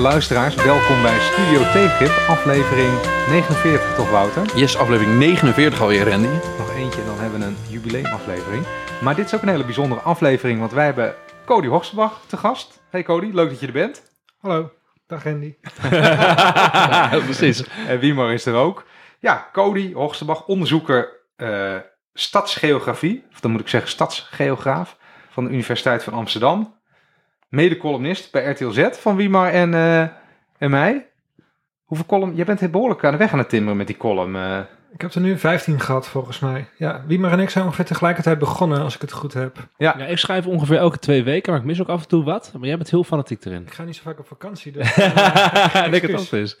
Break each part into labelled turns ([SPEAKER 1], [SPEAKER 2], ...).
[SPEAKER 1] lieve luisteraars. Welkom bij Studio Theegrip, aflevering 49 toch Wouter?
[SPEAKER 2] Yes, aflevering 49 alweer, Randy.
[SPEAKER 1] Nog eentje, dan hebben we een jubileumaflevering. Maar dit is ook een hele bijzondere aflevering, want wij hebben Cody Horstenbach te gast. Hey Cody, leuk dat je er bent.
[SPEAKER 3] Hallo, dag Andy.
[SPEAKER 2] ja, precies.
[SPEAKER 1] En Wiemar is er ook. Ja, Cody Horstenbach, onderzoeker eh, stadsgeografie, of dan moet ik zeggen stadsgeograaf van de Universiteit van Amsterdam. Mede-columnist bij RTL Z van Wiemar en, eh, en mij. Hoeveel column? Jij bent heel behoorlijk aan de weg aan het timmeren met die column. eh.
[SPEAKER 3] Ik heb er nu 15 gehad volgens mij. Ja, Wiemar en ik zijn ongeveer tegelijkertijd begonnen, als ik het goed heb.
[SPEAKER 4] Ja, ik schrijf ongeveer elke twee weken, maar ik mis ook af en toe wat. Maar jij bent heel fanatiek erin.
[SPEAKER 3] Ik ga niet zo vaak op vakantie, dus...
[SPEAKER 4] ik denk het dat is.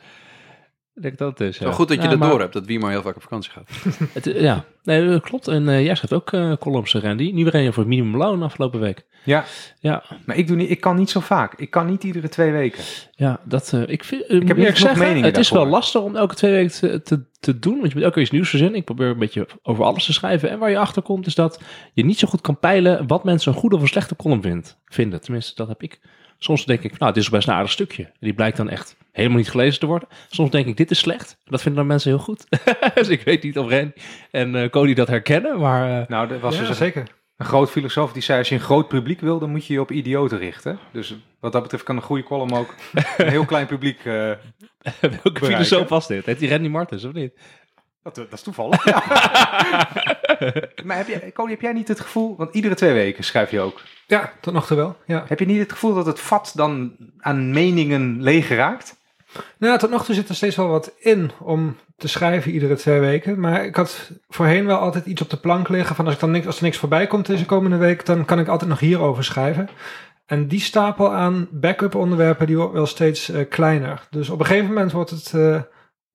[SPEAKER 4] Ik denk dat het is.
[SPEAKER 2] Wel goed dat je
[SPEAKER 4] Ja,
[SPEAKER 2] dat
[SPEAKER 4] maar
[SPEAKER 2] door hebt, dat wie maar heel vaak op vakantie gaat.
[SPEAKER 4] het- ja, nee, dat klopt. En eh, jij schrijft ook eh, columns, Randy. Nu een voor het minimumloon afgelopen week.
[SPEAKER 1] Ja,
[SPEAKER 4] Ja,
[SPEAKER 1] maar ik, doe niet, ik kan niet zo vaak. Ik kan niet iedere twee weken.
[SPEAKER 4] ja dat, eh, ik, vind, ik
[SPEAKER 1] heb niet genoeg meningen
[SPEAKER 4] het is wel lastig om elke twee weken te, te, te doen. Want je moet elke keer iets nieuws verzinnen. Ik probeer een beetje over alles te schrijven. En waar je achter komt is dat je niet zo goed kan peilen wat mensen een goede of een slechte column vindt, vinden. Tenminste, dat heb ik. Soms denk ik, nou, dit is best een aardig stukje. En die blijkt dan echt helemaal niet gelezen te worden. Soms denk ik, dit is slecht. Dat vinden dan mensen heel goed. dus ik weet niet of Ren en eh, Cody dat herkennen. Maar eh,
[SPEAKER 1] Nou, er was
[SPEAKER 3] ja,
[SPEAKER 1] dus een,
[SPEAKER 3] zeker.
[SPEAKER 1] een groot filosoof die zei: als je een groot publiek wil, dan moet je je op idioten richten. Dus wat dat betreft kan een goede column ook een heel klein publiek. eh,
[SPEAKER 4] welke
[SPEAKER 1] Bereiken.
[SPEAKER 4] filosoof was dit? Heet die Randy Martens of niet?
[SPEAKER 1] Dat, dat is toevallig. maar heb jij, Cody, heb jij niet het gevoel, want iedere twee weken schrijf je ook.
[SPEAKER 3] Ja, tot nog toe wel. Ja.
[SPEAKER 1] Heb je niet het gevoel dat het vat dan aan meningen leeg raakt?
[SPEAKER 3] Nou, tot nog toe zit er steeds wel wat in om te schrijven iedere twee weken. Maar ik had voorheen wel altijd iets op de plank liggen van als, ik dan niks, als er niks voorbij komt deze komende week, dan kan ik altijd nog hierover schrijven. En die stapel aan backup onderwerpen, die wordt wel steeds eh, kleiner. Dus op een gegeven moment wordt het eh,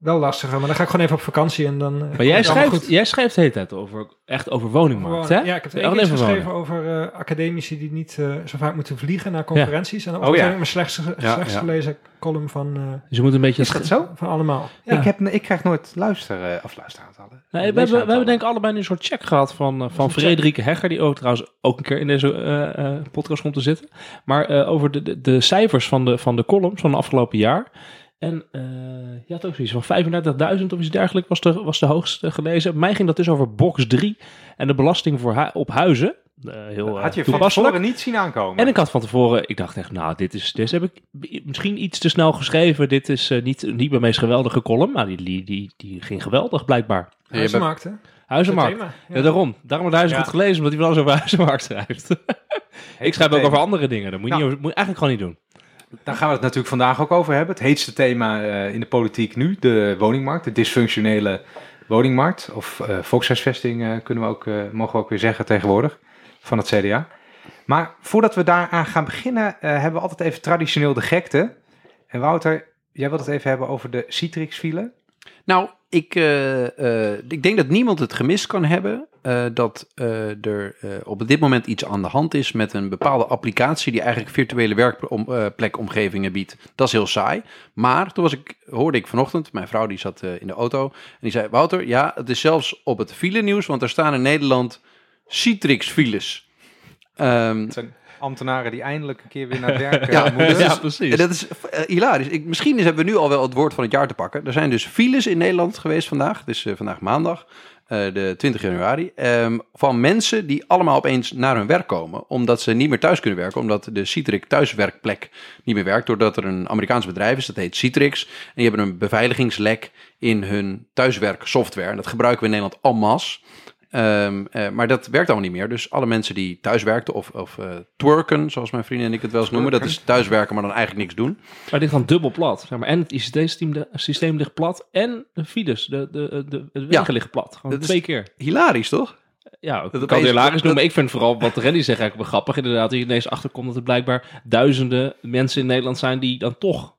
[SPEAKER 3] wel lastiger. Maar dan ga ik gewoon even op vakantie en dan... eh,
[SPEAKER 4] Maar jij schrijft, jij schrijft de hele tijd over, echt over woningmarkt, hè?
[SPEAKER 3] Ja, ik heb één keer geschreven over eh, academici die niet eh, zo vaak moeten vliegen naar conferenties. En dat
[SPEAKER 1] Oh,
[SPEAKER 3] was
[SPEAKER 1] ja.
[SPEAKER 3] mijn slechtste,
[SPEAKER 2] Ja,
[SPEAKER 3] slechtst gelezen column van, eh,
[SPEAKER 4] Dus je moet een beetje...
[SPEAKER 1] Is dat zo?
[SPEAKER 3] van allemaal. Ja.
[SPEAKER 1] Ik, heb, ik krijg nooit luister, eh, of luisteraantallen.
[SPEAKER 4] Nee, we, hebben, we hebben denk ik allebei een soort check gehad van, van. Frederike Hegger, die ook trouwens ook een keer in deze eh, eh, podcast komt te zitten. Maar eh, over de, de, de cijfers van de, van de columns van het afgelopen jaar. En eh, je had ook zoiets van 35.000 of iets dergelijks was de, was de hoogste gelezen. Mij ging dat dus over box 3 en de belasting voor hu- op huizen. Eh, heel eh,
[SPEAKER 1] Had je van tevoren niet zien aankomen?
[SPEAKER 4] En ik had van tevoren, ik dacht echt, nou, dit is, dit heb ik misschien iets te snel geschreven. Dit is eh, niet, niet mijn meest geweldige column. Maar die, die, die, die ging geweldig, blijkbaar.
[SPEAKER 2] Ja,
[SPEAKER 3] Huizenmarkt, hè?
[SPEAKER 4] Huizenmarkt.
[SPEAKER 3] Thema,
[SPEAKER 4] Ja, daarom. Daarom had hij zo
[SPEAKER 1] Ja.
[SPEAKER 4] goed gelezen, omdat hij wel eens over huizenmarkt schrijft. ik schrijf ook over andere dingen. Dat moet je,
[SPEAKER 1] Nou.
[SPEAKER 4] niet, over- moet je eigenlijk gewoon niet doen.
[SPEAKER 1] Daar gaan we het natuurlijk vandaag ook over hebben. Het heetste thema eh, in de politiek nu, de woningmarkt, de dysfunctionele woningmarkt. Of eh volkshuisvesting eh, kunnen we ook, mogen we ook weer zeggen tegenwoordig, van het CDA. Maar voordat we daaraan gaan beginnen, hebben we altijd even traditioneel de gekte. En Wouter, jij wilt het even hebben over de Citrix-file.
[SPEAKER 2] Nou, ik, ik denk dat niemand het gemist kan hebben eh, dat eh, er eh, op dit moment iets aan de hand is met een bepaalde applicatie die eigenlijk virtuele werkplekomgevingen biedt. Dat is heel saai. Maar toen was ik, hoorde ik vanochtend, mijn vrouw die zat eh, in de auto en die zei, Wouter, ja, het is zelfs op het file nieuws, want er staan in Nederland Citrix-files. Ehm,
[SPEAKER 1] Het zijn ambtenaren die eindelijk een keer weer naar het werk
[SPEAKER 2] Ja,
[SPEAKER 1] moeten.
[SPEAKER 4] ja, precies.
[SPEAKER 2] En dat is hilarisch. Ik, misschien is- hebben we nu al wel het woord van het jaar te pakken. Er zijn dus files in Nederland geweest vandaag. Het is eh, vandaag maandag, de 20 januari. ehm, van mensen die allemaal opeens naar hun werk komen. Omdat ze niet meer thuis kunnen werken. Omdat de Citrix thuiswerkplek niet meer werkt. Doordat er een Amerikaans bedrijf is, dat heet Citrix. En die hebben een beveiligingslek in hun thuiswerksoftware. En dat gebruiken we in Nederland en masse. Ehm, eh, maar dat werkt allemaal niet meer. Dus alle mensen die thuis werkten of, of eh, twerken, zoals mijn vrienden en ik het wel eens noemen. Dat is thuiswerken, maar dan eigenlijk niks doen.
[SPEAKER 4] Maar dit gaat dubbel plat. Zeg maar. En het ICT-systeem de- systeem ligt plat. En de files, de, de, de, de wegen liggen plat. Gewoon twee keer.
[SPEAKER 2] Hilarisch, toch?
[SPEAKER 4] Ja, ik
[SPEAKER 2] dat
[SPEAKER 4] kan het hilarisch noemen. Ik vind vooral wat Randy zegt eigenlijk wel grappig. Inderdaad, dat je ineens achterkomt dat er blijkbaar duizenden mensen in Nederland zijn die dan toch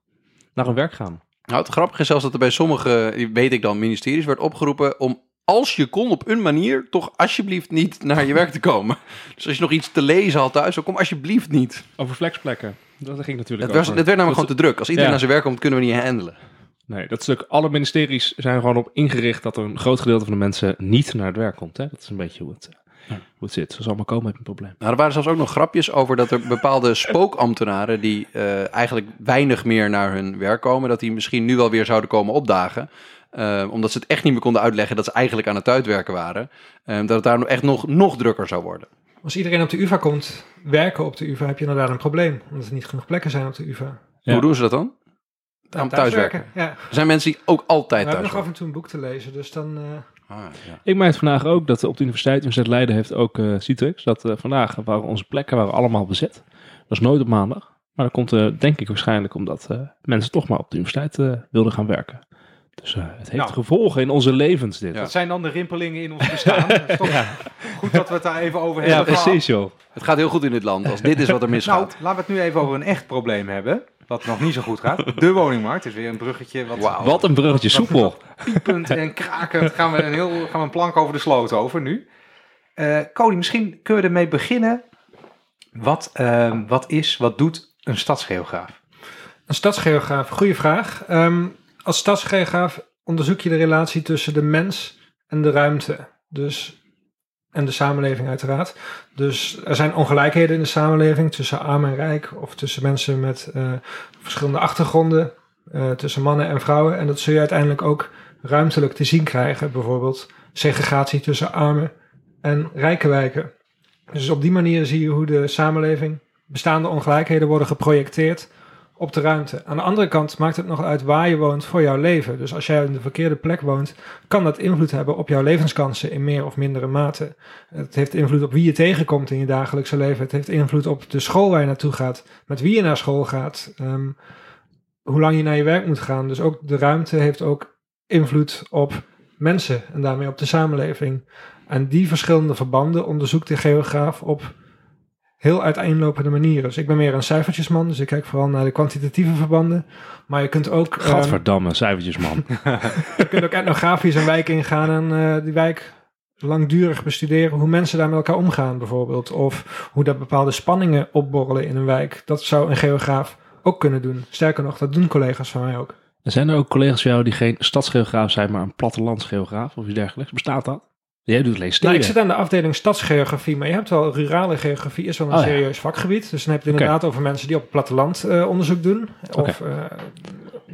[SPEAKER 4] naar hun werk gaan.
[SPEAKER 2] Nou, het grappige is zelfs dat er bij sommige, weet ik dan, ministeries werd opgeroepen om als je kon op een manier toch alsjeblieft niet naar je werk te komen. Dus als je nog iets te lezen had thuis, dan kom alsjeblieft niet.
[SPEAKER 4] Over flexplekken. Dat ging natuurlijk
[SPEAKER 2] Het, was, het werd namelijk
[SPEAKER 4] Dat-
[SPEAKER 2] gewoon te druk. Als iedereen
[SPEAKER 4] Ja.
[SPEAKER 2] naar zijn werk komt, kunnen we niet handelen.
[SPEAKER 4] Nee, dat stuk. Alle ministeries zijn gewoon op ingericht dat er een groot gedeelte van de mensen niet naar het werk komt. Hè? Dat is een beetje hoe het, hoe het zit. Ze zal maar komen met een probleem.
[SPEAKER 2] Nou, er waren zelfs ook nog grapjes over dat er bepaalde spookambtenaren die eh, eigenlijk weinig meer naar hun werk komen, dat die misschien nu wel weer zouden komen opdagen. Eh, omdat ze het echt niet meer konden uitleggen dat ze eigenlijk aan het uitwerken waren. Eh, dat het daar echt nog, nog drukker zou worden.
[SPEAKER 3] Als iedereen op de UvA komt werken op de UvA, heb je inderdaad een probleem. Omdat er niet genoeg plekken zijn op de UvA.
[SPEAKER 4] Ja.
[SPEAKER 2] Hoe doen ze dat dan? Aan thuiswerken.
[SPEAKER 3] Ja.
[SPEAKER 2] Er zijn mensen die ook
[SPEAKER 3] We
[SPEAKER 2] altijd
[SPEAKER 3] hebben
[SPEAKER 2] thuis
[SPEAKER 3] nog af en toe een boek te lezen, dus dan... eh,
[SPEAKER 2] Ah, ja.
[SPEAKER 4] Ik merkte vandaag ook dat op de Universiteit, Universiteit Leiden heeft ook eh Citrix, dat eh, vandaag waren onze plekken waren allemaal bezet. Dat is nooit op maandag. Maar dat komt eh, denk ik waarschijnlijk omdat eh, mensen toch maar op de universiteit eh, wilden gaan werken. Dus eh, het heeft
[SPEAKER 1] Nou.
[SPEAKER 4] gevolgen in onze levens dit.
[SPEAKER 2] Ja.
[SPEAKER 1] Dat zijn dan de rimpelingen in ons bestaan. Toch goed dat we het daar even over
[SPEAKER 4] Ja,
[SPEAKER 1] hebben. gehad.
[SPEAKER 4] precies joh.
[SPEAKER 2] Het gaat heel goed in dit land als dit is wat er
[SPEAKER 1] Nou,
[SPEAKER 2] misgaat.
[SPEAKER 1] laten we het nu even over een echt probleem hebben. Wat nog niet zo goed gaat. De woningmarkt is weer een bruggetje. Wat
[SPEAKER 2] Wauw.
[SPEAKER 4] Wat een bruggetje, soepel.
[SPEAKER 1] piepend en krakend. Gaan we een, heel, gaan we een plank over de sloot over nu. Eh Cody, misschien kunnen we ermee beginnen. Wat, eh, wat is, wat doet een stadsgeograaf?
[SPEAKER 3] Een stadsgeograaf, goede vraag. Ehm, als stadsgeograaf onderzoek je de relatie tussen de mens en de ruimte. Dus, en de samenleving uiteraard. Dus er zijn ongelijkheden in de samenleving tussen arm en rijk. Of tussen mensen met eh, verschillende achtergronden. eh, tussen mannen en vrouwen. En dat zul je uiteindelijk ook ruimtelijk te zien krijgen. Bijvoorbeeld segregatie tussen arme en rijke wijken. Dus op die manier zie je hoe de samenleving, bestaande ongelijkheden worden geprojecteerd op de ruimte. Aan de andere kant maakt het nog uit waar je woont voor jouw leven. Dus als jij in de verkeerde plek woont, kan dat invloed hebben op jouw levenskansen in meer of mindere mate. Het heeft invloed op wie je tegenkomt in je dagelijkse leven. Het heeft invloed op de school waar je naartoe gaat, met wie je naar school gaat, ehm, hoe lang je naar je werk moet gaan. Dus ook de ruimte heeft ook invloed op mensen en daarmee op de samenleving. En die verschillende verbanden onderzoekt de geograaf op heel uiteenlopende manieren. Dus ik ben meer een cijfertjesman, dus ik kijk vooral naar de kwantitatieve verbanden. Maar je kunt ook, ehm,
[SPEAKER 4] Gadverdamme, cijfertjes man.
[SPEAKER 3] je kunt ook etnografisch een wijk ingaan en eh, die wijk langdurig bestuderen hoe mensen daar met elkaar omgaan bijvoorbeeld. Of hoe dat bepaalde spanningen opborrelen in een wijk. Dat zou een geograaf ook kunnen doen. Sterker nog, dat doen collega's van mij ook.
[SPEAKER 4] Er zijn er ook collega's van jou die geen stadsgeograaf zijn, maar een plattelandsgeograaf of iets dergelijks. Bestaat dat? Jij doet alleen
[SPEAKER 3] Nou,
[SPEAKER 4] steden.
[SPEAKER 3] ik zit aan de afdeling stadsgeografie, maar je hebt wel rurale geografie, is wel een
[SPEAKER 4] Oh, ja.
[SPEAKER 3] serieus vakgebied. Dus dan heb je het inderdaad over mensen die op het platteland eh, onderzoek doen. Of eh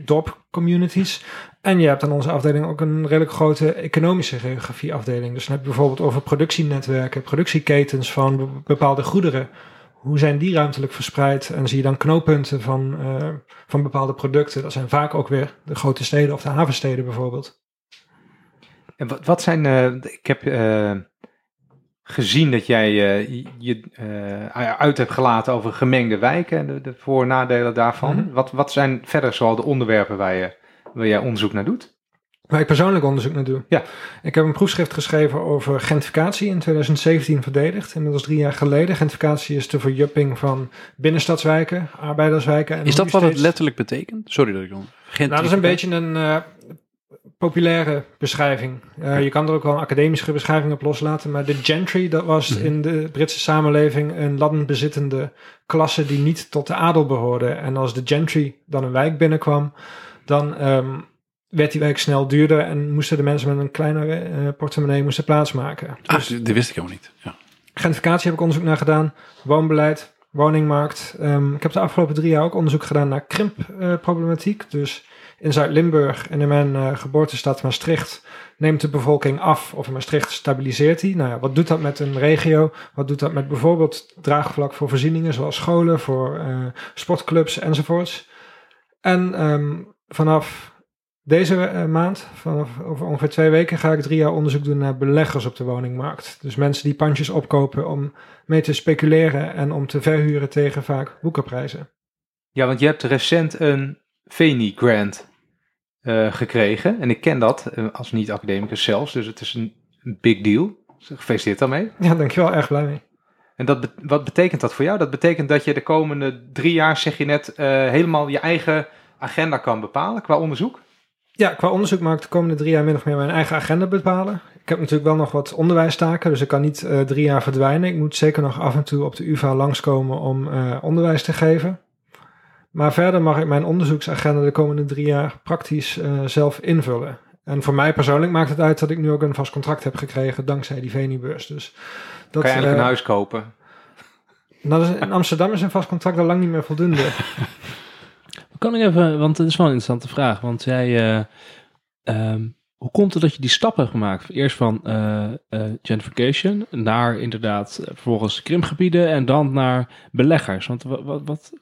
[SPEAKER 3] dorpcommunities. En je hebt aan onze afdeling ook een redelijk grote economische geografie afdeling. Dus dan heb je bijvoorbeeld over productienetwerken, productieketens van be- bepaalde goederen. Hoe zijn die ruimtelijk verspreid? En zie je dan knooppunten van, eh, van bepaalde producten. Dat zijn vaak ook weer de grote steden of de havensteden bijvoorbeeld.
[SPEAKER 1] En wat, wat zijn, eh, ik heb eh, gezien dat jij eh, je eh, uit hebt gelaten over gemengde wijken en de, de voor- en nadelen daarvan.
[SPEAKER 3] Mhm.
[SPEAKER 1] wat, wat zijn verder zoal de onderwerpen waar, je, waar jij onderzoek naar doet?
[SPEAKER 3] Waar ik persoonlijk onderzoek naar doe.
[SPEAKER 1] Ja.
[SPEAKER 3] Ik heb een proefschrift geschreven over gentrificatie in 2017 verdedigd. Inmiddels drie jaar geleden. Gentrificatie is de verjupping van binnenstadswijken, arbeiderswijken. En
[SPEAKER 2] Is dat wat het letterlijk betekent? Sorry dat ik dan...
[SPEAKER 3] Nou, dat is een beetje een eh, populaire beschrijving. Eh, Je kan er ook wel een academische beschrijving op loslaten. Maar de gentry, dat was
[SPEAKER 2] Mhm.
[SPEAKER 3] in de Britse samenleving een landenbezittende klasse die niet tot de adel behoorde. En als de gentry dan een wijk binnenkwam, dan ehm, werd die wijk snel duurder en moesten de mensen met een kleinere eh, portemonnee moesten plaatsmaken.
[SPEAKER 2] Ah,
[SPEAKER 3] Dus
[SPEAKER 2] dat wist ik helemaal niet. Ja.
[SPEAKER 3] gentrificatie heb ik onderzoek naar gedaan, woonbeleid, woningmarkt. Ehm, ik heb de afgelopen drie jaar ook onderzoek gedaan naar krimpproblematiek. dus in Zuid-Limburg en in mijn eh, geboortestad Maastricht neemt de bevolking af of Maastricht stabiliseert die. Nou ja, wat doet dat met een regio? Wat doet dat met bijvoorbeeld draagvlak voor voorzieningen zoals scholen, voor eh, sportclubs enzovoorts? En ehm, vanaf deze eh, maand, vanaf over ongeveer twee weken, ga ik drie jaar onderzoek doen naar beleggers op de woningmarkt. Dus mensen die pandjes opkopen om mee te speculeren en om te verhuren tegen vaak boekenprijzen.
[SPEAKER 1] Ja, want je hebt recent een Veni Grant eh, gekregen. En ik ken dat eh, als niet-academicus zelfs. Dus het is een big deal. Dus Gefeliciteerd daarmee.
[SPEAKER 3] Ja, dankjewel, erg blij mee.
[SPEAKER 1] En dat, be- wat betekent dat voor jou? Dat betekent dat je de komende drie jaar, zeg je net, eh, helemaal je eigen agenda kan bepalen qua onderzoek?
[SPEAKER 3] Ja, qua onderzoek maak ik de komende drie jaar min of meer mijn eigen agenda bepalen. Ik heb natuurlijk wel nog wat onderwijstaken, dus ik kan niet drie jaar verdwijnen. Ik moet zeker nog af en toe op de UvA langskomen om onderwijs te geven. Maar verder mag ik mijn onderzoeksagenda de komende drie jaar praktisch eh, zelf invullen. En voor mij persoonlijk maakt het uit dat ik nu ook een vast contract heb gekregen dankzij die Venibeurs. Dus dat,
[SPEAKER 1] kan je eigenlijk
[SPEAKER 3] eh,
[SPEAKER 1] een huis kopen?
[SPEAKER 3] is, in Amsterdam is een vast contract al lang niet meer voldoende.
[SPEAKER 4] Kan ik even, want het is wel een interessante vraag. Want jij, eh, ehm, hoe komt het dat je die stappen hebt gemaakt? Eerst van gentrification naar inderdaad vervolgens krimpgebieden en dan naar beleggers. Want wat, wat, wat,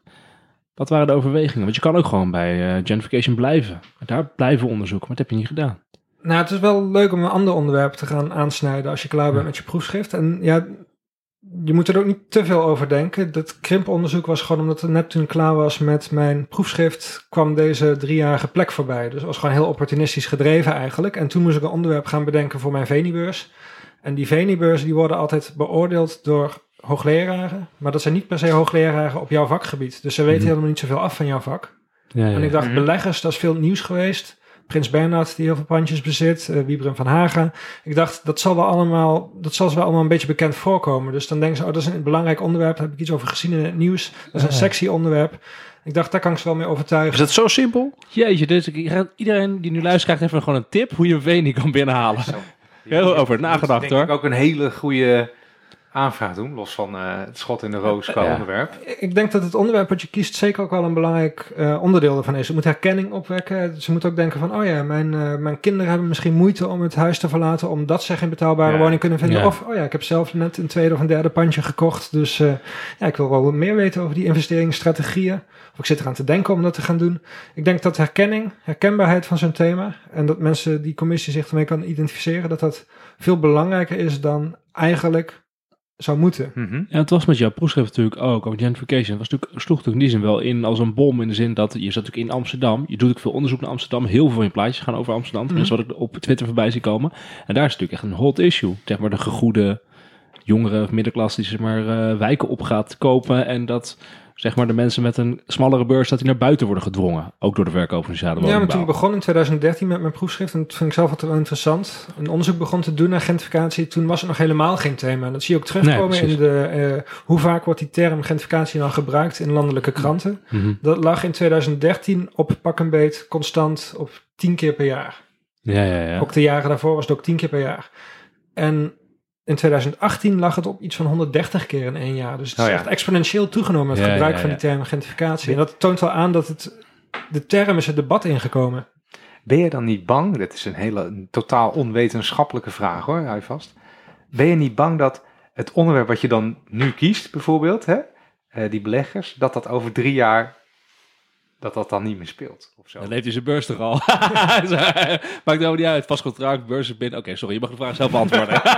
[SPEAKER 4] wat waren de overwegingen? Want je kan ook gewoon bij eh, gentrification blijven. Daar blijven onderzoeken, maar dat heb je niet gedaan.
[SPEAKER 3] Nou, het is wel leuk om een ander onderwerp te gaan aansnijden als je klaar bent met je proefschrift. En ja, je moet er ook niet te veel over denken. Dat krimponderzoek was gewoon omdat het net toen ik klaar was met mijn proefschrift, kwam deze driejarige plek voorbij. Dus het was gewoon heel opportunistisch gedreven eigenlijk. En toen moest ik een onderwerp gaan bedenken voor mijn Venibeurs. En die Venibeurs die worden altijd beoordeeld door hoogleraren. Maar dat zijn niet per se hoogleraren op jouw vakgebied. Dus ze weten
[SPEAKER 4] Mhm.
[SPEAKER 3] helemaal niet zoveel af van jouw vak.
[SPEAKER 4] Ja, ja.
[SPEAKER 3] En ik dacht,
[SPEAKER 1] Mhm.
[SPEAKER 3] beleggers, dat is veel nieuws geweest. Prins Bernhard, die heel veel pandjes bezit. eh Wiebren van Haga. Ik dacht, dat zal wel allemaal, dat zal ze wel allemaal een beetje bekend voorkomen. Dus dan denken ze, oh, dat is een belangrijk onderwerp. Daar heb ik iets over gezien in het nieuws. Dat is een
[SPEAKER 4] Ja.
[SPEAKER 3] sexy onderwerp. Ik dacht, daar kan ik ze wel mee overtuigen.
[SPEAKER 2] Is dat zo simpel?
[SPEAKER 4] Jeetje, dus ik- iedereen die nu luistert krijgt even gewoon een tip hoe je een Veni kan binnenhalen. Heel over nagedacht,
[SPEAKER 1] denk
[SPEAKER 4] hoor.
[SPEAKER 1] Ik ook een hele goede aanvraag doen, los van eh, het schot in de roos qua
[SPEAKER 4] Ja.
[SPEAKER 1] onderwerp.
[SPEAKER 3] Ik denk dat het onderwerp wat je kiest zeker ook wel een belangrijk eh, onderdeel ervan is. Het moet herkenning opwekken. Ze moeten ook denken van, oh ja, mijn, eh, mijn kinderen hebben misschien moeite om het huis te verlaten, omdat ze geen betaalbare
[SPEAKER 1] Ja.
[SPEAKER 3] woning kunnen vinden.
[SPEAKER 4] Ja.
[SPEAKER 3] Of, oh ja, ik heb zelf net een tweede of een derde pandje gekocht. Dus eh, ja, ik wil wel wat meer weten over die investeringsstrategieën. Of ik zit eraan te denken om dat te gaan doen. Ik denk dat herkenning, herkenbaarheid van zo'n thema en dat mensen die commissie zich ermee kan identificeren, dat dat veel belangrijker is dan eigenlijk zou moeten.
[SPEAKER 1] Mhm.
[SPEAKER 4] Ja, het was met jouw proefschrift natuurlijk ook over gentrification. Het was natuurlijk, sloeg natuurlijk in die zin wel in als een bom in de zin dat je zat natuurlijk in Amsterdam. Je doet ook veel onderzoek naar Amsterdam. Heel veel van je plaatjes gaan over Amsterdam. Tenminste wat ik op Twitter voorbij zie komen. En daar is natuurlijk echt een hot issue. Zeg maar de gegoede jongeren of middenklasse die zeg maar eh, wijken op gaat kopen. En dat zeg maar de mensen met een smallere beurs dat die naar buiten worden gedwongen. Ook door de verkoop van sociale
[SPEAKER 3] Ja, maar toen ik begon in 2013 met mijn proefschrift, en dat vind ik zelf altijd wel interessant, een onderzoek begon te doen naar gentrificatie, toen was het nog helemaal geen thema. En dat zie je ook terugkomen
[SPEAKER 4] Nee,
[SPEAKER 3] in de, eh, hoe vaak wordt die term gentrificatie dan gebruikt in landelijke kranten.
[SPEAKER 4] Mhm.
[SPEAKER 3] Dat lag in 2013 op pak een beet constant op 10 keer per jaar.
[SPEAKER 4] Ja, ja, ja.
[SPEAKER 3] Ook de jaren daarvoor was het ook 10 keer per jaar. En in 2018 lag het op iets van 130 keer in één jaar. Dus het is
[SPEAKER 1] Oh ja.
[SPEAKER 3] echt exponentieel toegenomen, het
[SPEAKER 4] Ja,
[SPEAKER 3] gebruik
[SPEAKER 4] ja,
[SPEAKER 3] van die term gentrificatie. En dat toont wel aan dat het, de term is het debat ingekomen.
[SPEAKER 1] Ben je dan niet bang, dit is een hele een totaal onwetenschappelijke vraag hoor, hou je vast. Ben je niet bang dat het onderwerp wat je dan nu kiest, bijvoorbeeld, hè, eh, die beleggers, dat dat over drie jaar, dat dat dan niet meer speelt? Of zo?
[SPEAKER 4] Dan leeft hij zijn beurs toch al. Maakt nou niet uit. Vast contract, beurs is binnen. Oké, sorry, je mag de vraag zelf beantwoorden.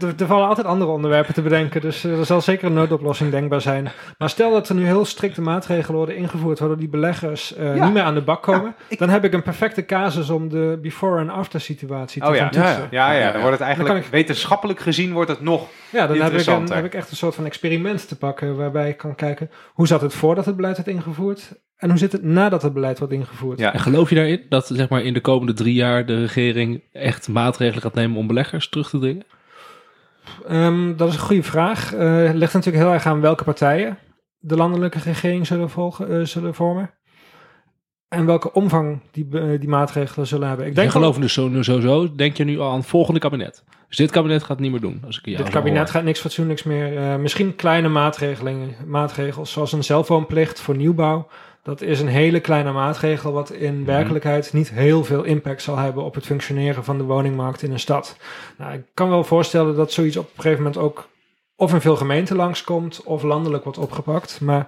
[SPEAKER 3] Er, er vallen altijd andere onderwerpen te bedenken, dus eh, er zal zeker een noodoplossing denkbaar zijn. Maar stel dat er nu heel strikte maatregelen worden ingevoerd, waardoor die beleggers eh,
[SPEAKER 1] Ja.
[SPEAKER 3] niet meer aan de bak komen,
[SPEAKER 1] ik-
[SPEAKER 3] dan heb ik een perfecte casus om de before- en after situatie te
[SPEAKER 1] Oh ja, ja, ja,
[SPEAKER 2] Ja,
[SPEAKER 1] dan wordt het eigenlijk wetenschappelijk gezien wordt het nog.
[SPEAKER 3] Ja, dan heb ik, een, heb ik echt een soort van experiment te pakken, waarbij ik kan kijken hoe zat het voordat het beleid werd ingevoerd en hoe zit het nadat het beleid wordt ingevoerd.
[SPEAKER 1] Ja.
[SPEAKER 4] En geloof je daarin dat zeg maar, in de komende drie jaar de regering echt maatregelen gaat nemen om beleggers terug te dringen?
[SPEAKER 3] Ehm, dat is een goede vraag. Eh, Het ligt natuurlijk heel erg aan welke partijen de landelijke regering zullen, volgen, eh, zullen vormen. En welke omvang die, be- die maatregelen zullen hebben. Ik
[SPEAKER 4] Denk geloof dus zo, nu sowieso, denk je nu al aan het volgende kabinet. Dus dit kabinet gaat het niet meer doen. Als ik
[SPEAKER 3] dit
[SPEAKER 4] zo
[SPEAKER 3] kabinet
[SPEAKER 4] hoor.
[SPEAKER 3] gaat niks fatsoenlijks meer. eh, misschien kleine maatregelen, maatregels, zoals een zelfwoonplicht voor nieuwbouw. Dat is een hele kleine maatregel, wat in werkelijkheid niet heel veel impact zal hebben op het functioneren van de woningmarkt in een stad. Nou, ik kan wel voorstellen dat zoiets op een gegeven moment ook of in veel gemeenten langskomt of landelijk wordt opgepakt. Maar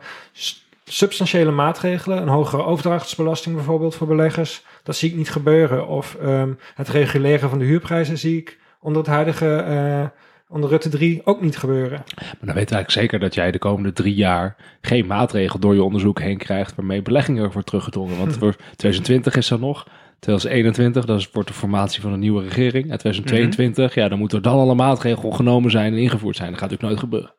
[SPEAKER 3] substantiële maatregelen, een hogere overdrachtsbelasting bijvoorbeeld voor beleggers, dat zie ik niet gebeuren. Of ehm, het reguleren van de huurprijzen zie ik onder het huidige, eh, onder Rutte 3 ook niet gebeuren.
[SPEAKER 4] Maar dan weet eigenlijk zeker dat jij de komende drie jaar geen maatregel door je onderzoek heen krijgt waarmee beleggingen wordt teruggedrongen. Want voor 2020 is er nog. 2021, dat is, wordt de formatie van een nieuwe regering. En 2022, ja, dan moeten er dan alle maatregelen genomen zijn en ingevoerd zijn. Dat gaat natuurlijk nooit gebeuren.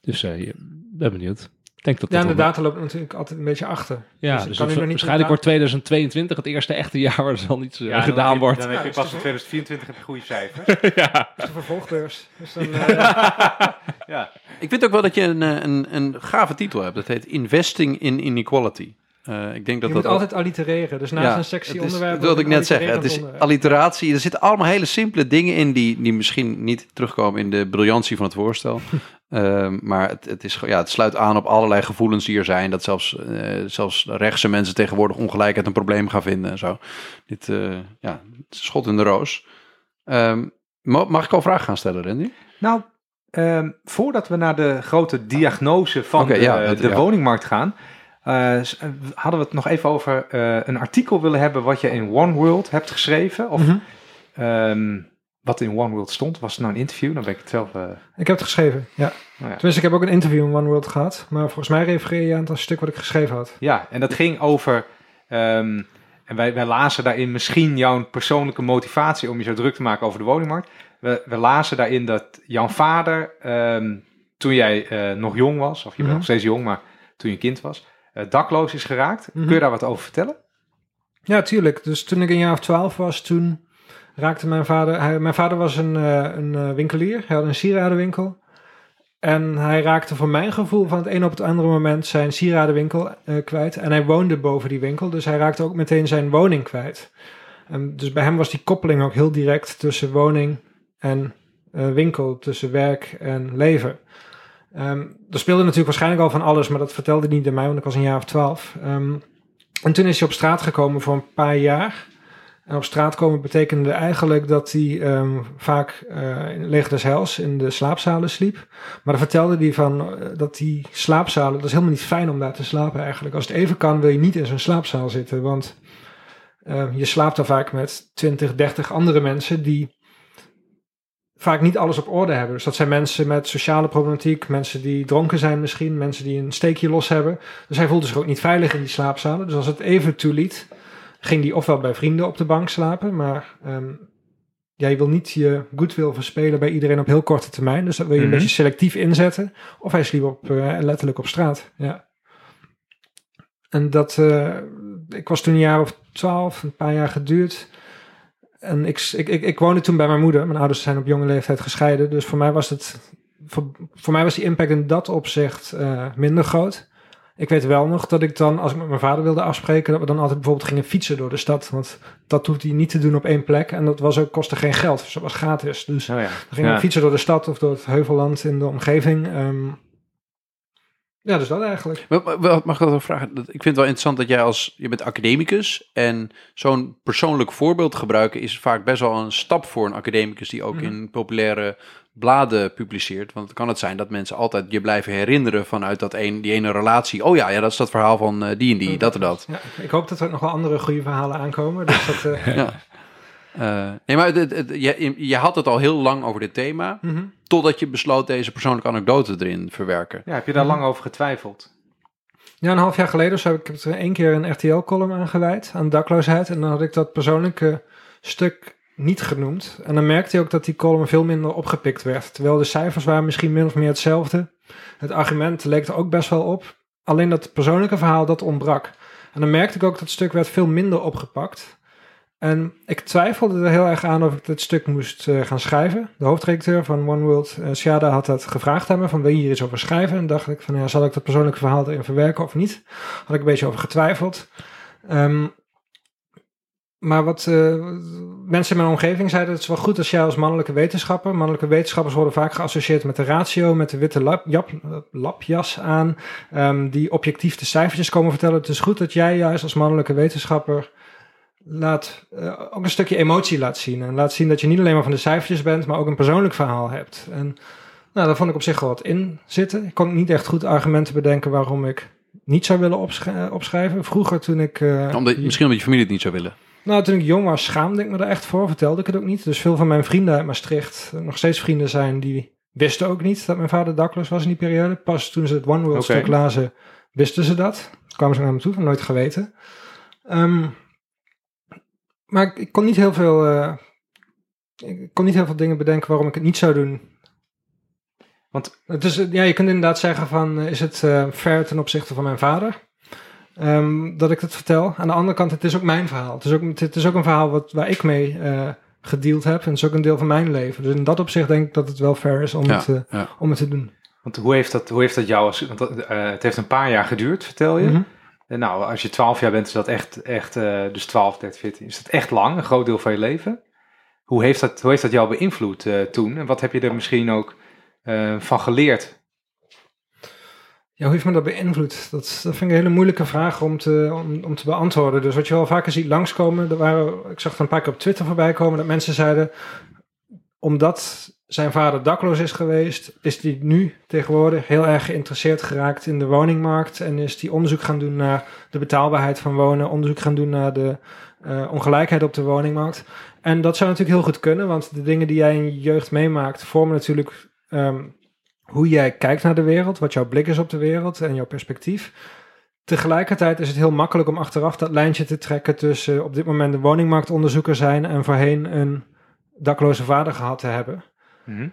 [SPEAKER 4] Dus je- ben benieuwd. Denk dat
[SPEAKER 3] Ja,
[SPEAKER 4] dat
[SPEAKER 3] en de data loopt natuurlijk altijd een beetje achter.
[SPEAKER 4] Ja,
[SPEAKER 3] dus
[SPEAKER 4] dus,
[SPEAKER 3] kan
[SPEAKER 4] waarschijnlijk wordt 2022 het eerste echte jaar waar er dan iets eh, gedaan wordt.
[SPEAKER 1] Dan heb je
[SPEAKER 3] Ja,
[SPEAKER 1] pas
[SPEAKER 3] is
[SPEAKER 1] in
[SPEAKER 3] toch-
[SPEAKER 1] 2024 heb je goede cijfers.
[SPEAKER 4] ja.
[SPEAKER 3] Dat is de vervolgbeurs. Dus dan, eh,
[SPEAKER 1] ja.
[SPEAKER 2] Ik vind ook wel dat je een, eh, een, een gave titel hebt. Dat heet Investing in Inequality. Eh, ik denk
[SPEAKER 3] Je
[SPEAKER 2] dat
[SPEAKER 3] moet
[SPEAKER 2] dat
[SPEAKER 3] altijd allitereren. Dus naast
[SPEAKER 2] Ja,
[SPEAKER 3] een sectie onderwerp...
[SPEAKER 2] Dat wilde ik net zeggen. Het is
[SPEAKER 3] onderwerp.
[SPEAKER 2] alliteratie. Er zitten allemaal hele simpele dingen in die, die misschien niet terugkomen in de briljantie van het voorstel. Ehm, maar het, het, is, ja, het sluit aan op allerlei gevoelens die er zijn. Dat zelfs, eh, zelfs rechtse mensen tegenwoordig ongelijkheid een probleem gaan vinden en zo. Dit, eh, ja, het is schot in de roos. Ehm, ma- mag ik al vragen gaan stellen, Randy?
[SPEAKER 1] Nou, ehm, voordat we naar de grote diagnose van de,
[SPEAKER 2] ja, dat-
[SPEAKER 1] de woningmarkt gaan, hadden we het nog even over eh, een artikel willen hebben wat je in One World hebt geschreven. Of
[SPEAKER 3] Mhm.
[SPEAKER 1] ehm, wat in One World stond. Was het nou een interview? Dan ben ik het zelf... eh,
[SPEAKER 3] Ik heb het geschreven, ja.
[SPEAKER 1] nou ja.
[SPEAKER 3] Tenminste, ik heb ook een interview in One World gehad. Maar volgens mij refereer je aan het stuk wat ik geschreven had.
[SPEAKER 1] Ja, en dat ging over. ehm, en wij, wij lazen daarin misschien jouw persoonlijke motivatie om je zo druk te maken over de woningmarkt. We, we lazen daarin dat jouw vader, ehm, toen jij eh, nog jong was, of je bent
[SPEAKER 3] Mhm.
[SPEAKER 1] nog steeds jong, maar toen je kind was, eh, dakloos is geraakt.
[SPEAKER 3] Mhm.
[SPEAKER 1] Kun je daar wat over vertellen?
[SPEAKER 3] Ja, tuurlijk. Dus toen ik een jaar of twaalf was, toen raakte mijn vader... Hij, mijn vader was een, eh, een eh, winkelier. Hij had een sieradenwinkel. En hij raakte voor mijn gevoel van het een op het andere moment zijn sieradenwinkel eh, kwijt. En hij woonde boven die winkel, dus hij raakte ook meteen zijn woning kwijt. En dus bij hem was die koppeling ook heel direct tussen woning en eh, winkel, tussen werk en leven. Ehm, er speelde natuurlijk waarschijnlijk al van alles, maar dat vertelde hij niet aan mij, want ik was een jaar of twaalf. Ehm, en toen is hij op straat gekomen voor een paar jaar. En op straat komen betekende eigenlijk dat hij ehm, vaak eh in Leger des Heils in de slaapzalen sliep. Maar dan vertelde hij van eh, dat die slaapzalen, dat is helemaal niet fijn om daar te slapen eigenlijk. Als het even kan wil je niet in zo'n slaapzaal zitten, want je slaapt daar vaak met 20, 30 andere mensen die vaak niet alles op orde hebben. Dus dat zijn mensen met sociale problematiek, mensen die dronken zijn misschien, mensen die een steekje los hebben. Dus hij voelde zich ook niet veilig in die slaapzalen. Dus als het even toeliet, ging hij ofwel bij vrienden op de bank slapen, maar ja, je wil niet je goodwill verspelen bij iedereen op heel korte termijn. Dus dat wil je
[SPEAKER 1] Mhm.
[SPEAKER 3] een beetje selectief inzetten. Of hij sliep op, eh, letterlijk op straat. Ja. En dat, eh, ik was toen een jaar of twaalf, een paar jaar geduurd. En ik, ik, ik, ik woonde toen bij mijn moeder. Mijn ouders zijn op jonge leeftijd gescheiden. Dus voor mij was het, voor, voor mij was die impact in dat opzicht eh, minder groot. Ik weet wel nog dat ik dan, als ik met mijn vader wilde afspreken, dat we dan altijd bijvoorbeeld gingen fietsen door de stad. Want dat hoeft hij niet te doen op één plek. En dat was ook, kostte geen geld. Dus dat was gratis. Dus
[SPEAKER 1] Nou ja.
[SPEAKER 3] dan gingen we
[SPEAKER 1] Ja.
[SPEAKER 3] fietsen door de stad of door het heuvelland in de omgeving. Ehm, ja, dus dat eigenlijk.
[SPEAKER 2] Wel- wel- wel- Mag ik dat ook vragen? Ik vind het wel interessant dat jij als... Je bent academicus en zo'n persoonlijk voorbeeld gebruiken is vaak best wel een stap voor een academicus die ook
[SPEAKER 3] Mhm.
[SPEAKER 2] in populaire bladen publiceert. Want kan het zijn dat mensen altijd je blijven herinneren vanuit dat een, die ene relatie. Oh ja, ja, dat is dat verhaal van eh, die en die, dat en dat.
[SPEAKER 3] Ja, ik- hoop dat er nog wel andere goede verhalen aankomen. Dus dat, eh,
[SPEAKER 2] Ja. Eh, nee, maar het, het- het- je, je had het al heel lang over dit thema,
[SPEAKER 3] mhm.
[SPEAKER 2] Totdat je besloot deze persoonlijke anekdote erin verwerken.
[SPEAKER 1] ja, heb je daar lang over getwijfeld?
[SPEAKER 3] Ja, een half jaar geleden zo heb ik er één keer een RTL-column aan gewijd, aan dakloosheid. En dan had ik dat persoonlijke stuk niet genoemd. En dan merkte je ook dat die column veel minder opgepikt werd. Terwijl de cijfers waren misschien min of meer hetzelfde. Het argument leek er ook best wel op. Alleen dat persoonlijke verhaal, dat ontbrak. En dan merkte ik ook dat het stuk werd veel minder opgepakt. En ik twijfelde er heel erg aan of ik dit stuk moest eh, gaan schrijven. De hoofdredacteur van One World, eh Siada, had dat gevraagd aan me. Van wil je hier iets over schrijven? En dacht ik van ja, zal ik dat persoonlijke verhaal erin verwerken of niet? Had ik een beetje over getwijfeld. Ehm, maar wat eh, mensen in mijn omgeving zeiden, het is wel goed als jij als mannelijke wetenschapper, mannelijke wetenschappers worden vaak geassocieerd met de ratio, met de witte lapjas aan, ehm, die objectief de cijfertjes komen vertellen. Het is goed dat jij juist als mannelijke wetenschapper laat, eh, ook een stukje emotie laat zien. En laat zien dat je niet alleen maar van de cijfertjes bent, maar ook een persoonlijk verhaal hebt. En nou, daar vond ik op zich wel wat in zitten. Ik kon niet echt goed argumenten bedenken waarom ik niet zou willen eh, opschrijven. Vroeger toen ik... eh,
[SPEAKER 2] Omdat, misschien omdat je familie het niet zou willen.
[SPEAKER 3] nou, toen ik jong was, schaamde ik me er echt voor. Vertelde ik het ook niet. Dus veel van mijn vrienden uit Maastricht, nog steeds vrienden zijn, die wisten ook niet dat mijn vader dakloos was in die periode. Pas toen ze het One World
[SPEAKER 1] Oké.
[SPEAKER 3] stuk lazen, wisten ze dat. Toen kwamen ze naar me toe, nooit geweten. Ehm, maar ik, ik kon niet heel veel... eh, ik kon niet heel veel dingen bedenken waarom ik het niet zou doen.
[SPEAKER 1] Want-
[SPEAKER 3] het is, ja, je kunt inderdaad zeggen van, eh, is het eh, fair ten opzichte van mijn vader? Ehm, dat ik het vertel. Aan de andere kant, het is ook mijn verhaal. Het is ook, het is ook een verhaal wat, waar ik mee eh gedeeld heb. En het is ook een deel van mijn leven. Dus in dat opzicht denk ik dat het wel fair is om,
[SPEAKER 2] Ja,
[SPEAKER 3] het,
[SPEAKER 2] ja.
[SPEAKER 3] om het te doen.
[SPEAKER 1] Want hoe heeft dat, hoe heeft dat jou als... Want het heeft een paar jaar geduurd, vertel je.
[SPEAKER 3] Mhm.
[SPEAKER 1] Nou, als je 12 jaar bent, is dat echt, echt eh, dus 12, 13, 14, is dat echt lang, een groot deel van je leven. Hoe heeft dat, hoe heeft dat jou beïnvloed eh, toen? En wat heb je er misschien ook eh, van geleerd?
[SPEAKER 3] Ja, hoe heeft me dat beïnvloed? Dat, dat vind ik een hele moeilijke vraag om te, om, om te beantwoorden. Dus wat je wel vaker ziet langskomen, er waren, ik zag het een paar keer op Twitter voorbij komen, dat mensen zeiden, omdat zijn vader dakloos is geweest, is hij nu tegenwoordig heel erg geïnteresseerd geraakt in de woningmarkt en is hij onderzoek gaan doen naar de betaalbaarheid van wonen, onderzoek gaan doen naar de uh, ongelijkheid op de woningmarkt. En dat zou natuurlijk heel goed kunnen, want de dingen die jij in je jeugd meemaakt vormen natuurlijk um, hoe jij kijkt naar de wereld, wat jouw blik is op de wereld en jouw perspectief. Tegelijkertijd is het heel makkelijk om achteraf dat lijntje te trekken tussen op dit moment een woningmarktonderzoeker zijn en voorheen een dakloze vader gehad te hebben.
[SPEAKER 1] Mhm.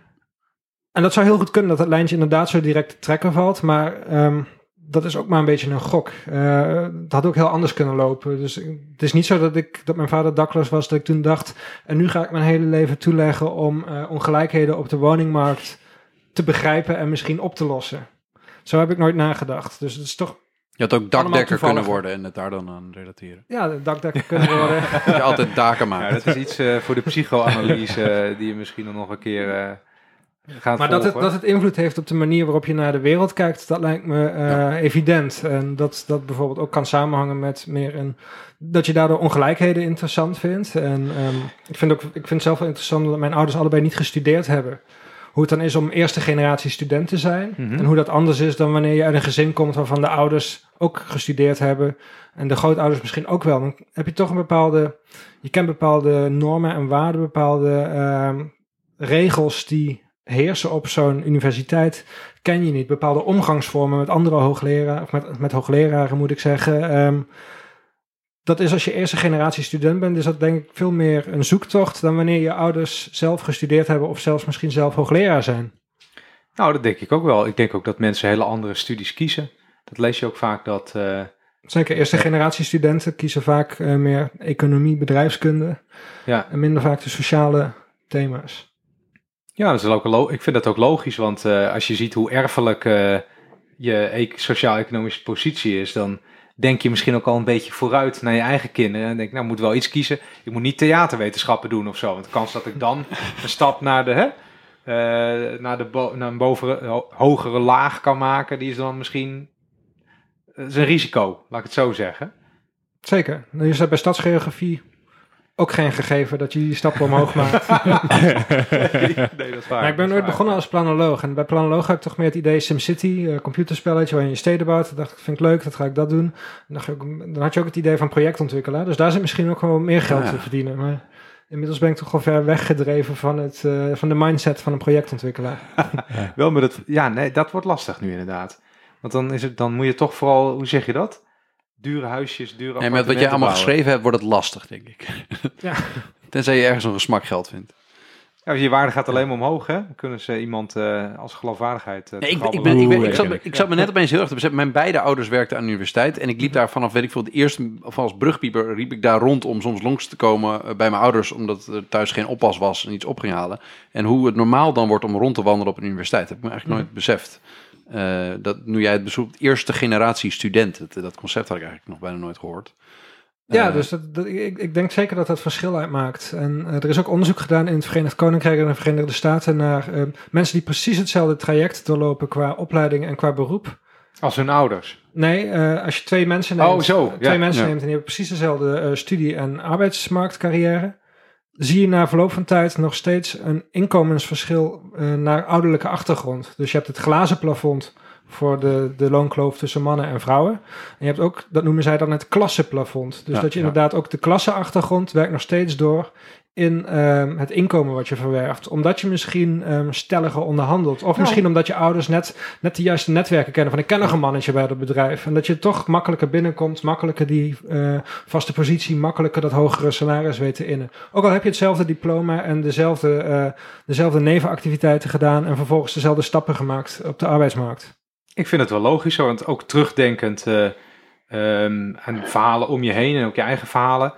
[SPEAKER 3] En dat zou heel goed kunnen dat dat lijntje inderdaad zo direct te trekken valt, maar um, dat is ook maar een beetje een gok. Uh, het had ook heel anders kunnen lopen. Dus het is niet zo dat ik dat mijn vader dakloos was, dat ik toen dacht, en nu ga ik mijn hele leven toeleggen om uh, ongelijkheden op de woningmarkt te begrijpen en misschien op te lossen. Zo heb ik nooit nagedacht. Dus het is toch.
[SPEAKER 2] Je had ook dakdekker kunnen worden en het daar dan aan relateren.
[SPEAKER 3] Ja, dakdekker kunnen worden.
[SPEAKER 2] dat je altijd daken maakt.
[SPEAKER 1] Ja, dat is iets uh, voor de psychoanalyse uh, die je misschien nog een keer uh, gaat
[SPEAKER 3] Maar
[SPEAKER 1] volgen.
[SPEAKER 3] dat het, dat het invloed heeft op de manier waarop je naar de wereld kijkt, dat lijkt me ja. evident. En dat dat bijvoorbeeld ook kan samenhangen met meer een... Dat je daardoor ongelijkheden interessant vindt. En um, ik, vind ook, ik vind het zelf wel interessant dat mijn ouders allebei niet gestudeerd hebben hoe het dan is om eerste generatie student te zijn.
[SPEAKER 1] Mhm.
[SPEAKER 3] En hoe dat anders is dan wanneer je uit een gezin komt waarvan de ouders ook gestudeerd hebben. En de grootouders misschien ook wel. Dan heb je toch een bepaalde. Je kent bepaalde normen en waarden, bepaalde uh, regels die heersen op zo'n universiteit. Ken je niet. Bepaalde omgangsvormen met andere hoogleraren, of met, met hoogleraren moet ik zeggen. Um, dat is als je eerste generatie student bent, is dat denk ik veel meer een zoektocht dan wanneer je ouders zelf gestudeerd hebben of zelfs misschien zelf hoogleraar zijn.
[SPEAKER 1] Nou, dat denk ik ook wel. Ik denk ook dat mensen hele andere studies kiezen. Dat lees je ook vaak dat. Uh,
[SPEAKER 3] Zeker, eerste generatie studenten kiezen vaak uh, meer economie, bedrijfskunde.
[SPEAKER 1] Ja.
[SPEAKER 3] En minder vaak de sociale thema's.
[SPEAKER 1] Ja, dat is ook ik vind dat ook logisch, want uh, als je ziet hoe erfelijk je e sociaal-economische positie is, dan denk je misschien ook al een beetje vooruit naar je eigen kinderen. En denk, nou, moet wel iets kiezen. Ik moet niet theaterwetenschappen doen of zo. Want de kans dat ik dan een stap naar de, hè, uh, naar, de naar een bovere, ho hogere laag kan maken, die is dan misschien uh, is een risico, laat ik het zo zeggen.
[SPEAKER 3] Zeker. Nu is dat bij stadsgeografie ook geen gegeven dat je die stappen omhoog maakt.
[SPEAKER 1] nee, nee, dat is waar.
[SPEAKER 3] Maar ik ben nooit begonnen als planoloog. En bij planoloog had ik toch meer het idee SimCity, uh, computerspelletje waarin je steden bouwt. Dan dacht ik, vind ik leuk, dat ga ik dat doen. Dan, ik, dan had je ook het idee van projectontwikkelaar. Dus daar zit misschien ook wel meer geld
[SPEAKER 2] Ja.
[SPEAKER 3] te verdienen. Maar inmiddels ben ik toch wel ver weggedreven van, het, uh, van de mindset van een projectontwikkelaar.
[SPEAKER 1] Wel, maar dat, ja, nee, dat wordt lastig nu inderdaad. Want dan, is het, dan moet je toch vooral, hoe zeg je dat? Dure huisjes, dure
[SPEAKER 2] Nee, met wat jij allemaal geschreven hebt, wordt het lastig, denk ik.
[SPEAKER 3] Ja.
[SPEAKER 2] Tenzij je ergens nog een smak geld vindt.
[SPEAKER 1] Ja, je waarde gaat alleen maar omhoog, hè? Dan kunnen ze iemand uh, als geloofwaardigheid. Uh,
[SPEAKER 2] nee, ik, ik, ben, ik, ben, ik, zat, me, ik zat me net opeens heel erg te beseffen. Mijn beide ouders werkten aan de universiteit. En ik liep daar vanaf, weet ik veel, de eerste, of als brugpieper, riep ik daar rond om soms langs te komen uh, bij mijn ouders. Omdat er thuis geen oppas was en iets op ging halen. En hoe het normaal dan wordt om rond te wandelen op een universiteit, heb ik me eigenlijk nooit beseft. Uh, dat nu jij het bezoekt, eerste generatie student, dat, dat, concept had ik eigenlijk nog bijna nooit gehoord.
[SPEAKER 3] Ja, uh, dus dat, dat, ik, ik, denk zeker dat dat verschil uitmaakt. En uh, er is ook onderzoek gedaan in het Verenigd Koninkrijk en de Verenigde Staten naar mensen die precies hetzelfde traject doorlopen qua opleiding en qua beroep.
[SPEAKER 1] Als hun ouders?
[SPEAKER 3] Nee, als je twee mensen neemt,
[SPEAKER 1] oh, zo.
[SPEAKER 3] twee
[SPEAKER 1] ja,
[SPEAKER 3] mensen
[SPEAKER 1] ja.
[SPEAKER 3] neemt en die hebben precies dezelfde studie- en arbeidsmarktcarrière, zie je na verloop van tijd nog steeds een inkomensverschil uh, naar ouderlijke achtergrond. Dus je hebt het glazen plafond voor de, de loonkloof tussen mannen en vrouwen. En je hebt ook, dat noemen zij dan het klassenplafond. Dus
[SPEAKER 1] Ja,
[SPEAKER 3] dat je
[SPEAKER 1] ja.
[SPEAKER 3] inderdaad ook de klasseachtergrond werkt nog steeds door in um, het inkomen wat je verwerft. Omdat je misschien um, stelliger onderhandelt. Of
[SPEAKER 1] Ja.
[SPEAKER 3] misschien omdat je ouders net, net de juiste netwerken kennen. Van ik ken nog een mannetje bij dat bedrijf. En dat je toch makkelijker binnenkomt. Makkelijker die uh, vaste positie. Makkelijker dat hogere salaris weet te innen. Ook al heb je hetzelfde diploma en dezelfde, uh, dezelfde nevenactiviteiten gedaan. En vervolgens dezelfde stappen gemaakt op de arbeidsmarkt.
[SPEAKER 1] Ik vind het wel logisch, hoor, want ook terugdenkend uh, um, aan verhalen om je heen en ook je eigen verhalen.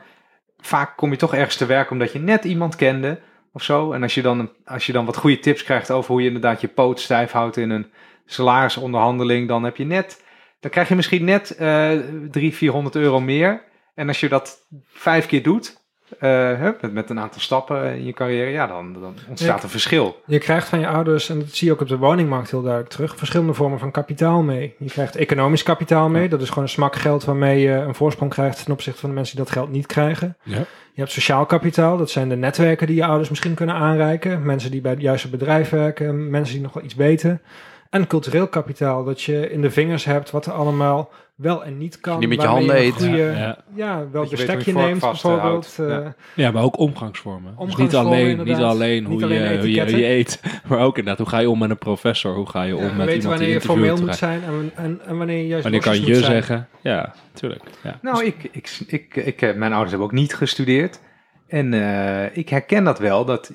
[SPEAKER 1] Vaak kom je toch ergens te werk omdat je net iemand kende of zo. En als je dan, als je dan wat goede tips krijgt over hoe je inderdaad je poot stijf houdt in een salarisonderhandeling, dan heb je net dan krijg je misschien net eh 300, 400 euro meer. En als je dat vijf keer doet, hè, met, met een aantal stappen in je carrière, ja, dan, dan ontstaat
[SPEAKER 3] Ja.
[SPEAKER 1] een verschil.
[SPEAKER 3] Je krijgt van je ouders, en dat zie je ook op de woningmarkt heel duidelijk terug, verschillende vormen van kapitaal mee. Je krijgt economisch kapitaal mee, dat is gewoon een smak geld waarmee je een voorsprong krijgt ten opzichte van de mensen die dat geld niet krijgen.
[SPEAKER 4] Ja.
[SPEAKER 3] Je hebt sociaal kapitaal, dat zijn de netwerken die je ouders misschien kunnen aanreiken. Mensen die bij het juiste bedrijf werken, mensen die nog wel iets weten. En cultureel kapitaal, dat je in de vingers hebt wat er allemaal wel en niet kan.
[SPEAKER 2] Die met je handen eet.
[SPEAKER 3] Goede,
[SPEAKER 4] Ja,
[SPEAKER 3] ja,
[SPEAKER 4] ja.
[SPEAKER 3] wel
[SPEAKER 1] Dat je weet
[SPEAKER 3] bestek
[SPEAKER 1] hoe
[SPEAKER 3] je
[SPEAKER 1] je
[SPEAKER 3] neemt bijvoorbeeld.
[SPEAKER 1] vasthoudt.
[SPEAKER 3] eh,
[SPEAKER 1] Ja.
[SPEAKER 4] Ja, maar ook omgangsvormen. Dus niet alleen, niet alleen
[SPEAKER 3] Niet
[SPEAKER 4] hoe,
[SPEAKER 3] alleen
[SPEAKER 4] je, hoe, je, hoe
[SPEAKER 3] etiketten.
[SPEAKER 4] je eet, maar ook inderdaad, hoe ga je om met een professor? Hoe ga je om
[SPEAKER 3] ja,
[SPEAKER 4] met iemand
[SPEAKER 3] wanneer
[SPEAKER 4] die
[SPEAKER 3] je formeel moet zijn en, en, en wanneer je juist
[SPEAKER 4] Wanneer kan je
[SPEAKER 3] zijn.
[SPEAKER 4] zeggen? Ja, tuurlijk. Ja.
[SPEAKER 1] Nou, ik, ik, ik, ik, eh, mijn ouders hebben ook niet gestudeerd. En eh, ik herken dat wel, dat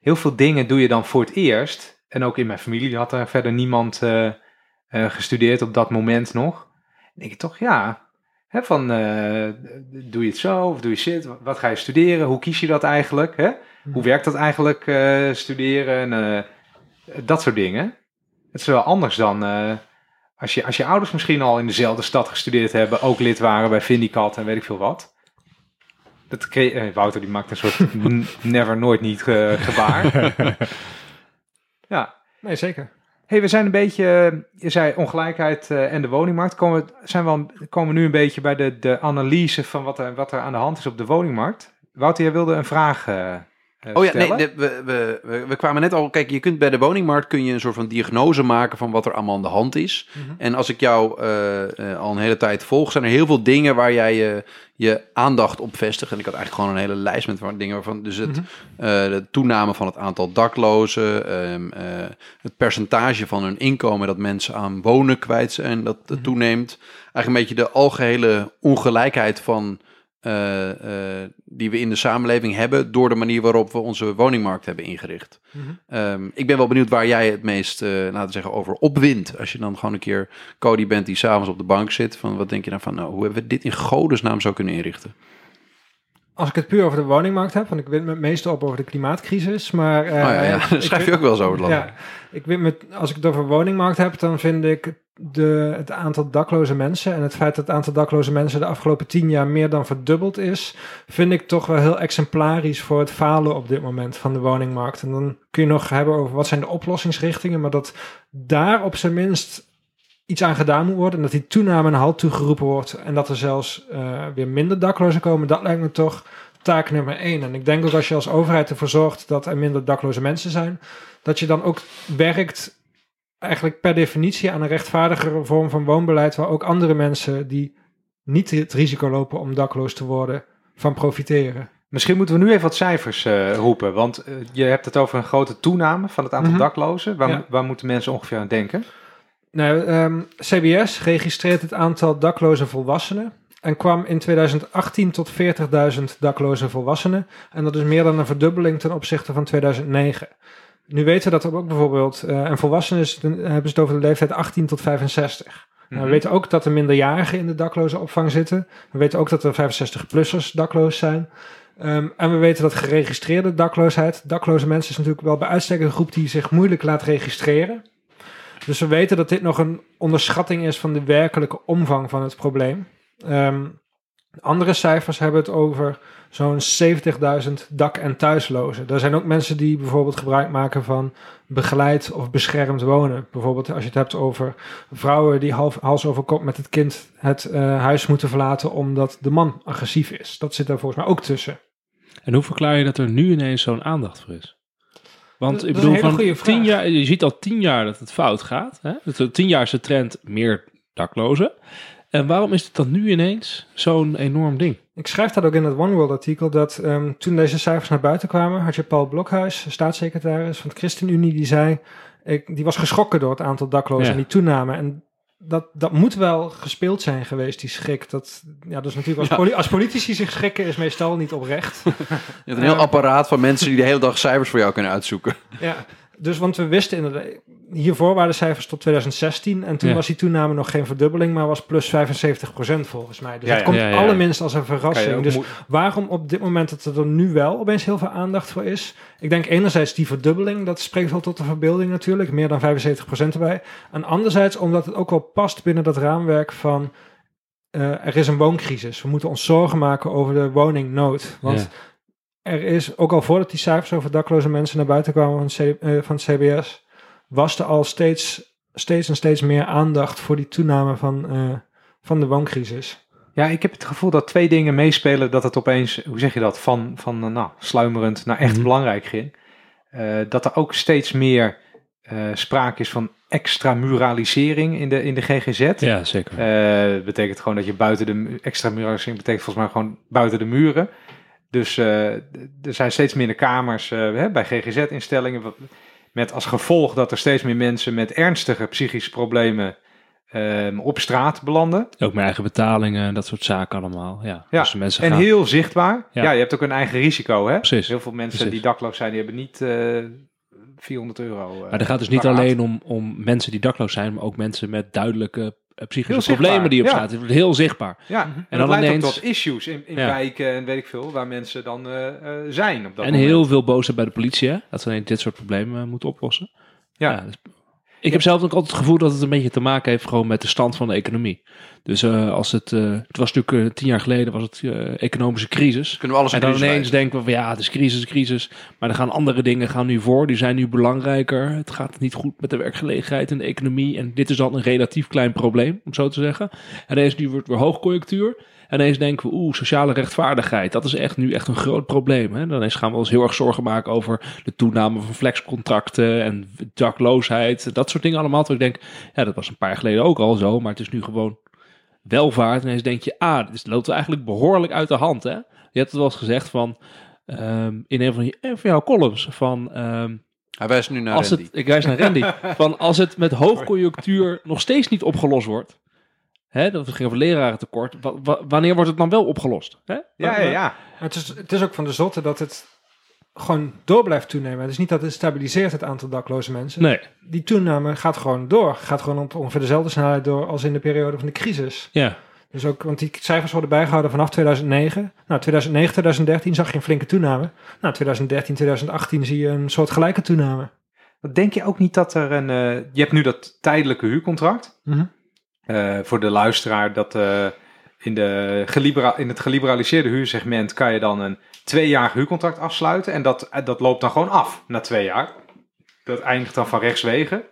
[SPEAKER 1] heel veel dingen doe je dan voor het eerst. En ook in mijn familie had er verder niemand eh, eh, gestudeerd op dat moment nog. Dan denk je toch, ja, hè, van eh, doe je het zo of doe je zit? Wat ga je studeren? Hoe kies je dat eigenlijk? Hè? Hoe werkt dat eigenlijk, studeren? En, dat soort dingen. Het is wel anders dan... als je, als je ouders misschien al in dezelfde stad gestudeerd hebben, ook lid waren bij Vindicat en weet ik veel wat. Dat kreeg, eh, Wouter die maakt een soort never nooit niet eh, gebaar. ja.
[SPEAKER 3] Nee, zeker.
[SPEAKER 1] hey, we zijn een beetje, je zei ongelijkheid eh, en de woningmarkt. Komen, we- zijn we, al- komen we nu een beetje bij de, de analyse van wat er, wat er aan de hand is op de woningmarkt. Wouter, jij wilde een vraag eh,
[SPEAKER 2] Oh ja, nee,
[SPEAKER 1] stellen?
[SPEAKER 2] we, we, we, we kwamen net al. Kijk, je kunt bij de woningmarkt kun je een soort van diagnose maken van wat er allemaal aan de hand is. En als ik jou eh, eh, al een hele tijd volg, zijn er heel veel dingen waar jij je, je aandacht op vestigt. En ik had eigenlijk gewoon een hele lijst met dingen waarvan. Dus het,
[SPEAKER 3] Mhm.
[SPEAKER 2] eh, de toename van het aantal daklozen, ehm, eh, het percentage van hun inkomen dat mensen aan wonen kwijt zijn, dat dat toeneemt. Eigenlijk een beetje de algehele ongelijkheid van. Eh, eh, die we in de samenleving hebben door de manier waarop we onze woningmarkt hebben ingericht.
[SPEAKER 3] Mhm.
[SPEAKER 2] Ehm, ik ben wel benieuwd waar jij het meest, eh, laten we zeggen, over opwint. Als je dan gewoon een keer Cody bent die s'avonds op de bank zit. Van wat denk je dan van, nou, hoe hebben we dit in godesnaam zo kunnen inrichten?
[SPEAKER 3] Als ik het puur over de woningmarkt heb, want ik win me het meeste op over de klimaatcrisis, maar... eh,
[SPEAKER 2] oh ja, daar schrijf je ook wel eens over het land.
[SPEAKER 3] Ja, ik win met, als ik het over woningmarkt heb, dan vind ik de, het aantal dakloze mensen en het feit dat het aantal dakloze mensen de afgelopen tien jaar meer dan verdubbeld is, vind ik toch wel heel exemplarisch voor het falen op dit moment van de woningmarkt. En dan kun je nog hebben over wat zijn de oplossingsrichtingen, maar dat daar op zijn minst iets aan gedaan moet worden en dat die toename een halt toegeroepen wordt en dat er zelfs eh, weer minder daklozen komen, dat lijkt me toch taak nummer één. En ik denk ook als je als overheid ervoor zorgt dat er minder dakloze mensen zijn, dat je dan ook werkt eigenlijk per definitie aan een rechtvaardigere vorm van woonbeleid, waar ook andere mensen die niet het risico lopen om dakloos te worden, van profiteren.
[SPEAKER 1] Misschien moeten we nu even wat cijfers eh, roepen. Want eh, je hebt het over een grote toename van het aantal
[SPEAKER 3] Mhm.
[SPEAKER 1] daklozen. Waar,
[SPEAKER 3] Ja.
[SPEAKER 1] waar moeten mensen ongeveer aan denken?
[SPEAKER 3] Nou, ehm, CBS registreert het aantal dakloze volwassenen en kwam in 2018 tot 40.000 dakloze volwassenen. En dat is meer dan een verdubbeling ten opzichte van 2009. Nu weten we dat er ook bijvoorbeeld, eh en volwassenen is, dan hebben ze het over de leeftijd 18 tot 65. Nou, we weten ook dat er minderjarigen in de dakloze opvang zitten. We weten ook dat er 65-plussers dakloos zijn. Ehm, en we weten dat geregistreerde dakloosheid, dakloze mensen is natuurlijk wel bij uitstek een groep die zich moeilijk laat registreren. Dus we weten dat dit nog een onderschatting is van de werkelijke omvang van het probleem. Ehm, andere cijfers hebben het over zo'n 70.000 dak- en thuislozen. Er zijn ook mensen die bijvoorbeeld gebruik maken van begeleid of beschermd wonen. Bijvoorbeeld als je het hebt over vrouwen die half, hals over kop met het kind het eh, huis moeten verlaten omdat de man agressief is. Dat zit daar volgens mij ook tussen.
[SPEAKER 4] En hoe verklaar je dat er nu ineens zo'n aandacht voor is? Want
[SPEAKER 3] Dat-
[SPEAKER 4] ik bedoel, van tien jaar, je ziet al tien jaar dat het fout gaat. Hè? Dat er tien jaar is de trend meer daklozen. En waarom is het dan nu ineens zo'n enorm ding?
[SPEAKER 3] Ik schrijf dat ook in het One World artikel, dat ehm, toen deze cijfers naar buiten kwamen, had je Paul Blokhuis, staatssecretaris van de ChristenUnie, die zei, ik, die was geschrokken door het aantal daklozen
[SPEAKER 4] Ja.
[SPEAKER 3] en die toename. En dat, dat moet wel gespeeld zijn geweest, die schrik. Dat, ja, dus natuurlijk als,
[SPEAKER 2] Ja.
[SPEAKER 3] poli- als politici zich schrikken is meestal niet oprecht.
[SPEAKER 2] Je hebt een heel
[SPEAKER 3] Ja.
[SPEAKER 2] apparaat van mensen die de hele dag cijfers voor jou kunnen uitzoeken.
[SPEAKER 3] ja. Dus, want we wisten inderdaad, hiervoor waren de cijfers tot 2016 en toen
[SPEAKER 4] Ja.
[SPEAKER 3] was die toename nog geen verdubbeling, maar was plus 75% volgens mij. Dus
[SPEAKER 1] Ja,
[SPEAKER 3] het
[SPEAKER 1] ja.
[SPEAKER 3] komt
[SPEAKER 4] Ja, ja.
[SPEAKER 3] allerminst als een verrassing. Dus waarom op dit moment dat er nu wel opeens heel veel aandacht voor is? Ik denk enerzijds die verdubbeling, dat spreekt wel tot de verbeelding natuurlijk, meer dan 75% erbij. En anderzijds omdat het ook wel past binnen dat raamwerk van eh, er is een wooncrisis. We moeten ons zorgen maken over de woningnood. Want
[SPEAKER 4] Ja.
[SPEAKER 3] Er is, ook al voordat die cijfers over dakloze mensen naar buiten kwamen van, C- eh, van het CBS, was er al steeds, steeds en steeds meer aandacht voor die toename van, eh, van de wooncrisis.
[SPEAKER 1] Ja, ik heb het gevoel dat twee dingen meespelen dat het opeens, hoe zeg je dat, van, van eh, nou, sluimerend naar echt
[SPEAKER 4] Mhm.
[SPEAKER 1] belangrijk ging. Eh, dat er ook steeds meer eh, sprake is van extramuralisering in de, in de GGZ.
[SPEAKER 4] Ja, zeker.
[SPEAKER 1] Eh, betekent gewoon dat je buiten de mu- extramuralisering betekent volgens mij gewoon buiten de muren. Dus eh, er zijn steeds minder kamers eh, bij GGZ-instellingen. wat- Met als gevolg dat er steeds meer mensen met ernstige psychische problemen ehm, op straat belanden.
[SPEAKER 4] Ook mijn eigen betalingen en dat soort zaken allemaal. Ja,
[SPEAKER 1] Ja,
[SPEAKER 4] Dus mensen
[SPEAKER 1] En
[SPEAKER 4] gaan...
[SPEAKER 1] heel zichtbaar. Ja.
[SPEAKER 4] Ja.
[SPEAKER 1] je hebt ook een eigen risico. Hè?
[SPEAKER 4] Precies.
[SPEAKER 1] Heel veel mensen
[SPEAKER 4] Precies.
[SPEAKER 1] die dakloos zijn, die hebben niet eh 400 euro. eh,
[SPEAKER 4] Maar het gaat dus niet
[SPEAKER 1] paraat.
[SPEAKER 4] alleen om, om mensen die dakloos zijn, maar ook mensen met duidelijke eh, psychische
[SPEAKER 1] Heel zichtbaar,
[SPEAKER 4] problemen die op
[SPEAKER 1] ja.
[SPEAKER 4] straat. Het wordt heel zichtbaar.
[SPEAKER 1] Ja, en,
[SPEAKER 4] En
[SPEAKER 1] dat
[SPEAKER 4] dan
[SPEAKER 1] leidt ook
[SPEAKER 4] ineens-
[SPEAKER 1] tot issues in, in
[SPEAKER 4] Ja.
[SPEAKER 1] wijken en weet ik veel, waar mensen dan eh, eh, zijn op dat
[SPEAKER 4] en
[SPEAKER 1] moment.
[SPEAKER 4] heel veel boosheid bij de politie, hè? dat ze alleen dit soort problemen eh, moeten oplossen.
[SPEAKER 1] Ja.
[SPEAKER 4] dus ik heb zelf ook altijd het gevoel dat het een beetje te maken heeft gewoon met de stand van de economie. Dus eh, als het, eh, het was natuurlijk eh, tien jaar geleden was het economische crisis.
[SPEAKER 2] Kunnen we alles
[SPEAKER 4] En dan ineens denken we van ja, het is crisis, crisis. Maar dan gaan andere dingen gaan nu voor. Die zijn nu belangrijker. Het gaat niet goed met de werkgelegenheid en de economie. En dit is dan een relatief klein probleem, om zo te zeggen. En ineens nu wordt weer hoogconjunctuur. En ineens denken we, oeh, sociale rechtvaardigheid. Dat is echt nu echt een groot probleem. Hè? Dan ineens gaan we ons heel erg zorgen maken over de toename van flexcontracten en dakloosheid. Dat soort dingen allemaal. Terwijl ik denk, ja, dat was een paar jaar geleden ook al zo. Maar het is nu gewoon welvaart. En ineens denk je, ah, dit loopt eigenlijk behoorlijk uit de hand. Hè? Je hebt het wel eens gezegd van, ehm, in een van, je, een van jouw columns, van... ehm,
[SPEAKER 2] Hij wijst nu naar
[SPEAKER 4] als
[SPEAKER 2] Randy.
[SPEAKER 4] het, ik wijs naar Randy, van als het met hoogconjunctuur nog steeds niet opgelost wordt, hè, dat het ging over lerarentekort, wa- wa- wanneer wordt het dan wel opgelost? Hè?
[SPEAKER 1] Ja, ja,
[SPEAKER 3] Het is, het is ook van de zotte dat het gewoon door blijft toenemen. Het is niet dat het stabiliseert het aantal dakloze mensen.
[SPEAKER 4] Nee,
[SPEAKER 3] Die toename gaat gewoon door. Gaat gewoon op ongeveer dezelfde snelheid door als in de periode van de crisis.
[SPEAKER 4] ja,
[SPEAKER 3] Dus ook, want die cijfers worden bijgehouden vanaf 2009. Nou, 2009, 2013 zag je een flinke toename. Nou, 2013, 2018 zie je een soort gelijke toename.
[SPEAKER 1] Denk je ook niet dat er een... eh, je hebt nu dat tijdelijke huurcontract.
[SPEAKER 3] Mhm.
[SPEAKER 1] Eh, voor de luisteraar, dat eh, in, de gelibera- in het geliberaliseerde huursegment kan je dan een tweejarig huurcontract afsluiten. En dat, eh, dat loopt dan gewoon af na twee jaar. Dat eindigt dan van rechtswege,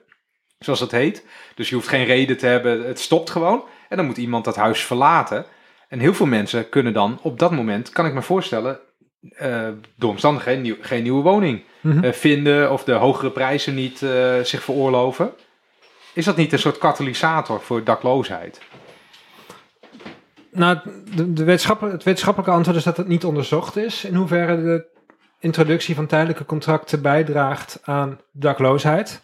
[SPEAKER 1] zoals het heet. Dus je hoeft geen reden te hebben, het stopt gewoon. En dan moet iemand dat huis verlaten. En heel veel mensen kunnen dan op dat moment, kan ik me voorstellen, eh, door omstandigheden nieuw- geen nieuwe woning
[SPEAKER 3] Mhm.
[SPEAKER 1] vinden of de hogere prijzen niet zich veroorloven. Is dat niet een soort katalysator voor dakloosheid?
[SPEAKER 3] Nou, de, wetenschappelijke, het wetenschappelijke antwoord is dat het niet onderzocht is. In hoeverre de introductie van tijdelijke contracten bijdraagt aan dakloosheid.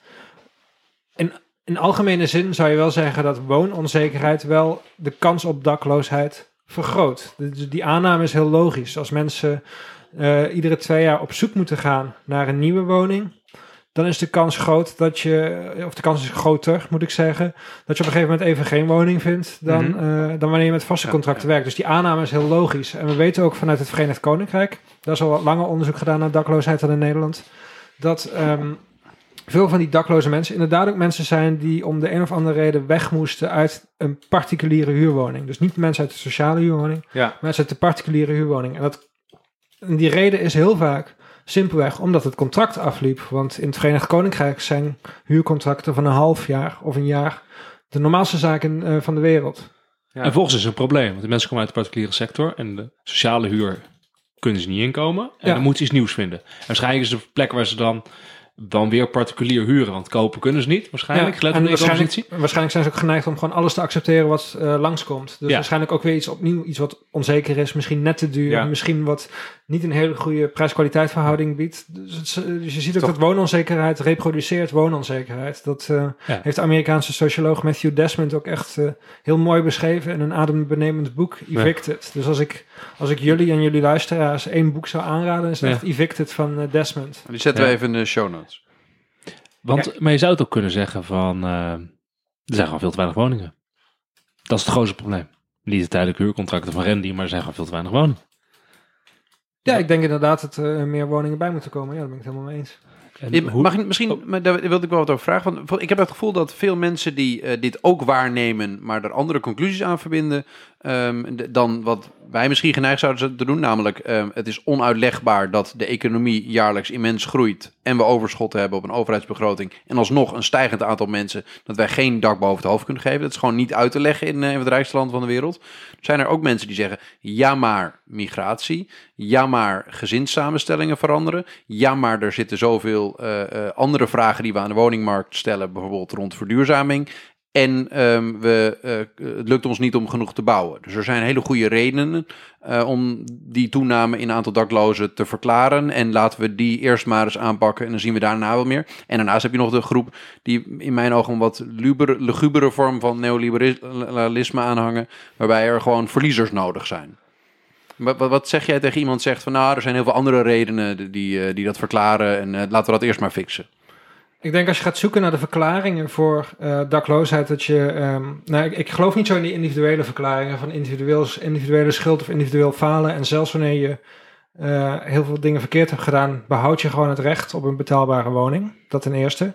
[SPEAKER 3] In, in algemene zin zou je wel zeggen dat woononzekerheid wel de kans op dakloosheid vergroot. Dus die aanname is heel logisch. Als mensen eh, iedere twee jaar op zoek moeten gaan naar een nieuwe woning, dan is de kans groot dat je, of de kans is groter, moet ik zeggen, dat je op een gegeven moment even geen woning vindt dan,
[SPEAKER 1] Mhm.
[SPEAKER 3] eh, dan wanneer je met vaste
[SPEAKER 2] Ja,
[SPEAKER 3] contracten werkt. Dus die aanname is heel logisch. En we weten ook vanuit het Verenigd Koninkrijk, daar is al wat langer onderzoek gedaan naar dakloosheid dan in Nederland, dat ehm, veel van die dakloze mensen inderdaad ook mensen zijn die om de een of andere reden weg moesten uit een particuliere huurwoning. Dus niet mensen uit de sociale huurwoning,
[SPEAKER 1] Ja.
[SPEAKER 3] mensen uit de particuliere huurwoning. En, dat, en die reden is heel vaak simpelweg omdat het contract afliep. Want in het Verenigd Koninkrijk zijn huurcontracten van een half jaar of een jaar de normaalste zaak in, eh, van de wereld.
[SPEAKER 1] Ja.
[SPEAKER 4] En volgens is het een probleem, want de mensen komen uit de particuliere sector en de sociale huur kunnen ze niet inkomen. En
[SPEAKER 3] Ja.
[SPEAKER 4] dan moeten ze iets nieuws vinden. En waarschijnlijk is het een plek waar ze dan, dan weer particulier huren, want kopen kunnen ze niet, waarschijnlijk.
[SPEAKER 3] Ja, en
[SPEAKER 4] de
[SPEAKER 3] waarschijnlijk,
[SPEAKER 4] positie.
[SPEAKER 3] waarschijnlijk zijn ze ook geneigd om gewoon alles te accepteren wat eh, langskomt. Dus
[SPEAKER 4] Ja.
[SPEAKER 3] waarschijnlijk ook weer iets opnieuw, iets wat onzeker is, misschien net te duur,
[SPEAKER 1] Ja.
[SPEAKER 3] misschien wat niet een hele goede prijs-kwaliteit verhouding biedt. Dus, eh, dus je ziet ook
[SPEAKER 1] Toch-
[SPEAKER 3] dat woononzekerheid reproduceert woononzekerheid. Dat eh,
[SPEAKER 4] Ja.
[SPEAKER 3] heeft de Amerikaanse socioloog Matthew Desmond ook echt eh, heel mooi beschreven in een adembenemend boek, Evicted. Dus als ik, als ik jullie en jullie luisteraars één boek zou aanraden, is het
[SPEAKER 4] Ja.
[SPEAKER 3] echt Evicted van Desmond.
[SPEAKER 2] Die zetten
[SPEAKER 4] Ja.
[SPEAKER 2] we even in de show notes.
[SPEAKER 4] Want, Maar je zou het ook kunnen zeggen van, eh, er zijn gewoon veel te weinig woningen. Dat is het grootste probleem. Niet de tijdelijke huurcontracten van Randy, maar er zijn gewoon veel te weinig woningen.
[SPEAKER 3] Ja, ik denk inderdaad dat er meer woningen bij moeten komen. Ja, daar ben ik het helemaal mee eens.
[SPEAKER 4] En
[SPEAKER 2] Ja,
[SPEAKER 4] hoe-
[SPEAKER 2] Mag ik misschien,
[SPEAKER 4] Oh.
[SPEAKER 2] maar daar wilde ik wel wat over vragen. Want ik heb het gevoel dat veel mensen die eh, dit ook waarnemen, maar er andere conclusies aan verbinden, ehm, dan wat wij misschien geneigd zouden te doen. Namelijk, ehm, het is onuitlegbaar dat de economie jaarlijks immens groeit en we overschotten hebben op een overheidsbegroting. En alsnog een stijgend aantal mensen dat wij geen dak boven het hoofd kunnen geven. Dat is gewoon niet uit te leggen in, eh, in het rijkste land van de wereld. Zijn er ook mensen die zeggen, ja maar migratie, ja maar gezinssamenstellingen veranderen, ja maar er zitten zoveel eh, eh, andere vragen die we aan de woningmarkt stellen, bijvoorbeeld rond verduurzaming. En ehm, we, eh, het lukt ons niet om genoeg te bouwen. Dus er zijn hele goede redenen eh, om die toename in aantal daklozen te verklaren. En laten we die eerst maar eens aanpakken en dan zien we daarna wel meer. En daarnaast heb je nog de groep die in mijn ogen een wat lugubere vorm van neoliberalisme aanhangen. Waarbij er gewoon verliezers nodig zijn. Wat, wat, zeg jij tegen iemand zegt van nou, er zijn heel veel andere redenen die, eh, die dat verklaren. En eh, laten we dat eerst maar fixen.
[SPEAKER 3] Ik denk als je gaat zoeken naar de verklaringen voor eh, dakloosheid, dat je. ehm, nou, ik, geloof niet zo in die individuele verklaringen van individueel, individuele schuld of individueel falen. En zelfs wanneer je eh, heel veel dingen verkeerd hebt gedaan, behoud je gewoon het recht op een betaalbare woning. Dat ten eerste.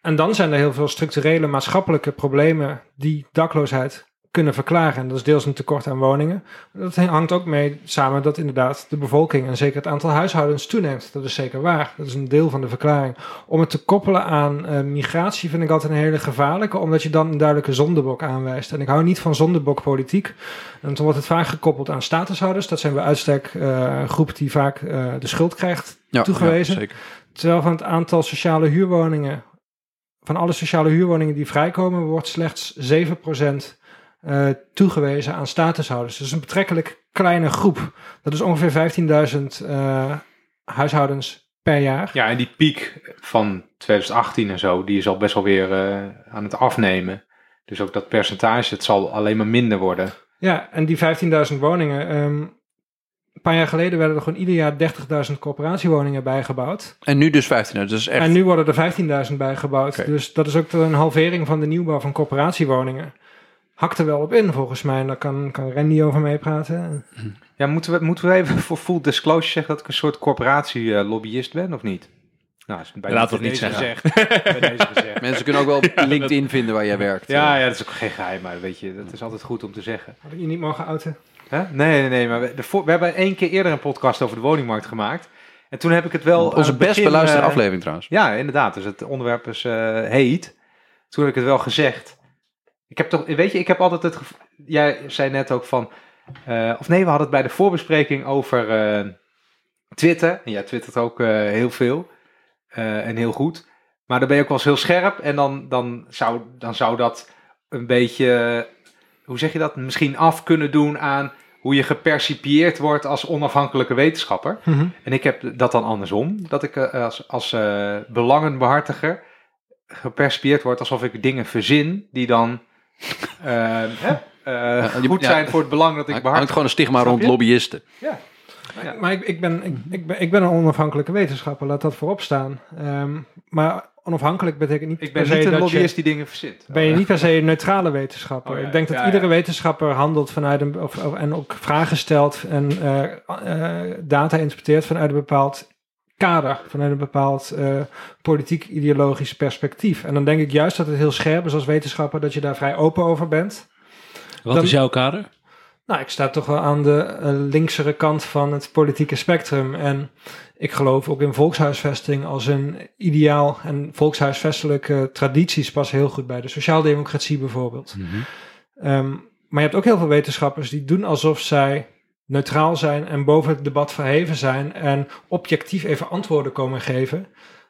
[SPEAKER 3] En dan zijn er heel veel structurele maatschappelijke problemen die dakloosheid kunnen verklaren. En dat is deels een tekort aan woningen. Dat hangt ook mee samen dat inderdaad de bevolking en zeker het aantal huishoudens toeneemt. Dat is zeker waar. Dat is een deel van de verklaring. Om het te koppelen aan eh, migratie vind ik altijd een hele gevaarlijke, omdat je dan een duidelijke zondebok aanwijst. En ik hou niet van zondebokpolitiek. En toen wordt het vaak gekoppeld aan statushouders. Dat zijn bij uitstek eh, een groep die vaak eh, de schuld krijgt
[SPEAKER 2] Ja,
[SPEAKER 3] Toegewezen.
[SPEAKER 2] ja, zeker.
[SPEAKER 3] Terwijl van het aantal sociale huurwoningen, van alle sociale huurwoningen die vrijkomen, wordt slechts 7% eh toegewezen aan statushouders. Dus een betrekkelijk kleine groep. Dat is ongeveer 15.000 eh, huishoudens per jaar.
[SPEAKER 1] Ja, en die piek van 2018 en zo, die is al best wel weer eh, aan het afnemen. Dus ook dat percentage, het zal alleen maar minder worden.
[SPEAKER 3] Ja, en die 15.000 woningen. ehm, een paar jaar geleden werden er gewoon ieder jaar 30.000 coöperatiewoningen bijgebouwd.
[SPEAKER 2] En nu dus 15. Dat is echt.
[SPEAKER 3] En nu worden er 15.000 bijgebouwd. Dus dat is ook een halvering van de nieuwbouw van coöperatiewoningen. Hakt er wel op in, volgens mij. En daar kan, kan Randy over meepraten.
[SPEAKER 1] Ja, moeten we, moeten we even voor full disclosure zeggen dat ik een soort corporatie-lobbyist ben, of niet? Nou, is bij deze
[SPEAKER 4] het niet
[SPEAKER 1] gezegd. Bij deze gezegd.
[SPEAKER 2] Mensen kunnen ook wel op LinkedIn vinden waar jij werkt.
[SPEAKER 1] Ja, ja, dat is ook geen geheim, maar weet je, dat is altijd goed om te zeggen.
[SPEAKER 3] Had ik je niet mogen outen?
[SPEAKER 1] Hè? Nee, nee, nee, maar we, de, voor- we hebben één keer eerder een podcast over de woningmarkt gemaakt. En toen heb ik het wel...
[SPEAKER 2] Onze
[SPEAKER 1] het
[SPEAKER 2] best beluisterde
[SPEAKER 1] eh,
[SPEAKER 2] aflevering trouwens.
[SPEAKER 1] Ja, inderdaad. Dus het onderwerp is eh, heet. Toen heb ik het wel gezegd. Ik heb toch, weet je, ik heb altijd het gevoel. Jij zei net ook van. eh, of nee, we hadden het bij de voorbespreking over eh, Twitter. En jij twittert ook eh, heel veel. en heel goed. Maar dan ben je ook wel eens heel scherp. En dan, dan, zou, dan zou dat een beetje. Hoe zeg je dat? Misschien af kunnen doen aan hoe je gepercipieerd wordt als onafhankelijke wetenschapper. En ik heb dat dan andersom. Dat ik als, als eh, belangenbehartiger gepercipieerd word alsof ik dingen verzin die dan
[SPEAKER 2] je-
[SPEAKER 1] goed
[SPEAKER 2] ja.
[SPEAKER 1] zijn voor het belang dat ik
[SPEAKER 2] Er hangt
[SPEAKER 1] behartig.
[SPEAKER 2] gewoon een stigma rond lobbyisten.
[SPEAKER 1] Ja.
[SPEAKER 3] Maar ik, ik, ben, ik, ik, ben, ik ben een onafhankelijke wetenschapper, laat dat voorop staan. Ehm, maar onafhankelijk betekent niet
[SPEAKER 1] Ik ben
[SPEAKER 3] per se
[SPEAKER 1] niet een
[SPEAKER 3] dat
[SPEAKER 1] lobbyist
[SPEAKER 3] je...
[SPEAKER 1] die dingen verzint.
[SPEAKER 3] Ben je niet per se een neutrale wetenschapper.
[SPEAKER 1] Oh ja,
[SPEAKER 3] ik denk dat
[SPEAKER 1] ja,
[SPEAKER 3] iedere wetenschapper handelt vanuit een... Of, of- en ook vragen stelt en eh, eh, data interpreteert vanuit een bepaald kader. Vanuit een bepaald eh, politiek-ideologisch perspectief. En dan denk ik juist dat het heel scherp is als wetenschapper... dat je daar vrij open over bent.
[SPEAKER 4] Wat
[SPEAKER 3] Dan-
[SPEAKER 4] is jouw kader?
[SPEAKER 3] Nou, ik sta toch wel aan de eh, linksere kant van het politieke spectrum. En ik geloof ook in volkshuisvesting als een ideaal. En volkshuisvestelijke tradities passen heel goed bij de sociaaldemocratie bijvoorbeeld. Ehm, maar je hebt ook heel veel wetenschappers die doen alsof zij neutraal zijn en boven het debat verheven zijn en objectief even antwoorden komen geven.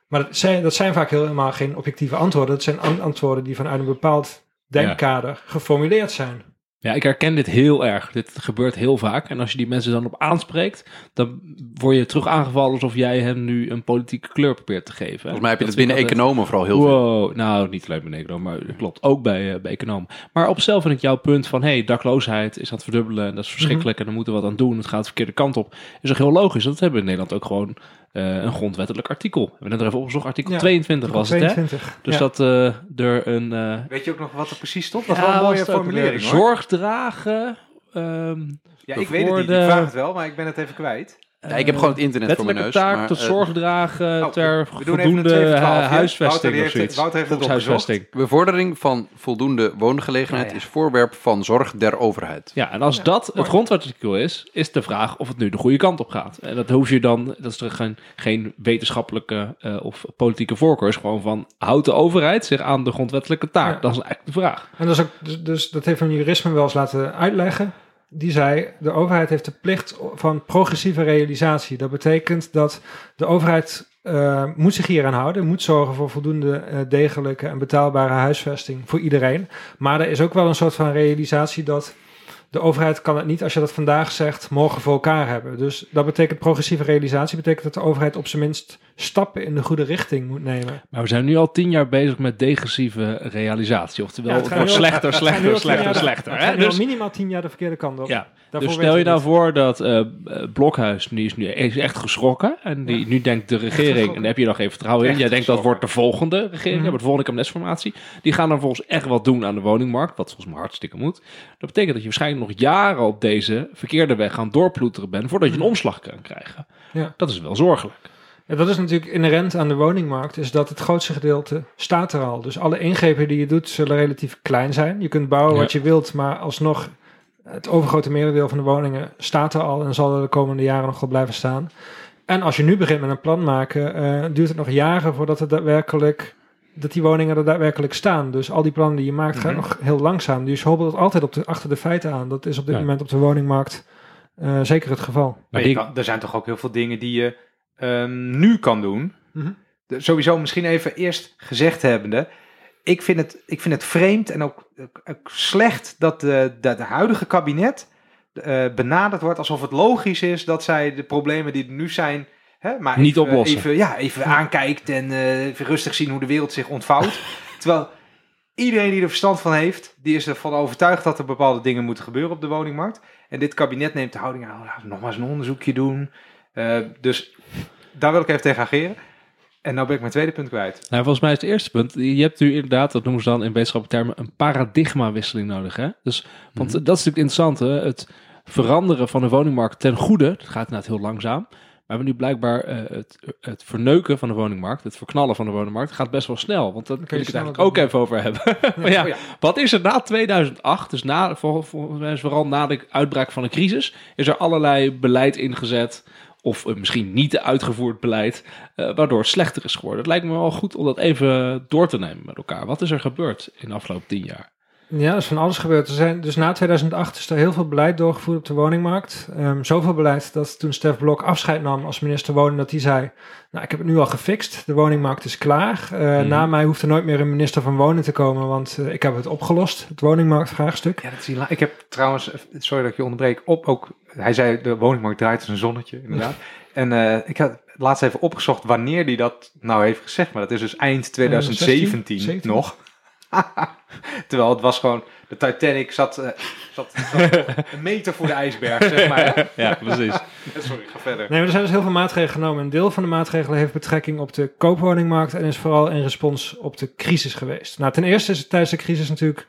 [SPEAKER 3] Maar dat zijn, dat zijn vaak helemaal geen objectieve antwoorden. Dat zijn an- antwoorden die vanuit een bepaald denkkader geformuleerd zijn.
[SPEAKER 4] Ja, ik herken dit heel erg. Dit gebeurt heel vaak. En als je die mensen dan op aanspreekt, dan word je terug aangevallen alsof jij hem nu een politieke kleur probeert te geven.
[SPEAKER 2] Volgens mij heb je
[SPEAKER 4] Dat
[SPEAKER 2] binnen economen vooral heel veel.
[SPEAKER 4] Nou niet alleen bij economen, maar dat klopt ook bij, eh, bij economen. Maar op zelf vind ik jouw punt van, hey, dakloosheid is aan het verdubbelen en dat is verschrikkelijk en daar moeten we wat aan doen. Het gaat de verkeerde kant op. Is ook heel logisch. Dat hebben we in Nederland ook gewoon een grondwettelijk artikel. We hebben net er even opgezocht, artikel
[SPEAKER 3] Ja,
[SPEAKER 4] 22 was het, hè?
[SPEAKER 3] 22.
[SPEAKER 4] Dus
[SPEAKER 3] ja.
[SPEAKER 4] dat eh, er een... eh,
[SPEAKER 1] Weet je ook nog wat er precies stond? Dat
[SPEAKER 4] ja,
[SPEAKER 1] was wel een mooie formulering.
[SPEAKER 4] Zorg dragen. ehm,
[SPEAKER 1] Ja, ik weet het niet. Ik vraag het wel, maar ik ben het even kwijt.
[SPEAKER 2] Ja, ik heb gewoon het internet voor mijn neus.
[SPEAKER 4] taak
[SPEAKER 2] maar,
[SPEAKER 4] tot
[SPEAKER 2] eh,
[SPEAKER 4] zorg dragen
[SPEAKER 1] Oh,
[SPEAKER 4] ter voldoende
[SPEAKER 1] 2 voor 12,
[SPEAKER 4] eh, huisvesting
[SPEAKER 1] Wouter, heeft Wouter heeft het
[SPEAKER 4] Volkshuisvesting.
[SPEAKER 2] Bevordering van voldoende woongelegenheid
[SPEAKER 1] Ja, ja.
[SPEAKER 2] is voorwerp van zorg der overheid.
[SPEAKER 4] Ja, en als dat het grondwetartikel is, is de vraag of het nu de goede kant op gaat. En dat hoef je dan, dat is er geen, geen wetenschappelijke eh, of politieke voorkeur, is gewoon van, houdt de overheid zich aan de grondwettelijke taak?
[SPEAKER 3] Ja.
[SPEAKER 4] Dat is eigenlijk de vraag.
[SPEAKER 3] En dat, is ook, dus, dus dat heeft een jurist me wel eens laten uitleggen. Die zei, de overheid heeft de plicht van progressieve realisatie. Dat betekent dat de overheid eh, moet zich hier aan houden. Moet zorgen voor voldoende eh, degelijke en betaalbare huisvesting voor iedereen. Maar er is ook wel een soort van realisatie dat de overheid kan het niet, als je dat vandaag zegt, morgen voor elkaar hebben. Dus dat betekent progressieve realisatie. betekent dat de overheid op zijn minst stappen in de goede richting moet nemen.
[SPEAKER 4] Maar we zijn nu al tien jaar bezig met degressieve realisatie. Oftewel,
[SPEAKER 3] Ja, het
[SPEAKER 4] wordt
[SPEAKER 3] nu
[SPEAKER 4] slechter,
[SPEAKER 3] nu
[SPEAKER 4] slechter, slechter, slechter.
[SPEAKER 3] Het
[SPEAKER 4] hè?
[SPEAKER 3] gaat nu al
[SPEAKER 4] Dus,
[SPEAKER 3] minimaal tien jaar de verkeerde kant op.
[SPEAKER 4] ja.
[SPEAKER 3] Daarvoor
[SPEAKER 4] Dus stel je nou voor dat eh, Blokhuis, die is nu is echt geschrokken. En die, nu denkt de regering, en daar heb je nog geen vertrouwen in.
[SPEAKER 1] Echt
[SPEAKER 4] Jij denkt dat wordt de volgende regering,
[SPEAKER 3] Mhm.
[SPEAKER 4] de volgende kabinetsformatie. Die gaan dan volgens echt wat doen aan de woningmarkt. Wat volgens mij hartstikke moet. Dat betekent dat je waarschijnlijk nog jaren op deze verkeerde weg gaan doorploeteren bent. Voordat je een omslag kan krijgen.
[SPEAKER 3] Ja.
[SPEAKER 4] Dat is wel zorgelijk.
[SPEAKER 3] Ja, dat is natuurlijk inherent aan de woningmarkt, is dat het grootste gedeelte staat er al. Dus alle ingrepen die je doet zullen relatief klein zijn. Je kunt bouwen wat je wilt, maar alsnog het overgrote merendeel van de woningen staat er al en zal er de komende jaren nog wel blijven staan. En als je nu begint met een plan maken, eh, duurt het nog jaren voordat het daadwerkelijk dat die woningen er daadwerkelijk staan. Dus al die plannen die je maakt gaan
[SPEAKER 1] Mhm.
[SPEAKER 3] nog heel langzaam. Dus je hobbelt altijd op de, achter de feiten aan. Dat is op dit
[SPEAKER 4] Ja.
[SPEAKER 3] moment op de woningmarkt eh, zeker het geval.
[SPEAKER 1] Maar
[SPEAKER 4] die-
[SPEAKER 1] kan, er zijn toch ook heel veel dingen die je ehm, nu kan doen.
[SPEAKER 3] Mhm.
[SPEAKER 1] De- sowieso misschien even eerst gezegd hebbende. Ik vind het, ik vind het vreemd en ook, slecht dat de, dat de huidige kabinet eh, benaderd wordt alsof het logisch is dat zij de problemen die er nu zijn, hè, maar
[SPEAKER 4] Niet
[SPEAKER 1] even,
[SPEAKER 4] oplossen.
[SPEAKER 1] Even, ja, even aankijkt en eh, even rustig zien hoe de wereld zich ontvouwt. Terwijl iedereen die er verstand van heeft, die is ervan overtuigd dat er bepaalde dingen moeten gebeuren op de woningmarkt. En dit kabinet neemt de houding aan, laten we nog maar eens een onderzoekje doen. Eh, dus daar wil ik even tegen ageren. En nou ben ik mijn tweede punt kwijt.
[SPEAKER 4] Nou, volgens mij is het eerste punt. Je hebt nu inderdaad, dat noemen ze dan in wetenschappelijke termen, een paradigmawisseling nodig. Hè? Dus, want
[SPEAKER 2] Mhm.
[SPEAKER 4] dat is natuurlijk interessant. Hè? Het veranderen van de woningmarkt ten goede, dat gaat inderdaad heel langzaam. We nu blijkbaar eh, het, het verneuken van de woningmarkt, het verknallen van de woningmarkt, gaat best wel snel. Want daar
[SPEAKER 3] kun je
[SPEAKER 4] ik het eigenlijk ook
[SPEAKER 3] doen.
[SPEAKER 4] even over hebben. maar ja,
[SPEAKER 1] Oh ja.
[SPEAKER 4] wat is er na 2008, dus na, vol- volgens mij is vooral na de uitbraak van de crisis, is er allerlei beleid ingezet, of eh, misschien niet uitgevoerd beleid, eh, waardoor het slechter is geworden. Het lijkt me wel goed om dat even door te nemen met elkaar. Wat is er gebeurd in de afgelopen tien jaar?
[SPEAKER 3] Ja, er is van alles gebeurd. Er zijn, dus na 2008 is er heel veel beleid doorgevoerd op de woningmarkt. Ehm, zoveel beleid dat toen Stef Blok afscheid nam als minister woning, dat hij zei, nou ik heb het nu al gefixt, de woningmarkt is klaar. Eh,
[SPEAKER 4] Mhm.
[SPEAKER 3] Na mij hoeft er nooit meer een minister van Wonen te komen, want eh, ik heb het opgelost, het woningmarktvraagstuk.
[SPEAKER 1] Ja, dat is ik heb trouwens, eh, sorry dat ik je onderbreek, op ook, hij zei de woningmarkt draait als een zonnetje, inderdaad. en ik had laatst even opgezocht wanneer hij dat nou heeft gezegd, maar dat is dus eind 2017
[SPEAKER 3] 17.
[SPEAKER 1] nog. Terwijl het was gewoon, de Titanic zat, eh, zat, zat een meter voor de ijsberg, zeg maar.
[SPEAKER 4] Ja, precies.
[SPEAKER 1] Sorry, ga verder.
[SPEAKER 3] Nee, maar er zijn dus heel veel maatregelen genomen. Een deel van de maatregelen heeft betrekking op de koopwoningmarkt en is vooral in respons op de crisis geweest. Nou, ten eerste is het tijdens de crisis natuurlijk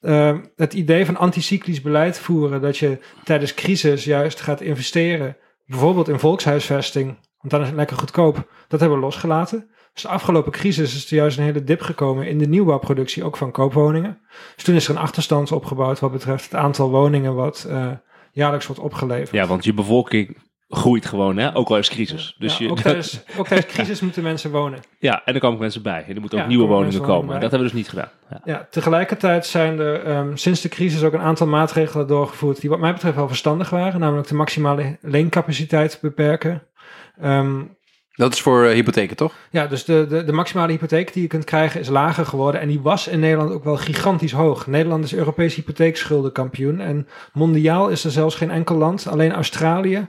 [SPEAKER 3] eh, het idee van anticyclisch beleid voeren, dat je tijdens crisis juist gaat investeren, bijvoorbeeld in volkshuisvesting, want dan is het lekker goedkoop. Dat hebben we losgelaten. Dus de afgelopen crisis is er juist een hele dip gekomen in de nieuwbouwproductie, ook van koopwoningen. Dus toen is er een achterstand opgebouwd wat betreft het aantal woningen wat eh, jaarlijks wordt opgeleverd.
[SPEAKER 4] Ja, want je bevolking groeit gewoon, hè? ook al is crisis. Dus
[SPEAKER 3] Ja,
[SPEAKER 4] je,
[SPEAKER 3] ook, tijdens, ook tijdens crisis moeten mensen wonen.
[SPEAKER 4] ja, en er komen mensen bij. En er moeten ook
[SPEAKER 3] Ja,
[SPEAKER 4] nieuwe woningen komen. Dat hebben we dus niet gedaan. Ja.
[SPEAKER 3] Ja, tegelijkertijd zijn er ehm, sinds de crisis ook een aantal maatregelen doorgevoerd die wat mij betreft wel verstandig waren. Namelijk de maximale leencapaciteit beperken. Ehm,
[SPEAKER 2] Dat is voor eh, hypotheken, toch?
[SPEAKER 3] Ja, dus de, de, de maximale hypotheek die je kunt krijgen is lager geworden. En die was in Nederland ook wel gigantisch hoog. Nederland is Europees hypotheekschuldenkampioen. En mondiaal is er zelfs geen enkel land, alleen Australië,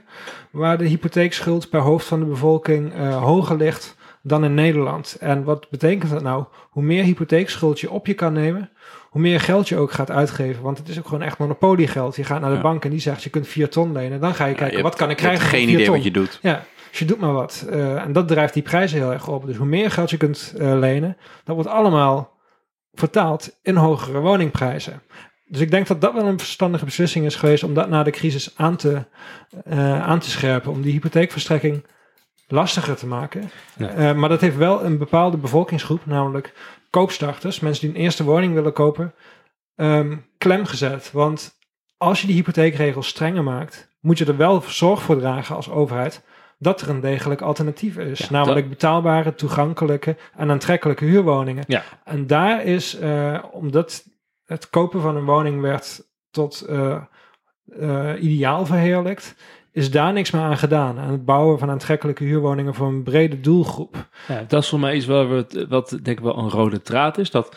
[SPEAKER 3] waar de hypotheekschuld per hoofd van de bevolking eh, hoger ligt dan in Nederland. En wat betekent dat nou? Hoe meer hypotheekschuld je op je kan nemen, hoe meer geld je ook gaat uitgeven. Want het is ook gewoon echt monopoliegeld. Je gaat naar de
[SPEAKER 2] Ja.
[SPEAKER 3] bank en die zegt je kunt 4 ton lenen. Dan ga je kijken,
[SPEAKER 2] je
[SPEAKER 3] wat kan ik
[SPEAKER 2] Je hebt
[SPEAKER 3] krijgen
[SPEAKER 2] geen
[SPEAKER 3] voor 4
[SPEAKER 2] idee
[SPEAKER 3] ton?
[SPEAKER 2] wat je doet.
[SPEAKER 3] Ja, dus je doet maar wat. Eh, en dat drijft die prijzen heel erg op. Dus hoe meer geld je kunt eh, lenen, dat wordt allemaal vertaald in hogere woningprijzen. Dus ik denk dat dat wel een verstandige beslissing is geweest om dat na de crisis aan te, eh, aan te scherpen. Om die hypotheekverstrekking lastiger te maken.
[SPEAKER 4] Ja.
[SPEAKER 3] Maar dat heeft wel een bepaalde bevolkingsgroep, namelijk koopstarters, mensen die een eerste woning willen kopen, ehm, klem gezet. Want als je die hypotheekregels strenger maakt, moet je er wel zorg voor dragen als overheid dat er een degelijk alternatief is.
[SPEAKER 4] Ja,
[SPEAKER 3] namelijk betaalbare, toegankelijke en aantrekkelijke huurwoningen.
[SPEAKER 4] Ja.
[SPEAKER 3] En daar is, eh, omdat het kopen van een woning werd tot eh, eh, ideaal verheerlijkt, is daar niks meer aan gedaan. Aan het bouwen van aantrekkelijke huurwoningen voor een brede doelgroep.
[SPEAKER 4] Ja, dat is voor mij iets waar we, wat denk ik wel een rode draad is. Dat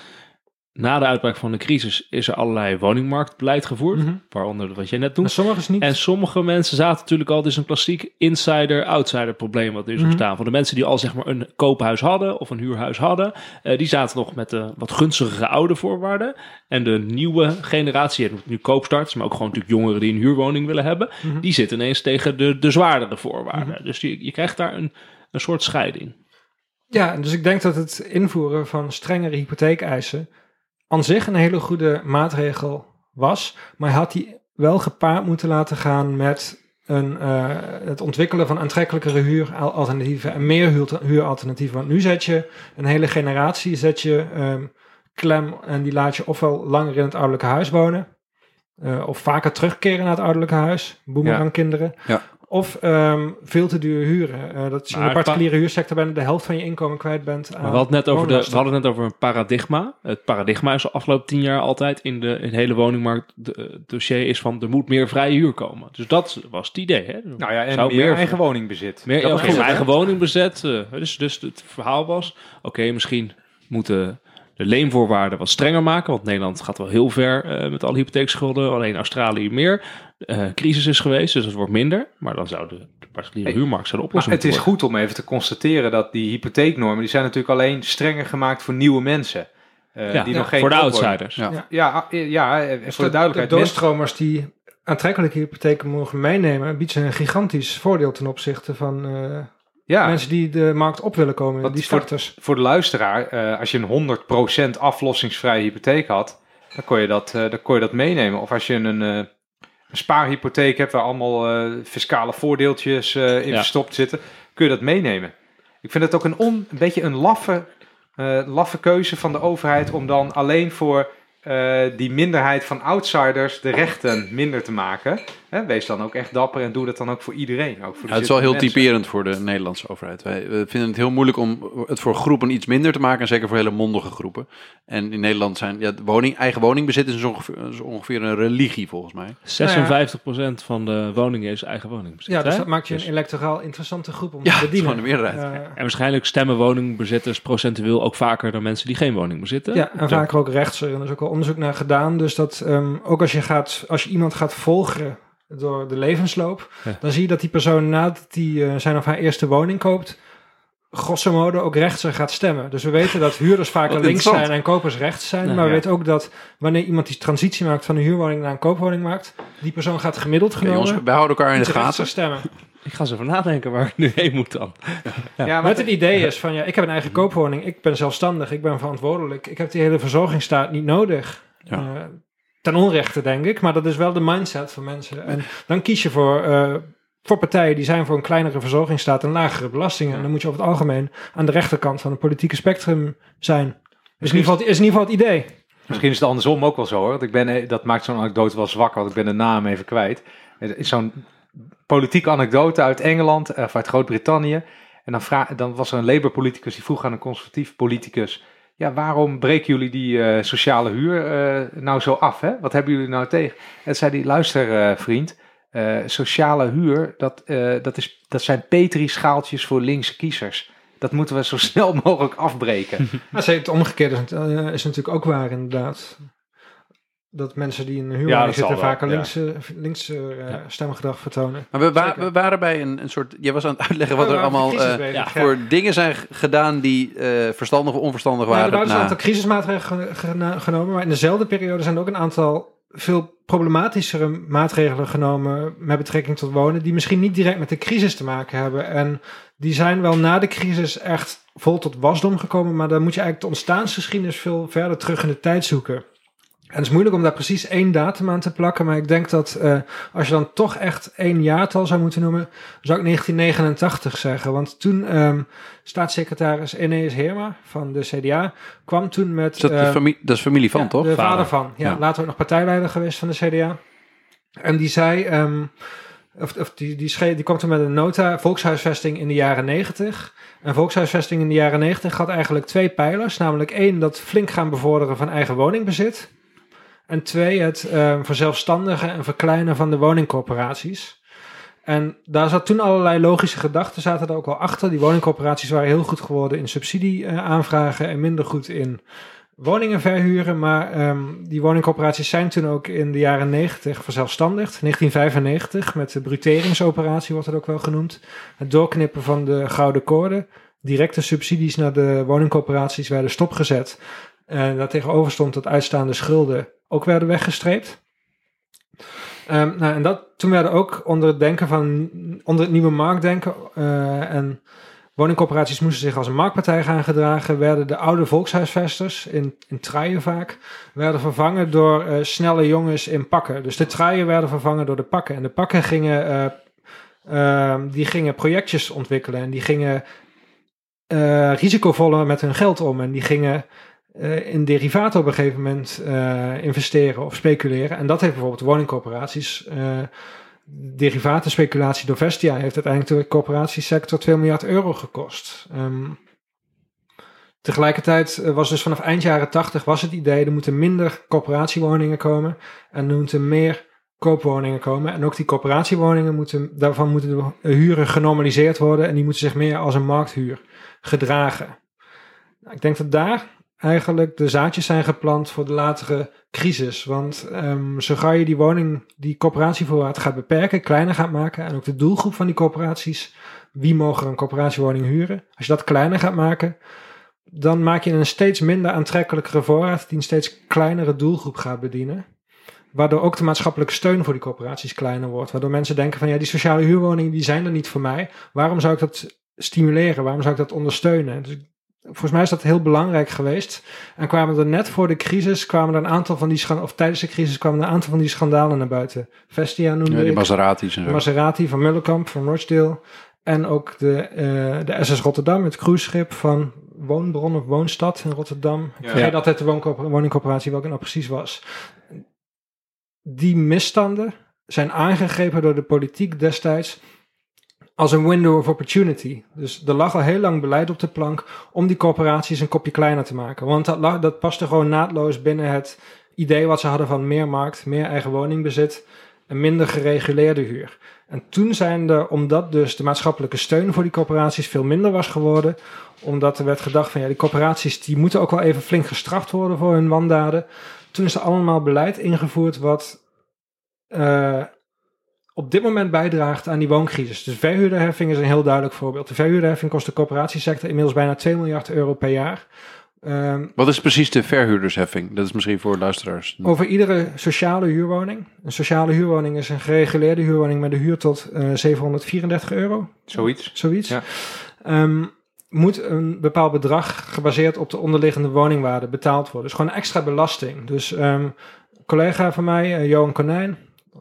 [SPEAKER 4] na de uitbraak van de crisis is er allerlei woningmarktbeleid gevoerd.
[SPEAKER 3] Mhm.
[SPEAKER 4] Waaronder wat jij net
[SPEAKER 3] sommige niet.
[SPEAKER 4] En sommige mensen zaten natuurlijk al, dit is een klassiek insider-outsider probleem wat nu is
[SPEAKER 3] Mhm.
[SPEAKER 4] ontstaan. Van de mensen die al zeg maar een koophuis hadden of een huurhuis hadden, eh, die zaten nog met de wat gunstigere oude voorwaarden. En de nieuwe generatie, nu koopstarters, maar ook gewoon natuurlijk jongeren die een huurwoning willen hebben,
[SPEAKER 3] Mhm.
[SPEAKER 4] die zitten ineens tegen de, de zwaardere voorwaarden.
[SPEAKER 3] Mhm.
[SPEAKER 4] Dus je, je krijgt daar een, een soort scheiding.
[SPEAKER 3] Ja, dus ik denk dat het invoeren van strengere hypotheekeisen aan zich een hele goede maatregel was. Maar had die wel gepaard moeten laten gaan met een, eh, het ontwikkelen van aantrekkelijkere huuralternatieven en meer huur, huuralternatieven. Want nu zet je een hele generatie zet je, ehm, klem en die laat je ofwel langer in het ouderlijke huis wonen. eh, of vaker terugkeren naar het ouderlijke huis, boemerangkinderen.
[SPEAKER 2] Ja.
[SPEAKER 3] Of ehm, veel te duur huren. Eh, dat je in de particuliere huursector bijna de helft van je inkomen kwijt bent.
[SPEAKER 4] Maar we, hadden het net over de, we hadden het net over een paradigma. Het paradigma is de afgelopen tien jaar altijd in de, in de hele woningmarkt de, eh, dossier is van er moet meer vrije huur komen. Dus dat was het idee. Hè?
[SPEAKER 1] Nou ja, en
[SPEAKER 4] Zou
[SPEAKER 1] meer,
[SPEAKER 4] meer-
[SPEAKER 1] eigen woningbezit.
[SPEAKER 4] Meer
[SPEAKER 1] dat
[SPEAKER 4] ja,
[SPEAKER 1] goed,
[SPEAKER 4] eigen
[SPEAKER 1] hè?
[SPEAKER 4] woning bezet. eh, dus, dus het verhaal was, oké, misschien moeten de leenvoorwaarden wat strenger maken. Want Nederland gaat wel heel ver eh, met alle hypotheekschulden. Alleen Australië meer. Eh, crisis is geweest, dus het wordt minder. Maar dan zou de, de particuliere huurmarkt zou de
[SPEAKER 1] Maar
[SPEAKER 4] oplossing
[SPEAKER 1] het is goed om even te constateren dat die hypotheeknormen, die zijn natuurlijk alleen strenger gemaakt voor nieuwe mensen. eh, die
[SPEAKER 4] Ja,
[SPEAKER 1] nog geen
[SPEAKER 4] voor de outsiders.
[SPEAKER 2] Ja.
[SPEAKER 3] Ja.
[SPEAKER 1] Ja, ah, ja,
[SPEAKER 3] Dus
[SPEAKER 1] voor de
[SPEAKER 3] de,
[SPEAKER 1] duidelijkheid.
[SPEAKER 3] de doorstromers die aantrekkelijke hypotheken mogen meenemen, biedt ze een gigantisch voordeel ten opzichte van eh,
[SPEAKER 1] ja,
[SPEAKER 3] mensen die de markt op willen komen, die
[SPEAKER 1] voor-
[SPEAKER 3] starters.
[SPEAKER 1] voor de luisteraar, eh, als je een 100% aflossingsvrije hypotheek had, dan kon je dat, eh, dan kon je dat meenemen. Of als je een, eh, een spaarhypotheek hebt waar allemaal eh, fiscale voordeeltjes eh, in
[SPEAKER 4] Ja.
[SPEAKER 1] verstopt zitten, kun je dat meenemen. Ik vind het ook een, on, een beetje een laffe, eh, laffe keuze van de overheid om dan alleen voor eh, die minderheid van outsiders de rechten minder te maken. Hè, wees dan ook echt dapper en doe dat dan ook voor iedereen. Ook voor
[SPEAKER 2] Ja, het is wel heel
[SPEAKER 1] mensen.
[SPEAKER 2] typerend voor de Nederlandse overheid. Wij we vinden het heel moeilijk om het voor groepen iets minder te maken, en zeker voor hele mondige groepen. En in Nederland zijn ja, woning, eigen woningbezit is ongeveer, is ongeveer een religie volgens mij.
[SPEAKER 4] 56% van de woningen is eigen woningbezit.
[SPEAKER 3] Ja, dus
[SPEAKER 4] hè?
[SPEAKER 3] dat maakt je
[SPEAKER 4] Dus-
[SPEAKER 3] een electoraal interessante groep om
[SPEAKER 2] Ja,
[SPEAKER 3] te
[SPEAKER 2] het is
[SPEAKER 3] bedienen.
[SPEAKER 2] gewoon de meerderheid.
[SPEAKER 4] En waarschijnlijk stemmen woningbezitters procentueel ook vaker dan mensen die geen woning bezitten.
[SPEAKER 3] ja, en vaker ook rechtser. En er is ook al onderzoek naar gedaan. Dus dat ehm, ook als je, gaat, als je iemand gaat volgen door de levensloop,
[SPEAKER 4] Ja.
[SPEAKER 3] dan zie je dat die persoon nadat hij eh, zijn of haar eerste woning koopt, grosso modo ook rechtser gaat stemmen. Dus we weten dat huurders
[SPEAKER 2] Wat
[SPEAKER 3] links zijn en kopers rechts zijn.
[SPEAKER 4] Nou,
[SPEAKER 3] maar we
[SPEAKER 4] ja.
[SPEAKER 3] weten ook dat wanneer iemand die transitie maakt van een huurwoning naar een koopwoning maakt, die persoon gaat gemiddeld genomen.
[SPEAKER 2] jongens, wij houden elkaar in de gaten.
[SPEAKER 3] stemmen.
[SPEAKER 4] Ik ga eens even nadenken waar ik nu heen moet dan.
[SPEAKER 1] Ja, maar
[SPEAKER 3] Met het idee is van ja, ik heb een eigen koopwoning, ik ben zelfstandig, ik ben verantwoordelijk, ik heb die hele verzorgingsstaat niet nodig.
[SPEAKER 2] Ja.
[SPEAKER 3] Eh, ten onrechte denk ik, maar dat is wel de mindset van mensen. En dan kies je voor, eh, voor partijen die zijn voor een kleinere verzorgingsstaat en lagere belastingen. En dan moet je over het algemeen aan de rechterkant van het politieke spectrum zijn. Is in ieder geval, is in ieder geval het idee.
[SPEAKER 1] Misschien is het andersom ook wel zo hoor. Want ik ben, eh, dat maakt zo'n anekdote wel zwak, want ik ben de naam even kwijt. Is zo'n politieke anekdote uit Engeland, eh, of uit Groot-Brittannië. En dan, dan was er een Labour-politicus die vroeg aan een conservatief politicus... Ja, waarom breken jullie die eh, sociale huur eh, nou zo af? Hè? Wat hebben jullie nou tegen? En zei hij, luister eh, vriend, sociale huur, dat, dat, is, dat zijn Petri-schaaltjes voor linkse kiezers. Dat moeten we zo snel mogelijk afbreken.
[SPEAKER 3] Maar ze- het omgekeerde is natuurlijk ook waar, inderdaad. Dat mensen die in een huurwoning
[SPEAKER 4] Ja,
[SPEAKER 3] zitten een
[SPEAKER 4] ja.
[SPEAKER 3] linkse, linkse eh,
[SPEAKER 4] Ja.
[SPEAKER 3] stemgedrag vertonen.
[SPEAKER 2] Maar we, wa-
[SPEAKER 3] Zeker.
[SPEAKER 2] we waren bij een, een soort... Jij was aan het uitleggen wat
[SPEAKER 3] Ja,
[SPEAKER 2] er
[SPEAKER 3] waren
[SPEAKER 2] allemaal eh,
[SPEAKER 4] ja.
[SPEAKER 2] voor dingen zijn gedaan die eh, verstandig of onverstandig
[SPEAKER 3] Nou, er
[SPEAKER 2] waren.
[SPEAKER 3] waren dus een aantal crisismaatregelen genomen, maar in dezelfde periode zijn er ook een aantal veel problematischere maatregelen genomen met betrekking tot wonen, die misschien niet direct met de crisis te maken hebben. En die zijn wel na de crisis echt vol tot wasdom gekomen, maar dan moet je eigenlijk de ontstaansgeschiedenis veel verder terug in de tijd zoeken. En het is moeilijk om daar precies één datum aan te plakken, maar ik denk dat eh, als je dan toch echt één jaartal zou moeten noemen, zou ik 1989 zeggen. Want toen ehm, staatssecretaris Eneas Heerma van de CDA kwam toen met...
[SPEAKER 2] Is dat, de
[SPEAKER 3] eh,
[SPEAKER 2] familie, dat is familie van,
[SPEAKER 3] ja,
[SPEAKER 2] toch?
[SPEAKER 3] De vader,
[SPEAKER 4] Vader.
[SPEAKER 3] van. Ja,
[SPEAKER 2] Ja.
[SPEAKER 3] later ook nog partijleider geweest van de CDA. En die zei, ehm, of, of die, die, schreef, die kwam toen met een nota, volkshuisvesting in de jaren negentig. En volkshuisvesting in de jaren negentig had eigenlijk twee pijlers. Namelijk één, dat flink gaan bevorderen van eigen woningbezit. En twee, het ehm verzelfstandigen en verkleinen van de woningcorporaties. En daar zat toen allerlei logische gedachten zaten er ook wel achter. Die woningcorporaties waren heel goed geworden in subsidie eh, en minder goed in woningen verhuren. Maar ehm, die woningcorporaties zijn toen ook in de jaren 90 verzelfstandigd. 1995 met de bruteringsoperatie wordt het ook wel genoemd. Het doorknippen van de gouden koorden. Directe subsidies naar de woningcorporaties werden stopgezet. En daartegenover stond dat uitstaande schulden ook werden weggestreept. Ehm, nou, en dat, toen werden ook onder het denken van, onder het nieuwe marktdenken eh, en woningcorporaties moesten zich als een marktpartij gaan gedragen, werden de oude volkshuisvesters, in, in truien vaak, werden vervangen door eh, snelle jongens in pakken. Dus de truien werden vervangen door de pakken. En de pakken gingen, eh, ehm, die gingen projectjes ontwikkelen en die gingen eh, risicovoller met hun geld om. En die gingen eh, in derivaten op een gegeven moment eh, investeren of speculeren. En dat heeft bijvoorbeeld woningcorporaties. eh derivatenspeculatie door Vestia heeft uiteindelijk de corporatiesector 2 miljard euro gekost. Ehm, tegelijkertijd was dus vanaf eind jaren 80 was het idee er moeten minder corporatiewoningen komen en er moeten meer koopwoningen komen. En ook die corporatiewoningen moeten, daarvan moeten de huren genormaliseerd worden en die moeten zich meer als een markthuur gedragen. Nou, ik denk dat daar eigenlijk de zaadjes zijn geplant voor de latere crisis. Want um, zo ga je die woning, die coöperatievoorraad gaat beperken, kleiner gaat maken en ook de doelgroep van die corporaties, wie mogen een coöperatiewoning huren, als je dat kleiner gaat maken, dan maak je een steeds minder aantrekkelijkere voorraad die een steeds kleinere doelgroep gaat bedienen. Waardoor ook de maatschappelijke steun voor die corporaties kleiner wordt. Waardoor mensen denken van ja, die sociale huurwoningen die zijn er niet voor mij. Waarom zou ik dat stimuleren? Waarom zou ik dat ondersteunen? Dus volgens mij is dat heel belangrijk geweest. En kwamen er net voor de crisis, kwamen er een aantal van die schandalen, of tijdens de crisis kwamen er een aantal van die schandalen naar buiten. Vestia noemde
[SPEAKER 2] Ja, die
[SPEAKER 3] ik.
[SPEAKER 2] Maseratis en
[SPEAKER 3] De
[SPEAKER 2] zo.
[SPEAKER 3] Maserati van Mullenkamp, van Rochdale. En ook de, eh, de SS Rotterdam, het cruiseschip van Woonbron of Woonstad in Rotterdam. Ik
[SPEAKER 1] Ja.
[SPEAKER 3] vergeet altijd de wooncorpora- woningcorporatie welke nou precies was. Die misstanden zijn aangegrepen door de politiek destijds als een window of opportunity. Dus er lag al heel lang beleid op de plank om die corporaties een kopje kleiner te maken. Want dat, lag, dat paste gewoon naadloos binnen het idee wat ze hadden van meer markt, meer eigen woningbezit en minder gereguleerde huur. En toen zijn er, omdat dus de maatschappelijke steun voor die corporaties veel minder was geworden, omdat er werd gedacht van ja, die corporaties die moeten ook wel even flink gestraft worden voor hun wandaden. Toen is er allemaal beleid ingevoerd wat uh, op dit moment bijdraagt aan die wooncrisis. Dus verhuurderheffing is een heel duidelijk voorbeeld. De verhuurderheffing kost de corporatiesector inmiddels bijna 2 miljard euro per jaar.
[SPEAKER 2] Um, Wat is precies de verhuurdersheffing? Dat is misschien voor luisteraars.
[SPEAKER 3] Over iedere sociale huurwoning. Een sociale huurwoning is een gereguleerde huurwoning met een huur tot uh, 734 euro.
[SPEAKER 1] Zoiets.
[SPEAKER 3] Zoiets.
[SPEAKER 1] Ja.
[SPEAKER 3] Um, moet een bepaald bedrag gebaseerd op de onderliggende woningwaarde betaald worden. Dus gewoon extra belasting. Dus um, een collega van mij, uh, Johan Konijn,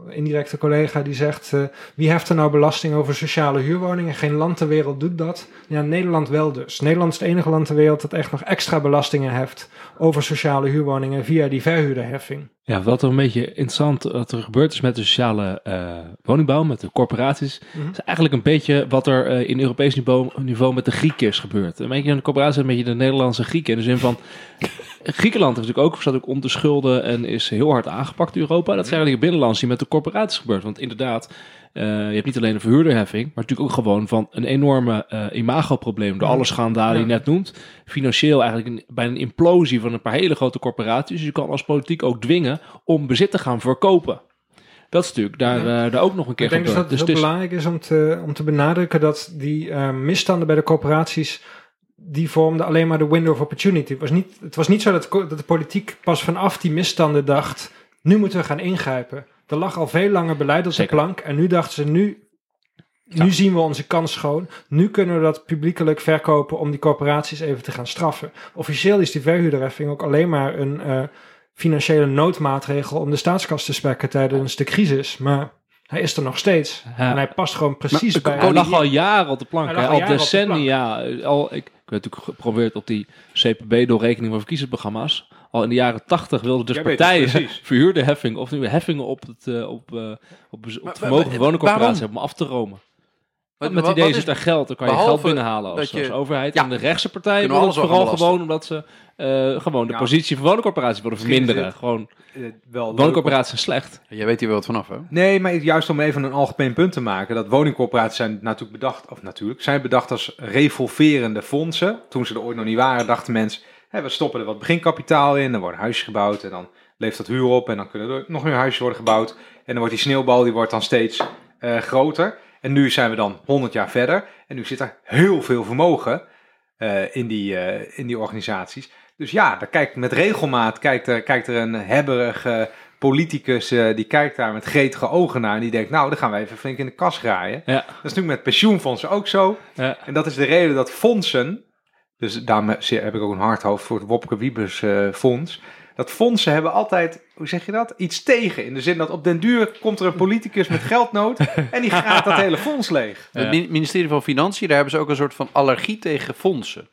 [SPEAKER 3] indirecte collega, die zegt: uh, wie heft er nou belasting over sociale huurwoningen? Geen land ter wereld doet dat. Ja, Nederland wel dus. Nederland is het enige land ter wereld dat echt nog extra belastingen heft over sociale huurwoningen via die verhuurderheffing.
[SPEAKER 4] Ja, wat er een beetje interessant wat er gebeurd is met de sociale eh, woningbouw, met de corporaties,
[SPEAKER 3] Mhm.
[SPEAKER 4] is eigenlijk een beetje wat er eh, in Europees niveau, niveau met de Grieken is gebeurd. Een beetje een corporatie een beetje de Nederlandse Grieken. In de zin van, Griekenland heeft natuurlijk ook, staat ook onder schulden en is heel hard aangepakt in Europa. Dat is eigenlijk het binnenlands die met de corporaties gebeurt. Want inderdaad, eh, je hebt niet alleen een verhuurderheffing, maar natuurlijk ook gewoon van een enorme eh imagoprobleem door alle schandalen die je net noemt. Financieel eigenlijk een, bij een implosie van een paar hele grote corporaties. Dus je kan als politiek ook dwingen om bezit te gaan verkopen. Dat is natuurlijk daar, eh, daar ook nog een keer
[SPEAKER 3] Ik denk dus dat het heel belangrijk is om te, om te benadrukken dat die misstanden bij de corporaties, die vormden alleen maar de window of opportunity. Het was niet, het was niet zo dat, dat de politiek pas vanaf die misstanden dacht, nu moeten we gaan ingrijpen. Er lag al veel langer beleid op
[SPEAKER 4] Zeker.
[SPEAKER 3] de plank en nu dachten ze, nu, nu zien we onze kans schoon. Nu kunnen we dat publiekelijk verkopen om die corporaties even te gaan straffen. Officieel is die verhuurderheffing ook alleen maar een eh, financiële noodmaatregel om de staatskas te spekken tijdens de crisis. Maar hij is er nog steeds.
[SPEAKER 4] Ja.
[SPEAKER 3] En hij past gewoon precies
[SPEAKER 2] Maar-
[SPEAKER 3] bij...
[SPEAKER 4] Hij lag al jaren op de plank.
[SPEAKER 3] Hij
[SPEAKER 4] Al, decennia. Al, ik, ik heb natuurlijk geprobeerd op die CPB-doorrekening van verkiezingsprogramma's. Al in de jaren tachtig wilden dus
[SPEAKER 1] Jij weet het
[SPEAKER 4] partijen verhuurde heffing of nieuwe heffingen op het, eh, op, eh, op, op het vermogen van woningcorporaties hebben om af te romen.
[SPEAKER 2] Wat-
[SPEAKER 4] met
[SPEAKER 2] wat-
[SPEAKER 4] het idee
[SPEAKER 2] wat
[SPEAKER 4] zit daar geld, dan kan je geld binnenhalen als,
[SPEAKER 2] je-
[SPEAKER 4] als overheid.
[SPEAKER 2] Ja.
[SPEAKER 4] En de rechtse partijen het
[SPEAKER 2] alles
[SPEAKER 4] vooral gewoon omdat ze eh, gewoon de
[SPEAKER 1] Ja.
[SPEAKER 4] positie van woningcorporaties willen
[SPEAKER 1] is
[SPEAKER 4] verminderen. Gewoon,
[SPEAKER 1] Eh, wel
[SPEAKER 4] woningcorporaties zijn slecht.
[SPEAKER 2] Jij weet hier wel wat vanaf, hè?
[SPEAKER 1] Nee, maar juist om even een algemeen punt te maken. Dat woningcorporaties zijn natuurlijk bedacht, of natuurlijk, zijn bedacht als revolverende fondsen. Toen ze er ooit nog niet waren, dachten mensen, hè, we stoppen er wat beginkapitaal in, dan worden huisjes gebouwd en dan leeft dat huur op en dan kunnen er nog meer huisjes worden gebouwd. En dan wordt die sneeuwbal, die wordt dan steeds eh, groter. En nu zijn we dan 100 jaar verder en nu zit er heel veel vermogen eh, in, die, eh, in die organisaties. Dus ja, daar kijkt met regelmaat kijkt er, kijkt er een hebberige politicus, eh, die kijkt daar met gretige ogen naar en die denkt, nou, dan gaan we even flink in de kas graaien.
[SPEAKER 4] Ja.
[SPEAKER 1] Dat is natuurlijk met pensioenfondsen ook zo.
[SPEAKER 4] Ja.
[SPEAKER 1] En dat is de reden dat fondsen, dus daarom heb ik ook een hard hoofd voor het Wopke Wiebes fonds, dat fondsen hebben altijd, hoe zeg je dat, iets tegen. In de zin dat op den duur komt er een politicus met geldnood en die gaat dat hele fonds leeg.
[SPEAKER 4] Ja.
[SPEAKER 2] Het min- ministerie van Financiën, daar hebben ze ook een soort van allergie tegen fondsen.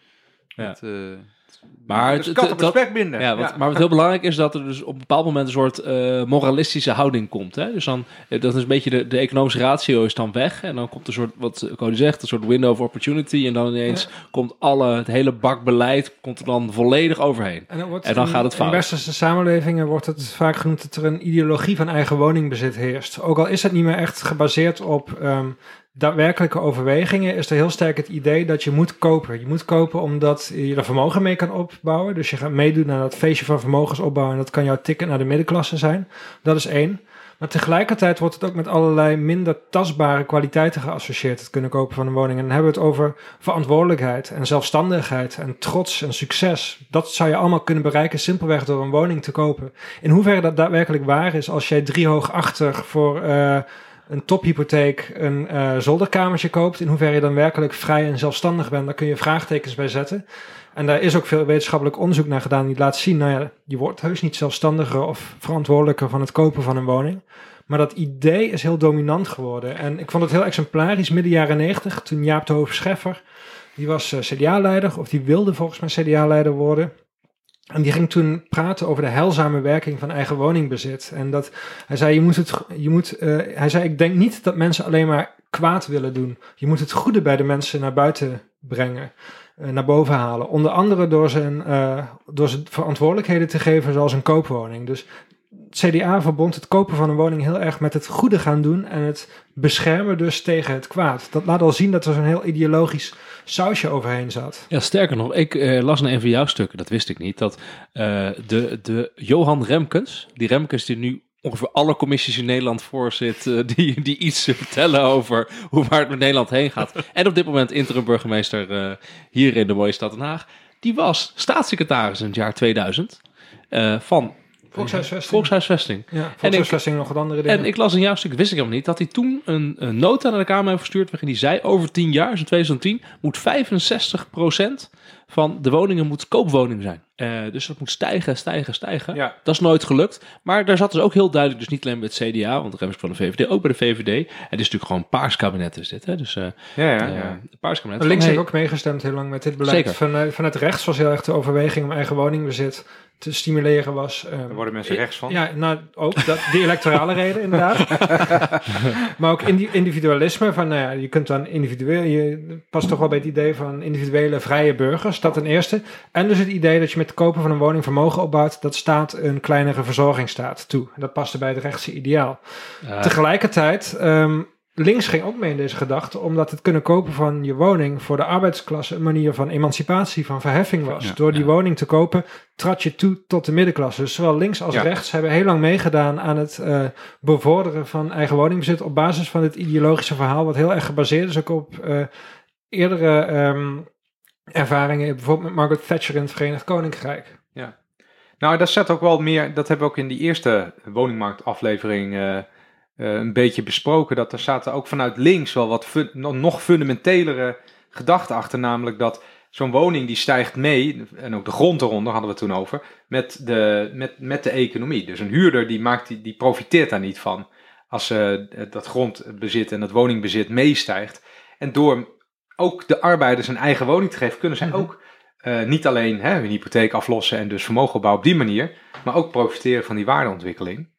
[SPEAKER 4] Ja.
[SPEAKER 2] Eh,
[SPEAKER 4] Maar
[SPEAKER 1] Dus
[SPEAKER 4] het-
[SPEAKER 1] spek binden.
[SPEAKER 4] Ja, wat, maar wat heel belangrijk is dat er dus op een bepaald moment een soort eh, moralistische houding komt. Hè? Dus dan, eh, dat is een beetje de, de economische ratio is dan weg. En dan komt een soort, wat Cody zegt, een soort window of opportunity. En dan ineens komt alle, het hele bak beleid komt er dan volledig overheen.
[SPEAKER 3] En dan, wordt
[SPEAKER 4] En dan
[SPEAKER 3] in-
[SPEAKER 4] gaat het fout.
[SPEAKER 3] In westerse samenlevingen wordt het vaak genoemd dat er een ideologie van eigen woningbezit heerst. Ook al is het niet meer echt gebaseerd op ehm, daadwerkelijke overwegingen, is er heel sterk het idee dat je moet kopen. Je moet kopen omdat je er vermogen mee kan opbouwen. Dus je gaat meedoen aan dat feestje van vermogensopbouw en dat kan jouw ticket naar de middenklasse zijn. Dat is één. Maar tegelijkertijd wordt het ook met allerlei minder tastbare kwaliteiten geassocieerd, het kunnen kopen van een woning. En dan hebben we het over verantwoordelijkheid en zelfstandigheid en trots en succes. Dat zou je allemaal kunnen bereiken simpelweg door een woning te kopen. In hoeverre dat daadwerkelijk waar is als jij driehoogachtig voor eh, een tophypotheek een eh, zolderkamertje koopt, in hoeverre je dan werkelijk vrij en zelfstandig bent, daar kun je vraagtekens bij zetten. En daar is ook veel wetenschappelijk onderzoek naar gedaan die laat zien, nou ja, je wordt heus niet zelfstandiger of verantwoordelijker van het kopen van een woning. Maar dat idee is heel dominant geworden. En ik vond het heel exemplarisch midden jaren negentig, toen Jaap de Hoofd Scheffer, die was eh, CDA-leider, of die wilde volgens mij CDA-leider worden. En die ging toen praten over de heilzame werking van eigen woningbezit. En dat hij zei, je moet het, je moet, eh, hij zei, ik denk niet dat mensen alleen maar kwaad willen doen. Je moet het goede bij de mensen naar buiten brengen, eh, naar boven halen. Onder andere door ze, eh, door ze verantwoordelijkheden te geven, zoals een koopwoning. Dus CDA verbond het kopen van een woning heel erg met het goede gaan doen en het beschermen dus tegen het kwaad. Dat laat al zien dat er zo'n heel ideologisch sausje overheen zat.
[SPEAKER 4] Ja, sterker nog, ik eh, las in een van jouw stukken, dat wist ik niet, dat eh, de, de Johan Remkens, die Remkens die nu ongeveer alle commissies in Nederland voorzit, eh, die, die iets vertellen over hoe waar het met Nederland heen gaat. En op dit moment interim burgemeester hier in de mooie stad Den Haag. Die was staatssecretaris in het jaar 2000 eh, van
[SPEAKER 3] Volkshuisvesting.
[SPEAKER 4] Volkshuisvesting.
[SPEAKER 3] Ja, volkshuisvesting nog wat andere dingen.
[SPEAKER 4] En ik las in jouw stuk, wist ik helemaal niet, dat hij toen een, een nota naar de Kamer heeft verstuurd waarin hij zei, over 10 jaar, dus in 2010, moet 65% van de woningen moet koopwoning zijn. Eh, dus dat moet stijgen, stijgen, stijgen.
[SPEAKER 1] Ja.
[SPEAKER 4] Dat is nooit gelukt. Maar daar zat dus ook heel duidelijk, dus niet alleen bij het CDA, want de is van de VVD, ook bij de VVD. Het is natuurlijk gewoon een paars kabinet is dit. Hè? Dus eh
[SPEAKER 1] Ja, ja,
[SPEAKER 4] eh,
[SPEAKER 1] ja.
[SPEAKER 4] een paars kabinet.
[SPEAKER 3] Links heeft
[SPEAKER 4] hey,
[SPEAKER 3] ook meegestemd heel lang met dit beleid.
[SPEAKER 4] Zeker.
[SPEAKER 3] Van, vanuit rechts was heel erg de overweging om eigen woningbezit te stimuleren was. eh,
[SPEAKER 1] Daar worden mensen rechts van.
[SPEAKER 3] Ja, nou ook dat, die electorale reden inderdaad. maar ook indi- individualisme. Van, nou ja, je kunt dan individueel, je past toch wel bij het idee van individuele vrije burgers. Dat ten eerste. En dus het idee dat je met het kopen van een woning vermogen opbouwt. Dat staat een kleinere verzorgingsstaat toe. Dat paste bij het rechtse ideaal. Tegelijkertijd, ehm, links ging ook mee in deze gedachte, omdat het kunnen kopen van je woning voor de arbeidsklasse een manier van emancipatie, van verheffing was.
[SPEAKER 2] Ja,
[SPEAKER 3] Door die
[SPEAKER 4] ja.
[SPEAKER 3] woning te kopen, trad je toe tot de middenklasse. Dus zowel links als
[SPEAKER 1] Ja.
[SPEAKER 3] rechts hebben heel lang meegedaan aan het eh, bevorderen van eigen woningbezit op basis van het ideologische verhaal, wat heel erg gebaseerd is ook op eh, eerdere ehm, ervaringen, bijvoorbeeld met Margaret Thatcher in het Verenigd Koninkrijk.
[SPEAKER 1] Nou, dat zet ook wel meer, dat hebben we ook in die eerste woningmarktaflevering eh, een beetje besproken. Dat er zaten ook vanuit links wel wat fun- nog- fundamentelere gedachten achter. Namelijk dat zo'n woning die stijgt mee, en ook de grond eronder hadden we het toen over, met de, met, met de economie. Dus een huurder die, maakt, die, die profiteert daar niet van. Als eh, dat grondbezit en dat woningbezit meestijgt. En door ook de arbeiders een eigen woning te geven, kunnen zij
[SPEAKER 3] Mhm.
[SPEAKER 1] ook eh, niet alleen hè, hun hypotheek aflossen en dus vermogen opbouwen op die manier, maar ook profiteren van die waardeontwikkeling.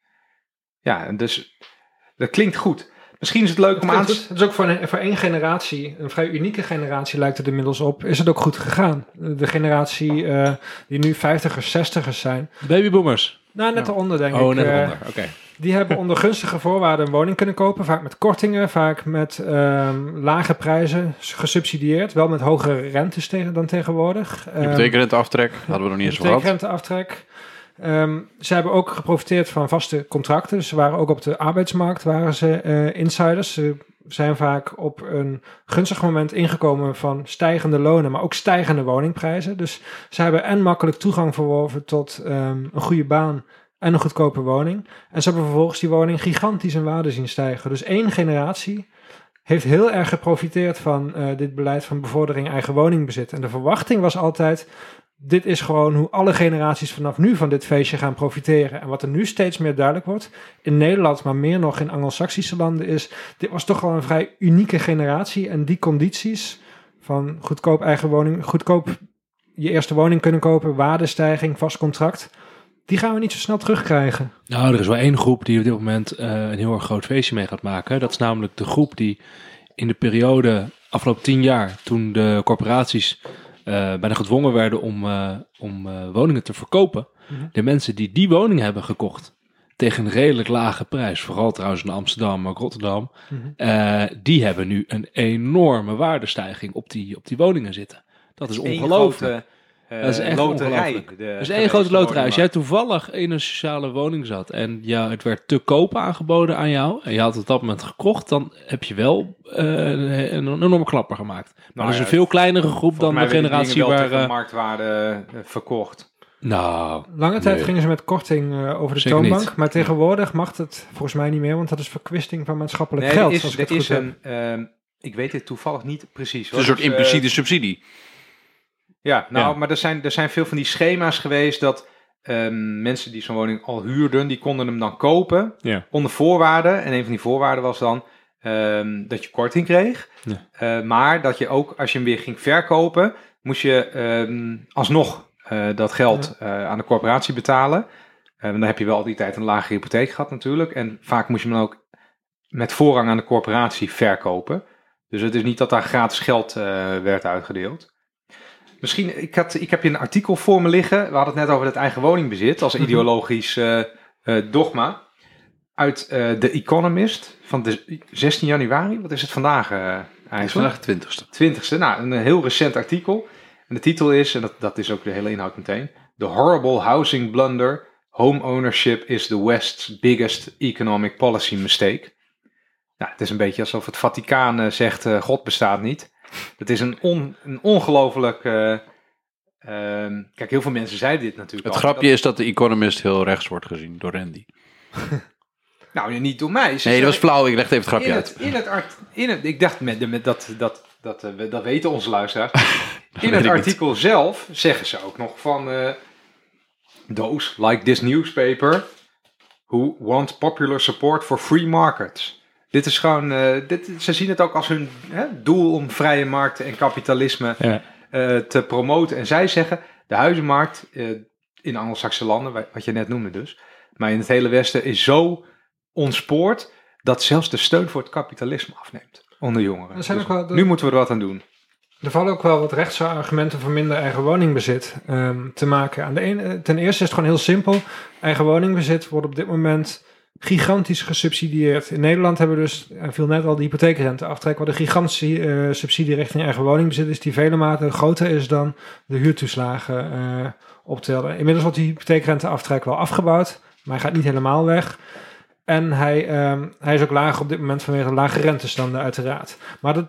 [SPEAKER 1] Ja, en dus dat klinkt goed. Misschien is het leuk om aan te...
[SPEAKER 3] Het is ook voor, een, voor één generatie, een vrij unieke generatie lijkt het inmiddels op, is het ook goed gegaan. De generatie eh, die nu 50ers, 60ers zijn.
[SPEAKER 4] babyboomers.
[SPEAKER 3] Nou, net
[SPEAKER 1] Ja.
[SPEAKER 3] eronder denk
[SPEAKER 4] Oh,
[SPEAKER 3] ik.
[SPEAKER 4] net
[SPEAKER 3] eh,
[SPEAKER 4] eronder. Oké.
[SPEAKER 3] die hebben onder gunstige voorwaarden een woning kunnen kopen. Vaak met kortingen, vaak met ehm, lage prijzen, gesubsidieerd. Wel met hogere rentes tegen, dan tegenwoordig. Ehm,
[SPEAKER 2] Hypotheekrenteaftrek, hadden we nog niet eens gehad.
[SPEAKER 3] Hypotheekrenteaftrek. Ehm ze hebben ook geprofiteerd van vaste contracten. Ze waren ook op de arbeidsmarkt waren ze eh, insiders. Ze zijn vaak op een gunstig moment ingekomen van stijgende lonen, maar ook stijgende woningprijzen. Dus ze hebben en makkelijk toegang verworven tot ehm, een goede baan en een goedkope woning. En ze hebben vervolgens die woning gigantisch in waarde zien stijgen. Dus één generatie heeft heel erg geprofiteerd van eh, dit beleid van bevordering eigen woningbezit. En de verwachting was altijd, dit is gewoon hoe alle generaties vanaf nu van dit feestje gaan profiteren. En wat er nu steeds meer duidelijk wordt, in Nederland, maar meer nog in Anglo-Saxische landen, is, dit was toch wel een vrij unieke generatie. En die condities van goedkoop eigen woning, goedkoop je eerste woning kunnen kopen, waardestijging, vast contract, die gaan we niet zo snel terugkrijgen.
[SPEAKER 4] Nou, er is wel één groep die op dit moment eh, een heel erg groot feestje mee gaat maken. Dat is namelijk de groep die in de periode afgelopen tien jaar, toen de corporaties bijna gedwongen werden om, eh, om eh, woningen te verkopen,
[SPEAKER 3] Mhm.
[SPEAKER 4] de mensen die die woning hebben gekocht tegen een redelijk lage prijs, vooral trouwens in Amsterdam, maar ook Rotterdam,
[SPEAKER 3] Mhm.
[SPEAKER 4] eh, die hebben nu een enorme waardestijging op die, op die woningen zitten. Dat is ongelooflijk.
[SPEAKER 1] Eh,
[SPEAKER 4] Dat is echt
[SPEAKER 1] loterij.
[SPEAKER 4] ongelooflijk.
[SPEAKER 1] De
[SPEAKER 4] Het is één grote loterij. Als jij toevallig in een sociale woning zat en ja, het werd te koop aangeboden aan jou en je had het op dat moment gekocht, dan heb je wel eh, een, een enorme klapper gemaakt. Maar
[SPEAKER 1] Nou
[SPEAKER 4] dat is
[SPEAKER 1] ja,
[SPEAKER 4] een veel kleinere groep dan de generatie waar...
[SPEAKER 1] tegen
[SPEAKER 4] eh,
[SPEAKER 1] marktwaarde verkocht.
[SPEAKER 4] nou,
[SPEAKER 3] Lange tijd
[SPEAKER 4] Nee.
[SPEAKER 3] gingen ze met korting eh, over de
[SPEAKER 4] Zeker
[SPEAKER 3] toonbank,
[SPEAKER 4] niet.
[SPEAKER 3] maar tegenwoordig mag het volgens mij niet meer, want dat is verkwisting van maatschappelijk
[SPEAKER 1] Nee,
[SPEAKER 3] geld.
[SPEAKER 1] er is,
[SPEAKER 3] als ik
[SPEAKER 1] er
[SPEAKER 3] het goed
[SPEAKER 1] is
[SPEAKER 3] heb.
[SPEAKER 1] een, ehm, ik weet dit toevallig niet precies.
[SPEAKER 2] Het
[SPEAKER 1] hoor.
[SPEAKER 2] is een soort
[SPEAKER 1] Dus,
[SPEAKER 2] impliciete subsidie.
[SPEAKER 1] Ja, nou,
[SPEAKER 4] Ja.
[SPEAKER 1] maar er zijn, er zijn veel van die schema's geweest dat ehm, mensen die zo'n woning al huurden, die konden hem dan kopen
[SPEAKER 4] Ja.
[SPEAKER 1] onder voorwaarden. En een van die voorwaarden was dan ehm, dat je korting kreeg.
[SPEAKER 4] Ja.
[SPEAKER 1] Eh, maar dat je ook, als je hem weer ging verkopen, moest je ehm, alsnog eh, dat geld eh, aan de corporatie betalen. Want dan heb je wel al die tijd een lage hypotheek gehad natuurlijk. En vaak moest je hem dan ook met voorrang aan de corporatie verkopen. Dus het is niet dat daar gratis geld werd uitgedeeld. Misschien, ik, had, ik heb hier een artikel voor me liggen. We hadden het net over het eigen woningbezit als
[SPEAKER 3] Mhm.
[SPEAKER 1] ideologisch eh, eh, dogma. Uit eh The Economist van de 16 januari. Wat is het vandaag eigenlijk?
[SPEAKER 2] vandaag de twintigste.
[SPEAKER 1] 20ste. Nou, een heel recent artikel. En de titel is, en dat, dat is ook de hele inhoud meteen: The Horrible Housing Blunder. Home ownership is the West's biggest economic policy mistake. Nou, het is een beetje alsof het Vaticaan zegt: God bestaat niet. Het is een, on, een ongelooflijk. eh, ehm, kijk, heel veel mensen zeiden dit natuurlijk.
[SPEAKER 2] Het
[SPEAKER 1] al,
[SPEAKER 2] grapje is dat de Economist heel rechts wordt gezien door Randy.
[SPEAKER 1] Nou, niet door mij. Ze
[SPEAKER 2] Nee, dat was flauw. Ik leg even het grapje
[SPEAKER 1] in
[SPEAKER 2] uit.
[SPEAKER 1] het, in het art, in het, ik dacht met, met dat, dat, dat, eh, dat weten onze luisteraars. In het
[SPEAKER 4] niet.
[SPEAKER 1] artikel zelf zeggen ze ook nog van... eh those like this newspaper who want popular support for free markets. Dit is gewoon... eh, dit, ze zien het ook als hun hè, doel om vrije markten en kapitalisme
[SPEAKER 4] Ja.
[SPEAKER 1] eh, te promoten. En zij zeggen, de huizenmarkt eh, in Anglo-Saxische landen, wa- wat je net noemde dus, maar in het hele Westen is zo ontspoord dat zelfs de steun voor het kapitalisme afneemt onder jongeren.
[SPEAKER 3] Er zijn
[SPEAKER 1] Dus
[SPEAKER 3] ook wel de-
[SPEAKER 1] Nu moeten we er wat aan doen.
[SPEAKER 3] Er vallen ook wel wat rechtse argumenten voor minder eigen woningbezit ehm, te maken. Aan de ene, ten eerste is het gewoon heel simpel. Eigen woningbezit wordt op dit moment gigantisch gesubsidieerd. In Nederland hebben we dus, er viel net al de hypotheekrenteaftrek, wat een gigantische eh, subsidie richting eigen woningbezit is, die vele maten groter is dan de huurtoeslagen eh optellen. Inmiddels wordt die hypotheekrenteaftrek wel afgebouwd, maar hij gaat niet helemaal weg. En hij, ehm, hij is ook lager op dit moment vanwege de lage rentestanden uiteraard. Maar dat,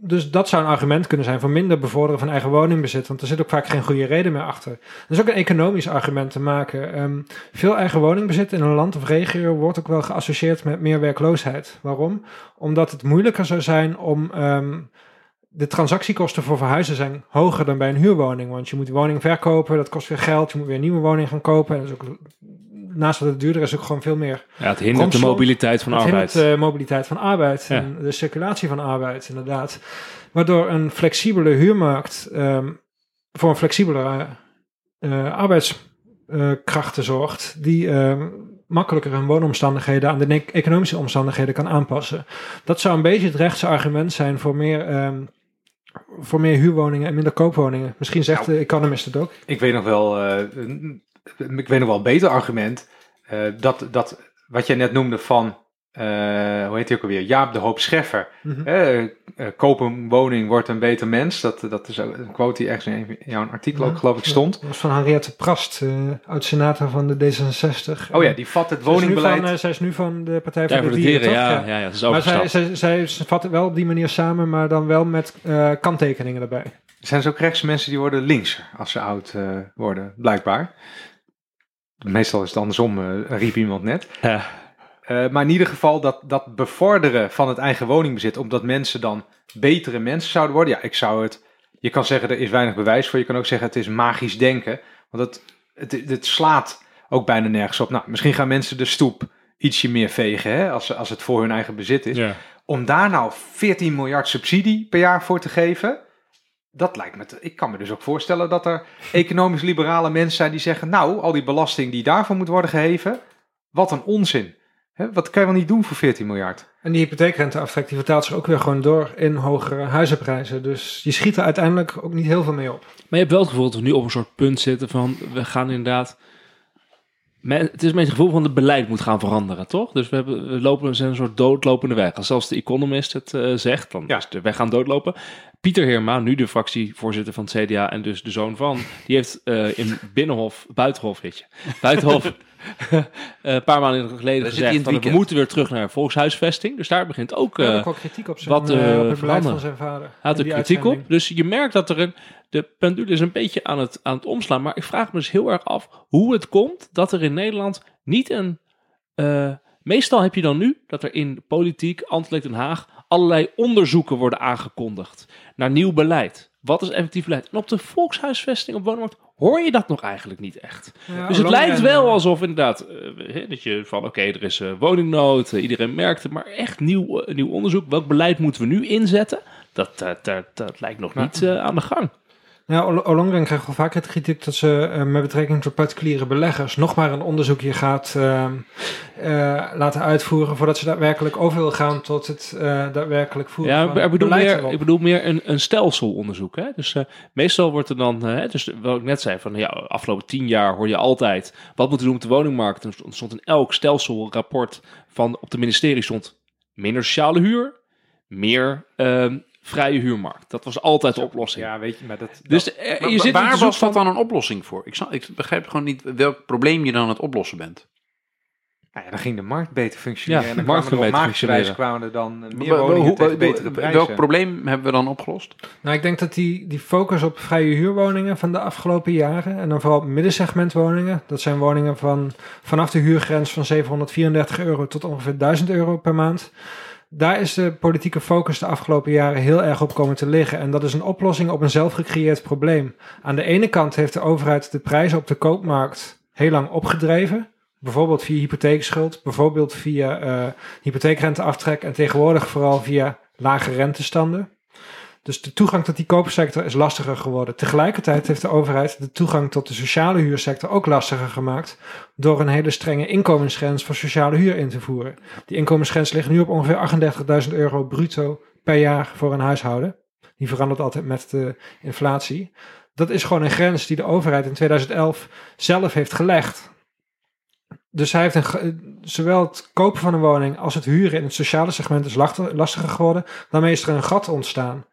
[SPEAKER 3] dus dat zou een argument kunnen zijn voor minder bevorderen van eigen woningbezit. Want er zit ook vaak geen goede reden meer achter. Er is ook een economisch argument te maken. Ehm, veel eigen woningbezit in een land of regio wordt ook wel geassocieerd met meer werkloosheid. Waarom? Omdat het moeilijker zou zijn om. ehm, de transactiekosten voor verhuizen zijn hoger dan bij een huurwoning. Want je moet die woning verkopen, dat kost weer geld. Je moet weer een nieuwe woning gaan kopen. En dat is ook, naast dat het duurder is, ook gewoon veel meer
[SPEAKER 4] Ja, het hindert de
[SPEAKER 3] Romslomp.
[SPEAKER 4] mobiliteit van
[SPEAKER 3] het
[SPEAKER 4] arbeid.
[SPEAKER 3] hindert de mobiliteit van arbeid
[SPEAKER 4] Ja.
[SPEAKER 3] en de circulatie van arbeid, inderdaad. Waardoor een flexibele huurmarkt ehm, voor een flexibelere eh, arbeidskrachten zorgt, die ehm, makkelijker hun woonomstandigheden aan de economische omstandigheden kan aanpassen. Dat zou een beetje het rechtse argument zijn voor meer, ehm, voor meer huurwoningen en minder koopwoningen. Misschien zegt de economist het ook.
[SPEAKER 1] Ik weet nog wel, eh, ik weet nog wel een beter argument. eh, dat, dat wat jij net noemde van, eh, hoe heet hij ook alweer? Jaap de Hoop Scheffer.
[SPEAKER 3] Mhm.
[SPEAKER 1] Eh, koop een woning, wordt een beter mens. Dat, dat is een quote die ergens in jouw artikel ook
[SPEAKER 3] Ja.
[SPEAKER 1] geloof ik stond.
[SPEAKER 3] Dat was van Henriette Prast, uh, oud-senator van de D66.
[SPEAKER 1] Oh ja, die vat het
[SPEAKER 3] Zij is nu
[SPEAKER 1] woningbeleid.
[SPEAKER 3] van, eh, zij is nu van de Partij voor
[SPEAKER 4] Ja,
[SPEAKER 3] de Dieren,
[SPEAKER 4] dieren,
[SPEAKER 3] toch?
[SPEAKER 4] ja, ja, ja, het is
[SPEAKER 3] Maar zij, zij, zij vat het wel op die manier samen, maar dan wel met eh, kanttekeningen erbij.
[SPEAKER 1] Zijn er ook rechtse mensen die worden linkser als ze oud worden, blijkbaar. Meestal is het andersom, eh, riep iemand net.
[SPEAKER 4] Ja.
[SPEAKER 1] Eh, maar in ieder geval dat, dat bevorderen van het eigen woningbezit, omdat mensen dan betere mensen zouden worden. Ja, ik zou het. Je kan zeggen er is weinig bewijs voor. Je kan ook zeggen het is magisch denken. Want het, het, het slaat ook bijna nergens op. Nou, misschien gaan mensen de stoep ietsje meer vegen hè, als, als het voor hun eigen bezit is.
[SPEAKER 4] Ja.
[SPEAKER 1] Om daar nou 14 miljard subsidie per jaar voor te geven. Dat lijkt me. te- ik kan me dus ook voorstellen dat er economisch liberale mensen zijn die zeggen: Nou, al die belasting die daarvoor moet worden geheven, wat een onzin. Hè, wat kan je wel niet doen voor 14 miljard?
[SPEAKER 3] En die hypotheekrenteaftrek die vertaalt zich ook weer gewoon door in hogere huizenprijzen. Dus je schiet er uiteindelijk ook niet heel veel mee op.
[SPEAKER 4] Maar je hebt wel het gevoel dat we nu op een soort punt zitten van we gaan inderdaad. Het is een beetje het gevoel van het beleid moet gaan veranderen, toch? Dus we, hebben, we lopen we zijn een soort doodlopende weg. Als zelfs de Economist het eh, zegt, dan
[SPEAKER 1] Ja.
[SPEAKER 4] is de weg gaan doodlopen. Pieter Heerma, nu de fractievoorzitter van het CDA en dus de zoon van, die heeft eh, in Binnenhof, Buitenhof, weet je, Buitenhof, eh, een paar maanden geleden
[SPEAKER 2] Daar
[SPEAKER 4] gezegd van we moeten weer terug naar volkshuisvesting. Dus daar begint ook... Eh,
[SPEAKER 3] heb ik ook kritiek op zijn,
[SPEAKER 4] wat,
[SPEAKER 3] eh,
[SPEAKER 4] eh,
[SPEAKER 3] op het beleid
[SPEAKER 4] veranderen.
[SPEAKER 3] van zijn vader.
[SPEAKER 4] hij had er kritiek op. Dus je merkt dat er een. De pendule is een beetje aan het, aan het omslaan. Maar ik vraag me dus heel erg af hoe het komt dat er in Nederland niet een. eh, meestal heb je dan nu dat er in politiek, Antwerp Den Haag, allerlei onderzoeken worden aangekondigd naar nieuw beleid. Wat is effectief beleid? En op de volkshuisvesting op woningmarkt hoor je dat nog eigenlijk niet echt.
[SPEAKER 3] Ja,
[SPEAKER 4] Dus het lijkt wel alsof inderdaad, eh, dat je van oké, er is eh, woningnood, eh, iedereen merkt het, maar echt nieuw, nieuw onderzoek. Welk beleid moeten we nu inzetten? Dat, dat, dat, dat lijkt nog niet aan de gang.
[SPEAKER 3] Ja, Ol- Ollongren krijgt wel vaker de kritiek dat ze eh, met betrekking tot particuliere beleggers nog maar een onderzoekje gaat ehm, eh, laten uitvoeren voordat ze daadwerkelijk over wil gaan tot het eh, daadwerkelijk voeren
[SPEAKER 4] Ja,
[SPEAKER 3] van
[SPEAKER 4] ik bedoel
[SPEAKER 3] beleid
[SPEAKER 4] meer,
[SPEAKER 3] erop.
[SPEAKER 4] ik bedoel meer een, een stelselonderzoek. Hè? Dus meestal wordt er dan, dus wat ik net zei, van ja, afgelopen tien jaar hoor je altijd, wat moeten we doen met de woningmarkt? En er stond in elk stelselrapport van op de ministerie stond minder sociale huur, meer ehm, vrije huurmarkt. Dat was altijd de oplossing.
[SPEAKER 1] Ja, weet je, maar dat.
[SPEAKER 4] Dus
[SPEAKER 1] dat-
[SPEAKER 4] eh,
[SPEAKER 2] Maar
[SPEAKER 4] je zit
[SPEAKER 2] waar was dat dan een oplossing voor? Ik, snap, ik begrijp gewoon niet welk probleem je dan aan het oplossen bent.
[SPEAKER 1] nou ja, dan ging de markt beter functioneren.
[SPEAKER 4] Ja,
[SPEAKER 1] en
[SPEAKER 4] de
[SPEAKER 1] dan
[SPEAKER 4] markt
[SPEAKER 1] kwamen er kwamen er dan eh, meer woningen
[SPEAKER 2] hoe-
[SPEAKER 1] betere prijzen.
[SPEAKER 2] welk probleem hebben we dan opgelost?
[SPEAKER 3] Nou, ik denk dat die, die focus op vrije huurwoningen van de afgelopen jaren, en dan vooral middensegmentwoningen, dat zijn woningen van vanaf de huurgrens van 734 euro tot ongeveer 1000 euro per maand. Daar is de politieke focus de afgelopen jaren heel erg op komen te liggen. En dat is een oplossing op een zelfgecreëerd probleem. Aan de ene kant heeft de overheid de prijzen op de koopmarkt heel lang opgedreven. Bijvoorbeeld via hypotheekschuld, bijvoorbeeld via uh, hypotheekrenteaftrek en tegenwoordig vooral via lage rentestanden. Dus de toegang tot die koopsector is lastiger geworden. Tegelijkertijd heeft de overheid de toegang tot de sociale huursector ook lastiger gemaakt door een hele strenge inkomensgrens voor sociale huur in te voeren. Die inkomensgrens ligt nu op ongeveer 38.000 euro bruto per jaar voor een huishouden. Die verandert altijd met de inflatie. Dat is gewoon een grens die de overheid in 2011 zelf heeft gelegd. Dus hij heeft een, zowel het kopen van een woning als het huren in het sociale segment is lastiger geworden. Daarmee is er een gat ontstaan.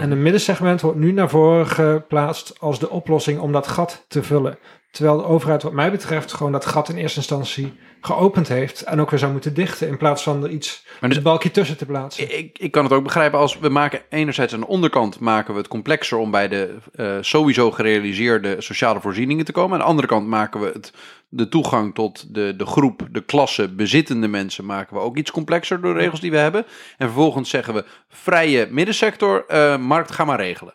[SPEAKER 3] En het middensegment wordt nu naar voren geplaatst als de oplossing om dat gat te vullen. Terwijl de overheid, wat mij betreft, gewoon dat gat in eerste instantie geopend heeft. En ook weer zou moeten dichten. In plaats van er iets, maar dus, een balkje tussen te plaatsen.
[SPEAKER 2] Ik, ik kan het ook begrijpen als we maken enerzijds aan de onderkant maken we het complexer om bij de uh, sowieso gerealiseerde sociale voorzieningen te komen. Aan de andere kant maken we het de toegang tot de, de groep, de klasse bezittende mensen maken we ook iets complexer door de regels die we hebben. En vervolgens zeggen we vrije middensector, uh, markt ga maar regelen.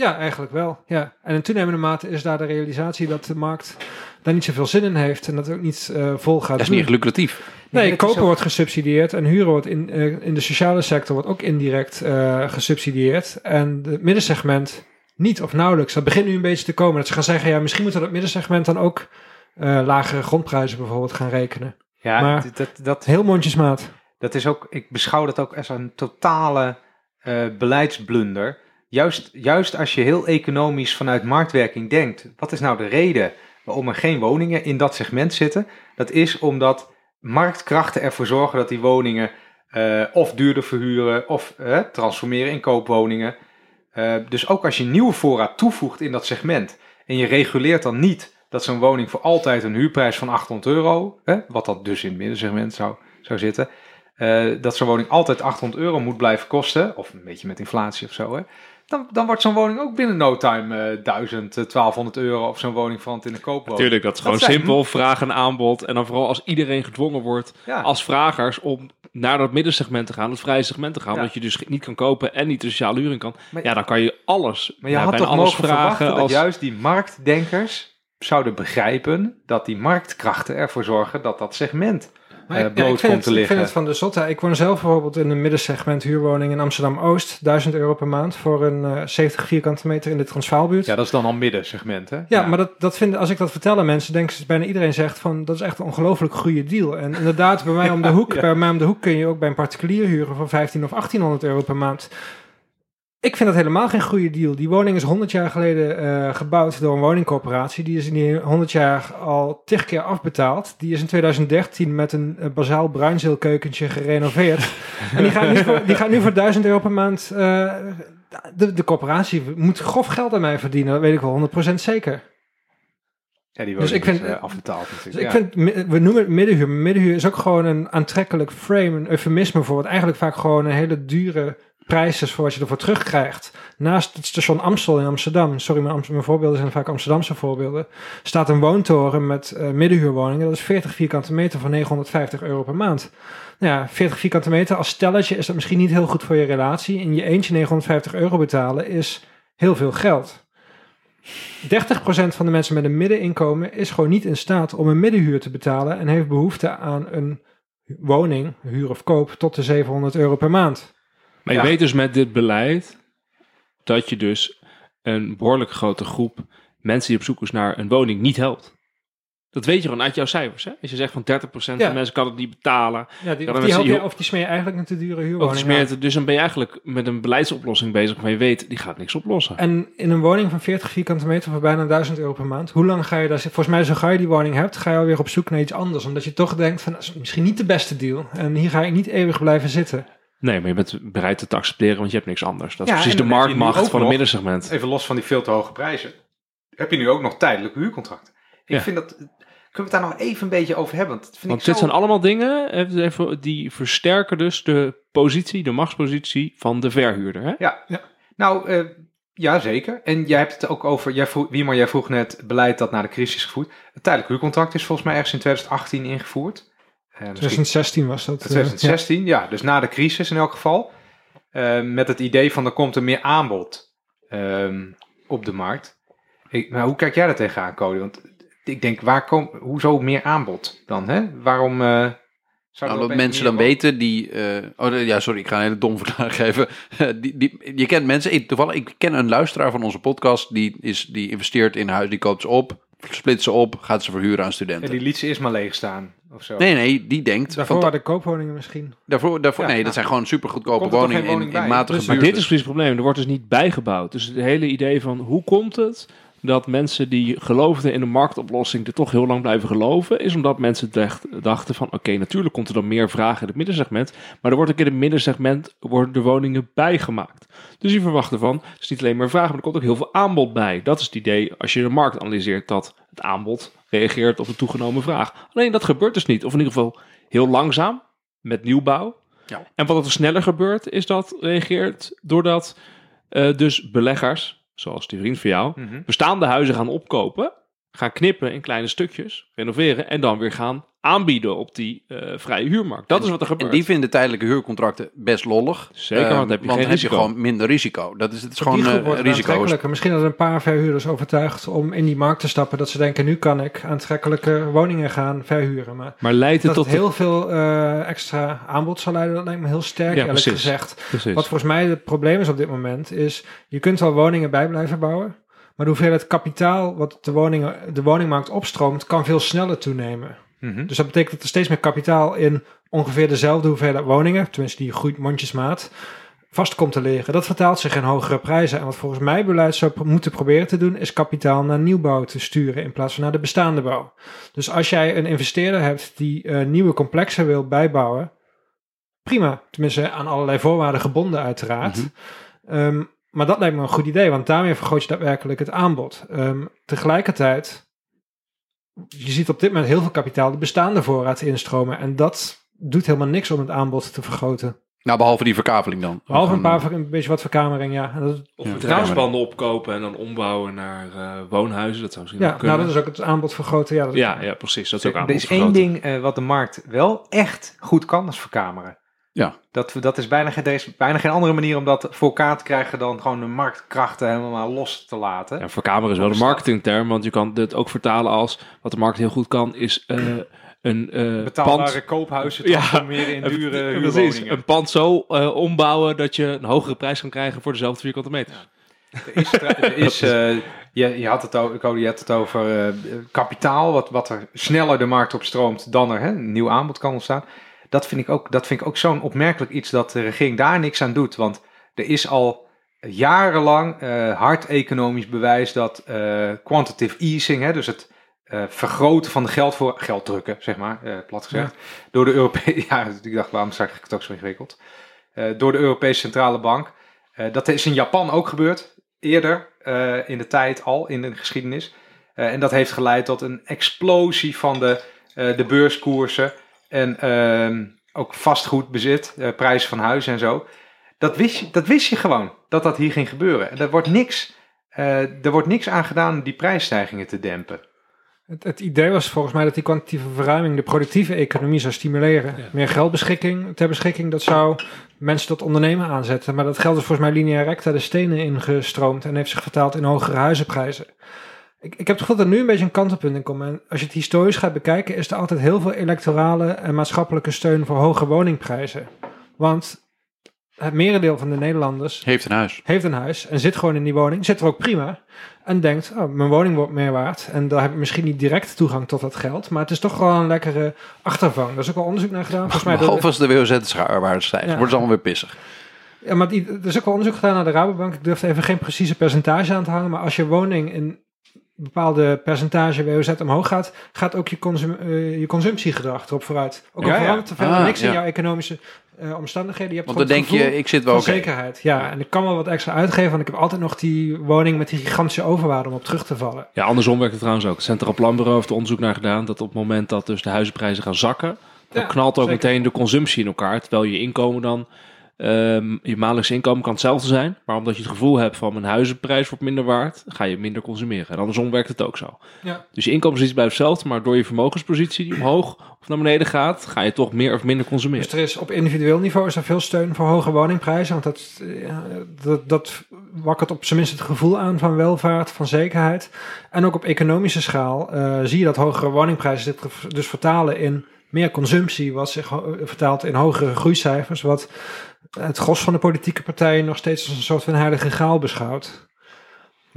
[SPEAKER 3] Ja, eigenlijk wel. Ja. En in toenemende mate is daar de realisatie dat de markt daar niet zoveel zin in heeft en dat het ook niet uh, vol gaat.
[SPEAKER 2] Dat is niet lucratief.
[SPEAKER 3] Nee, kopen wordt gesubsidieerd en huren wordt in, uh, in de sociale sector wordt ook indirect uh, gesubsidieerd. En het middensegment niet of nauwelijks. Dat begint nu een beetje te komen. Dat ze gaan zeggen, ja, misschien moeten we dat middensegment dan ook uh, lagere grondprijzen bijvoorbeeld gaan rekenen. Ja, maar dat, dat, heel mondjesmaat.
[SPEAKER 1] Dat is ook, ik beschouw dat ook als een totale uh, beleidsblunder. Juist, juist als je heel economisch vanuit marktwerking denkt, wat is nou de reden waarom er geen woningen in dat segment zitten? Dat is omdat marktkrachten ervoor zorgen dat die woningen uh, of duurder verhuren of transformeren in koopwoningen. dus ook als je nieuwe voorraad toevoegt in dat segment en je reguleert dan niet dat zo'n woning voor altijd een huurprijs van 800 euro, wat dat dus in het middensegment zou, zou zitten, dat zo'n woning altijd 800 euro moet blijven kosten, of een beetje met inflatie of zo, dan, dan wordt zo'n woning ook binnen no time uh, 1000, 1200 euro of zo'n woning van in de koop.
[SPEAKER 4] Natuurlijk, dat is gewoon simpel, vraag en aanbod. En dan vooral als iedereen gedwongen wordt ja. als vragers om naar dat middensegment te gaan, het vrije segment te gaan, ja. dat je dus niet kan kopen en niet de sociale kan. Maar, ja, dan kan je alles.
[SPEAKER 1] Maar je had toch alles vragen als... juist die marktdenkers zouden begrijpen dat die marktkrachten ervoor zorgen dat dat segment liggen.
[SPEAKER 3] Ik vind het van de zotte. Ik woon zelf bijvoorbeeld in een middensegment huurwoning in Amsterdam-Oost. 1000 euro per maand voor een uh, 70 vierkante meter in de Transvaalbuurt.
[SPEAKER 1] Ja, dat is dan al middensegment, hè? Ja,
[SPEAKER 3] ja. maar dat, dat vind, als ik dat vertel aan mensen, denken ze, bijna iedereen zegt van, dat is echt een ongelooflijk goede deal. En inderdaad, bij mij om de hoek, ja. bij mij om de hoek kun je ook bij een particulier huren voor 15 of 1800 euro per maand. Ik vind dat helemaal geen goede deal. Die woning is 100 jaar geleden uh, gebouwd door een woningcorporatie. Die is in die 100 jaar al tig keer afbetaald. Die is in 2013 met een uh, bazaal bruinzeelkeukentje gerenoveerd. en die gaat, nu voor, die gaat nu voor 1000 euro per maand. Uh, de, de corporatie moet grof geld aan mij verdienen. Dat weet ik wel 100% zeker.
[SPEAKER 1] Ja, die dus ik vind, afbetaald
[SPEAKER 3] Dus ik vind, we noemen het middenhuur. Middenhuur is ook gewoon een aantrekkelijk frame, een eufemisme voor wat eigenlijk vaak gewoon een hele dure prijs is voor wat je ervoor terugkrijgt. Naast het station Amstel in Amsterdam, sorry, mijn, voorbeelden zijn vaak Amsterdamse voorbeelden, staat een woontoren met uh, middenhuurwoningen. Dat is 40 vierkante meter voor 950 euro per maand. Nou ja, 40 vierkante meter als stelletje is dat misschien niet heel goed voor je relatie. In je eentje 950 euro betalen is heel veel geld. 30% van de mensen met een middeninkomen is gewoon niet in staat om een middenhuur te betalen en heeft behoefte aan een woning, huur of koop, tot de 700 euro per maand.
[SPEAKER 4] Maar je weet dus met dit beleid dat je dus een behoorlijk grote groep mensen die op zoek is naar een woning niet helpt. Dat weet je gewoon uit jouw cijfers. Hè? Als je zegt van 30% ja. van mensen kan het niet betalen.
[SPEAKER 3] Ja, die, of, die help je, of die smeer je eigenlijk een te dure huurwoning.
[SPEAKER 4] Dus dan ben je eigenlijk met een beleidsoplossing bezig waarvan je weet, die gaat niks oplossen.
[SPEAKER 3] En in een woning van 40 vierkante meter voor bijna 1000 euro per maand. Hoe lang ga je daar Volgens mij, zo ga je die woning hebt, ga je alweer op zoek naar iets anders. Omdat je toch denkt van, misschien niet de beste deal. En hier ga ik niet eeuwig blijven zitten.
[SPEAKER 4] Nee, maar je bent bereid het te accepteren, want je hebt niks anders. Dat is precies de marktmacht van het middensegment.
[SPEAKER 1] Even los van die veel te hoge prijzen. Heb je nu ook nog tijdelijke huurcontracten? Ik ja. vind dat... Kunnen we het daar nog even een beetje over hebben? Want, vind
[SPEAKER 4] want dit zijn allemaal dingen even, die versterken dus de positie, de machtspositie van de verhuurder. Hè?
[SPEAKER 1] Ja, ja. nou... Uh, ja, zeker. En jij hebt het ook over, jij vroeg, Wiemar, jij vroeg net beleid dat na de crisis is gevoerd. Het tijdelijk huurcontract is volgens mij ergens in 2018 ingevoerd. Misschien
[SPEAKER 3] 2016 was dat. eh,
[SPEAKER 1] 2016, ja. dus na de crisis in elk geval. Eh, met het idee van er komt er meer aanbod ehm, op de markt. Ik, maar hoe kijk jij daar tegenaan, Cody? Want ik denk, waar komt, hoezo meer aanbod dan? Hè? Waarom eh, zou
[SPEAKER 2] Nou,
[SPEAKER 1] er
[SPEAKER 2] dat
[SPEAKER 1] opeens
[SPEAKER 2] mensen dan weten die... eh, oh, ja, sorry, ik ga een hele dom verklaring geven. die, die, je kent mensen... Ik, toevallig, ik ken een luisteraar van onze podcast. Die, is, die investeert in huis, die koopt ze op, split ze op, gaat ze verhuren aan studenten.
[SPEAKER 1] die liet ze eerst maar leeg staan, of zo.
[SPEAKER 2] Nee, nee, die denkt...
[SPEAKER 3] Daarvoor
[SPEAKER 2] van,
[SPEAKER 3] waren de koopwoningen misschien.
[SPEAKER 2] daarvoor, daarvoor,
[SPEAKER 1] Ja,
[SPEAKER 2] nee,
[SPEAKER 1] ja.
[SPEAKER 2] dat zijn gewoon super goedkope
[SPEAKER 1] Komt er toch
[SPEAKER 2] woningen in, in matige
[SPEAKER 1] Dus-
[SPEAKER 4] Maar dit is precies het probleem. Er wordt dus niet bijgebouwd. Dus het hele idee van hoe komt het dat mensen die geloofden in de marktoplossing er toch heel lang blijven geloven, is omdat mensen dacht- dachten van oké, natuurlijk komt er dan meer vraag in het middensegment, maar er wordt ook in het middensegment worden de woningen bijgemaakt. Dus die verwachten van, het is niet alleen maar vraag, maar er komt ook heel veel aanbod bij. Dat is het idee als je de markt analyseert, dat het aanbod reageert op de toegenomen vraag. Alleen dat gebeurt dus niet, of in ieder geval heel langzaam, met nieuwbouw.
[SPEAKER 2] Ja.
[SPEAKER 4] En wat er sneller gebeurt, is dat reageert doordat eh, dus beleggers, zoals die vriend van jou,
[SPEAKER 1] Mhm.
[SPEAKER 4] bestaande huizen gaan opkopen, gaan knippen in kleine stukjes, renoveren en dan weer gaan aanbieden op die eh, vrije huurmarkt. Dat is wat er
[SPEAKER 2] En
[SPEAKER 4] gebeurt.
[SPEAKER 2] die vinden tijdelijke huurcontracten best lollig.
[SPEAKER 4] Zeker,
[SPEAKER 2] Ehm,
[SPEAKER 4] want dan heb je geen risico.
[SPEAKER 2] gewoon minder risico. Dat is, het is
[SPEAKER 3] Die
[SPEAKER 2] gewoon risico's.
[SPEAKER 3] aantrekkelijker. Misschien dat een paar verhuurders overtuigd om in die markt te stappen. Dat ze denken, nu kan ik aantrekkelijke woningen gaan verhuren. Maar
[SPEAKER 4] maar leidt het
[SPEAKER 3] dat
[SPEAKER 4] tot...
[SPEAKER 3] het heel veel eh, extra aanbod zal leiden, dat lijkt me heel sterk
[SPEAKER 4] Ja,
[SPEAKER 3] eerlijk
[SPEAKER 4] precies.
[SPEAKER 3] gezegd.
[SPEAKER 4] Precies.
[SPEAKER 3] Wat volgens mij het probleem is op dit moment, is je kunt wel woningen bij blijven bouwen. Maar de hoeveelheid kapitaal wat de, woningen, de woningmarkt opstroomt, kan veel sneller toenemen.
[SPEAKER 1] Mhm.
[SPEAKER 3] Dus dat betekent dat er steeds meer kapitaal in ongeveer dezelfde hoeveelheid woningen, tenminste die groeit mondjesmaat, vast komt te liggen. Dat vertaalt zich in hogere prijzen. En wat volgens mij beleid zou moeten proberen te doen, is kapitaal naar nieuwbouw te sturen in plaats van naar de bestaande bouw. Dus als jij een investeerder hebt die eh, nieuwe complexen wil bijbouwen, prima. Tenminste aan allerlei voorwaarden gebonden uiteraard.
[SPEAKER 2] Mhm.
[SPEAKER 3] Ehm, maar dat lijkt me een goed idee, want daarmee vergroot je daadwerkelijk het aanbod. Ehm, tegelijkertijd, je ziet op dit moment heel veel kapitaal de bestaande voorraad instromen. En dat doet helemaal niks om het aanbod te vergroten.
[SPEAKER 2] Nou, behalve die verkaveling dan.
[SPEAKER 3] Behalve een, paar, een beetje wat verkamering, ja. En dat,
[SPEAKER 4] Of
[SPEAKER 2] Ja.
[SPEAKER 4] bedrijfspanden opkopen en dan ombouwen naar eh, woonhuizen. Dat zou misschien
[SPEAKER 3] ja,
[SPEAKER 4] ook kunnen.
[SPEAKER 3] nou, dat is ook het aanbod vergroten. Ja, dat,
[SPEAKER 4] ja, ja, precies. Dat is ook
[SPEAKER 1] Er
[SPEAKER 4] aanbod
[SPEAKER 1] is één ding eh, wat de markt wel echt goed kan, is verkameren.
[SPEAKER 2] Ja.
[SPEAKER 1] Dat, dat is bijna geen, er is bijna geen andere manier om dat voor elkaar te krijgen dan gewoon de marktkrachten helemaal los te laten.
[SPEAKER 4] Ja, verkameren is wel de marketingterm, want je kan dit ook vertalen als wat de markt heel goed kan, is eh, een eh
[SPEAKER 1] Betaalbare
[SPEAKER 4] pand.
[SPEAKER 1] koophuizen
[SPEAKER 4] Ja,
[SPEAKER 1] transformeren in
[SPEAKER 4] Een-
[SPEAKER 1] dure
[SPEAKER 4] precies,
[SPEAKER 1] huurwoningen.
[SPEAKER 4] een pand zo eh, ombouwen dat je een hogere prijs kan krijgen voor dezelfde vierkante meter.
[SPEAKER 1] Er is, er is, je, je had het over, je had het over kapitaal, wat, wat er sneller de markt op stroomt dan er hè, een nieuw aanbod kan ontstaan. Dat vind ik ook, dat vind ik ook zo'n opmerkelijk iets dat de regering daar niks aan doet. Want er is al jarenlang eh, hard economisch bewijs dat eh, quantitative easing, hè, dus het eh, vergroten van de geld voor geld drukken, zeg maar, plat gezegd, door de Europese, ja, ik dacht, waarom zeg ik het ook zo ingewikkeld? Door de Europese Centrale Bank. Dat is in Japan ook gebeurd, eerder in de tijd al, in de geschiedenis. En dat heeft geleid tot een explosie van de, de beurskoersen en ehm, ook vastgoedbezit, eh prijzen van huizen en zo. Dat wist, je, dat wist je gewoon, dat dat hier ging gebeuren. En er wordt niks, eh, er wordt niks aan gedaan om die prijsstijgingen te dempen.
[SPEAKER 3] Het, het idee was volgens mij dat die kwantitatieve verruiming de productieve economie zou stimuleren.
[SPEAKER 4] Ja.
[SPEAKER 3] Meer geldbeschikking ter beschikking, dat zou mensen tot ondernemen aanzetten. Maar dat geld is volgens mij lineair recta de stenen ingestroomd en heeft zich vertaald in hogere huizenprijzen. Ik, ik heb het gevoel dat er nu een beetje een kantelpunt in komt. En als je het historisch gaat bekijken, is er altijd heel veel electorale en maatschappelijke steun voor hoge woningprijzen. Want het merendeel van de Nederlanders
[SPEAKER 2] Heeft een huis.
[SPEAKER 3] heeft een huis en zit gewoon in die woning, zit er ook prima. En denkt, oh, mijn woning wordt meer waard. En daar heb ik misschien niet direct toegang tot dat geld. Maar het is toch wel een lekkere achtervang. Er is ook al onderzoek naar gedaan. Volgens mij
[SPEAKER 2] Behalve
[SPEAKER 3] de-
[SPEAKER 2] als de WOZ-waarde stijgt.
[SPEAKER 3] Ja.
[SPEAKER 2] Wordt het allemaal weer pissig.
[SPEAKER 3] ja, maar die- er is ook al onderzoek gedaan naar de Rabobank. Ik durf even geen precieze percentage aan te hangen. Maar als je woning in bepaalde percentage WOZ omhoog gaat, gaat ook je, consum, eh, je consumptiegedrag erop vooruit. Ook al
[SPEAKER 1] Ja, ja.
[SPEAKER 3] verandert er verder
[SPEAKER 2] Ah,
[SPEAKER 3] niks in
[SPEAKER 2] ja.
[SPEAKER 3] jouw economische eh, omstandigheden. Je hebt
[SPEAKER 2] Want dan denk je, ik zit wel oké.
[SPEAKER 3] zekerheid. Ja, en ik kan wel wat extra uitgeven, want ik heb altijd nog die woning met die gigantische overwaarde om op terug te vallen.
[SPEAKER 4] Ja, andersom werkt het trouwens ook. Het Centraal Planbureau heeft er onderzoek naar gedaan dat op het moment dat dus de huizenprijzen gaan zakken, dan
[SPEAKER 3] Ja,
[SPEAKER 4] knalt ook
[SPEAKER 3] zeker.
[SPEAKER 4] meteen de consumptie in elkaar, terwijl je inkomen dan Ehm, je maandelijks inkomen kan hetzelfde zijn, maar omdat je het gevoel hebt van mijn huizenprijs wordt minder waard, ga je minder consumeren. En andersom werkt het ook zo.
[SPEAKER 3] Ja.
[SPEAKER 4] Dus je inkomenspositie blijft hetzelfde, maar door je vermogenspositie die omhoog of naar beneden gaat, ga je toch meer of minder consumeren.
[SPEAKER 3] Dus er is op individueel niveau is er veel steun voor hoge woningprijzen. Want dat, dat, dat wakkert op zijn minst het gevoel aan van welvaart, van zekerheid. En ook op economische schaal eh, zie je dat hogere woningprijzen dit dus vertalen in meer consumptie, wat zich vertaalt in hogere groeicijfers. Wat het gros van de politieke partijen nog steeds als een soort van heilige graal beschouwt.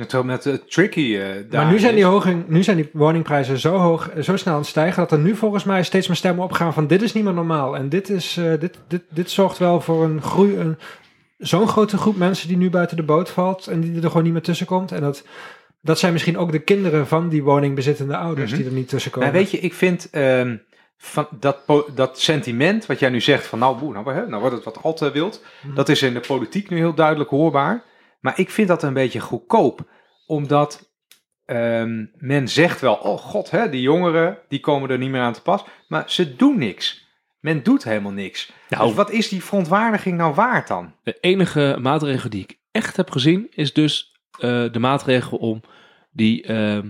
[SPEAKER 1] Zo met uh, tricky. eh,
[SPEAKER 3] Maar
[SPEAKER 1] daar
[SPEAKER 3] nu zijn, die nu zijn die woningprijzen zo hoog, eh, zo snel aan het stijgen, dat er nu volgens mij steeds meer stemmen opgaan van dit is niet meer normaal. En dit, is, eh, dit, dit, dit zorgt wel voor een groei, een, zo'n grote groep mensen die nu buiten de boot valt en die er gewoon niet meer tussen komt. En dat, dat zijn misschien ook de kinderen van die woningbezittende ouders
[SPEAKER 1] Mhm.
[SPEAKER 3] die er niet tussen komen.
[SPEAKER 1] Maar weet je, ik vind ehm, van dat, dat sentiment wat jij nu zegt van nou, boe, nou, nou wordt het wat al te wild.
[SPEAKER 3] Mhm.
[SPEAKER 1] Dat is in de politiek nu heel duidelijk hoorbaar. Maar ik vind dat een beetje goedkoop. Omdat ehm, men zegt wel, oh god, hè, die jongeren die komen er niet meer aan te pas. Maar ze doen niks. Men doet helemaal niks.
[SPEAKER 4] Nou,
[SPEAKER 1] Dus wat is die verontwaardiging nou waard dan?
[SPEAKER 4] De enige maatregel die ik echt heb gezien is dus eh, de maatregel om die ehm,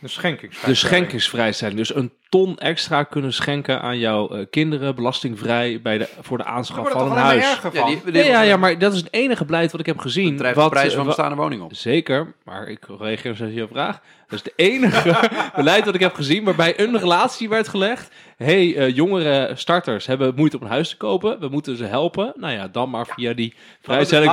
[SPEAKER 1] De schenking.
[SPEAKER 4] de schenkingsvrij zijn. Dus een ton extra kunnen schenken aan jouw eh, kinderen, belastingvrij bij de, voor de aanschaf van een huis.
[SPEAKER 2] Ja, die, die,
[SPEAKER 4] Ja, ja, ja, maar dat is het enige beleid wat ik heb gezien.
[SPEAKER 2] drijft
[SPEAKER 4] wat,
[SPEAKER 2] de prijs
[SPEAKER 4] eh,
[SPEAKER 2] van bestaande woning op.
[SPEAKER 4] Zeker, maar ik reageer op je vraag. Dat is het enige beleid dat ik heb gezien waarbij een relatie werd gelegd. hey, eh, jongere starters hebben moeite om een huis te kopen. We moeten ze helpen. Nou ja, dan maar via die vrijstelling.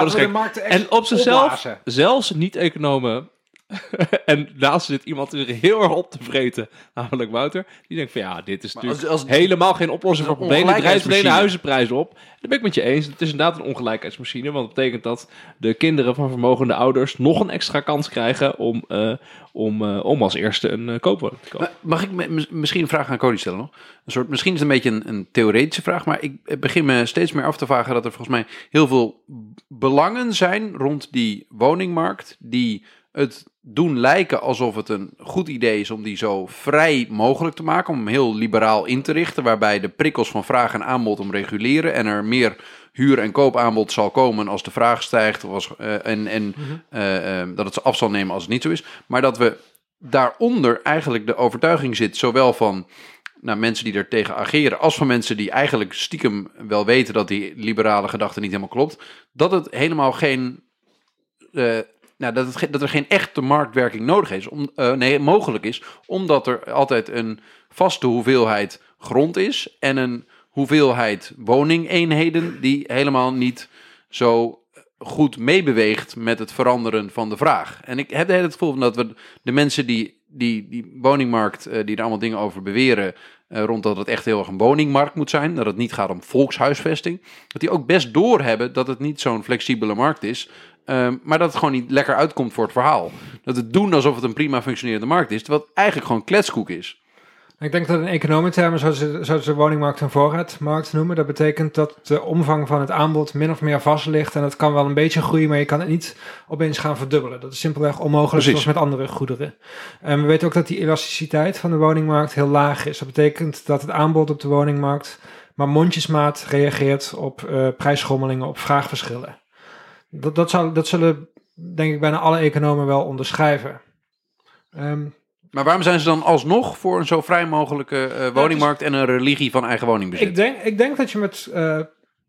[SPEAKER 4] En op zichzelf, zelfs niet-economen. en naast zit iemand die zich heel erg op te vreten, namelijk Wouter. Die denkt van ja, dit is natuurlijk
[SPEAKER 2] als, als,
[SPEAKER 4] helemaal geen oplossing voor problemen. Het drijft alleen de huizenprijs op. Daar ben ik met je eens. Het is inderdaad een ongelijkheidsmachine. Want dat betekent dat de kinderen van vermogende ouders nog een extra kans krijgen om, eh, om, eh, om als eerste een uh, koopwoning te kopen.
[SPEAKER 2] Mag ik me- misschien een vraag aan Cody stellen nog? Een soort, misschien is het een beetje een, een theoretische vraag, maar ik begin me steeds meer af te vragen dat er volgens mij heel veel belangen zijn rond die woningmarkt die het doen lijken alsof het een goed idee is om die zo vrij mogelijk te maken, om hem heel liberaal in te richten, waarbij de prikkels van vraag en aanbod om reguleren en er meer huur- en koopaanbod zal komen als de vraag stijgt of als, eh, en, en eh, eh, dat het af zal nemen als het niet zo is. Maar dat we daaronder eigenlijk de overtuiging zit, zowel van nou, mensen die er tegen ageren, als van mensen die eigenlijk stiekem wel weten dat die liberale gedachte niet helemaal klopt, dat het helemaal geen. Nou, dat, het, dat er geen echte marktwerking nodig is, om, eh, nee, mogelijk is, omdat er altijd een vaste hoeveelheid grond is en een hoeveelheid woningeenheden die helemaal niet zo goed meebeweegt met het veranderen van de vraag. En ik heb hele gevoel dat we de mensen die die, die woningmarkt, eh, die er allemaal dingen over beweren, eh, rond dat het echt heel erg een woningmarkt moet zijn, dat het niet gaat om volkshuisvesting, dat die ook best doorhebben dat het niet zo'n flexibele markt is, ehm, maar dat het gewoon niet lekker uitkomt voor het verhaal. Dat het doen alsof het een prima functionerende markt is, terwijl het eigenlijk gewoon kletskoek is.
[SPEAKER 3] Ik denk dat in zouden ze, zouden ze de woningmarkt een voorraadmarkt noemen. Dat betekent dat de omvang van het aanbod min of meer vast ligt. En het kan wel een beetje groeien, maar je kan het niet opeens gaan verdubbelen. Dat is simpelweg onmogelijk
[SPEAKER 2] Precies.
[SPEAKER 3] zoals met andere goederen. En we weten ook dat die elasticiteit van de woningmarkt heel laag is. Dat betekent dat het aanbod op de woningmarkt maar mondjesmaat reageert op eh, prijsschommelingen, op vraagverschillen. Dat, dat, zullen, denk ik, bijna alle economen wel onderschrijven. Ehm,
[SPEAKER 2] Maar waarom zijn ze dan alsnog voor een zo vrij mogelijke eh, woningmarkt en een religie van eigen woningbezit?
[SPEAKER 3] Ik denk, ik denk dat je met eh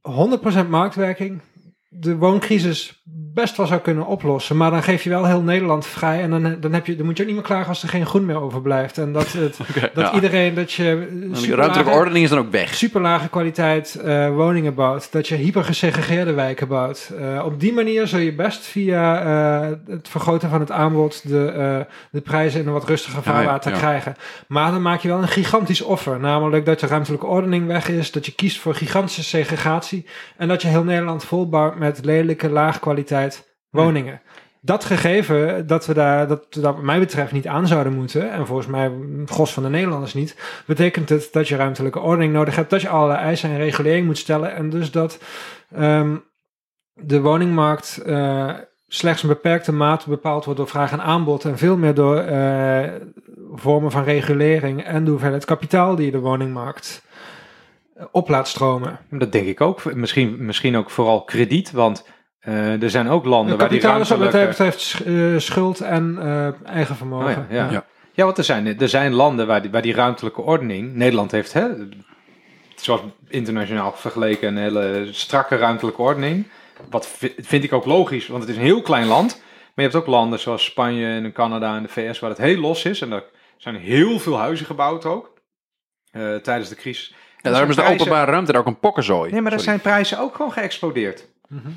[SPEAKER 3] 100% marktwerking de wooncrisis best wel zou kunnen oplossen. Maar dan geef je wel heel Nederland vrij. En dan, dan, heb je, dan moet je ook niet meer klagen als er geen groen meer overblijft. En dat, het, dat
[SPEAKER 2] ja.
[SPEAKER 3] iedereen, dat je
[SPEAKER 2] ruimtelijke ordening is dan ook weg.
[SPEAKER 3] super lage kwaliteit eh, woningen bouwt. Dat je hypergesegregeerde wijken bouwt. Eh, op die manier zul je best via eh, het vergroten van het aanbod de, de prijzen in een wat rustiger
[SPEAKER 2] ja,
[SPEAKER 3] vaarwater
[SPEAKER 2] ja.
[SPEAKER 3] krijgen. Maar dan maak je wel een gigantisch offer. Namelijk dat de ruimtelijke ordening weg is. Dat je kiest voor gigantische segregatie. En dat je heel Nederland volbouwt met lelijke, laag kwaliteit woningen. Dat gegeven dat we daar, dat daar wat mij betreft niet aan zouden moeten, en volgens mij het gros van de Nederlanders niet, betekent het dat je ruimtelijke ordening nodig hebt, dat je allerlei eisen en regulering moet stellen, en dus dat ehm, de woningmarkt eh, slechts een beperkte mate bepaald wordt door vraag en aanbod, en veel meer door eh, vormen van regulering en de hoeveelheid kapitaal die de woningmarkt eh, op laat stromen.
[SPEAKER 1] Dat denk ik ook. Misschien, misschien ook vooral krediet, want eh, er zijn ook landen waar die
[SPEAKER 3] Kapitaal is wat dat
[SPEAKER 1] ruimtelijke...
[SPEAKER 3] betreft sch- eh, schuld en eh, eigen
[SPEAKER 1] Oh
[SPEAKER 3] vermogen.
[SPEAKER 1] ja, ja.
[SPEAKER 2] Ja.
[SPEAKER 1] ja. want er zijn, er zijn landen waar die, waar die ruimtelijke ordening... Nederland heeft, hè, zoals internationaal vergeleken, een hele strakke ruimtelijke ordening. Wat vi- vind ik ook logisch, want het is een heel klein land. Maar je hebt ook landen zoals Spanje en Canada en de VS waar het heel los is. En er zijn heel veel huizen gebouwd ook. eh, tijdens de crisis. En
[SPEAKER 2] Ja,
[SPEAKER 1] er
[SPEAKER 2] daarom is de
[SPEAKER 1] prijzen-
[SPEAKER 2] openbare ruimte daar ook een pokkenzooi.
[SPEAKER 1] Nee, maar daar
[SPEAKER 2] Sorry.
[SPEAKER 1] zijn prijzen ook gewoon geëxplodeerd.
[SPEAKER 3] Mhm.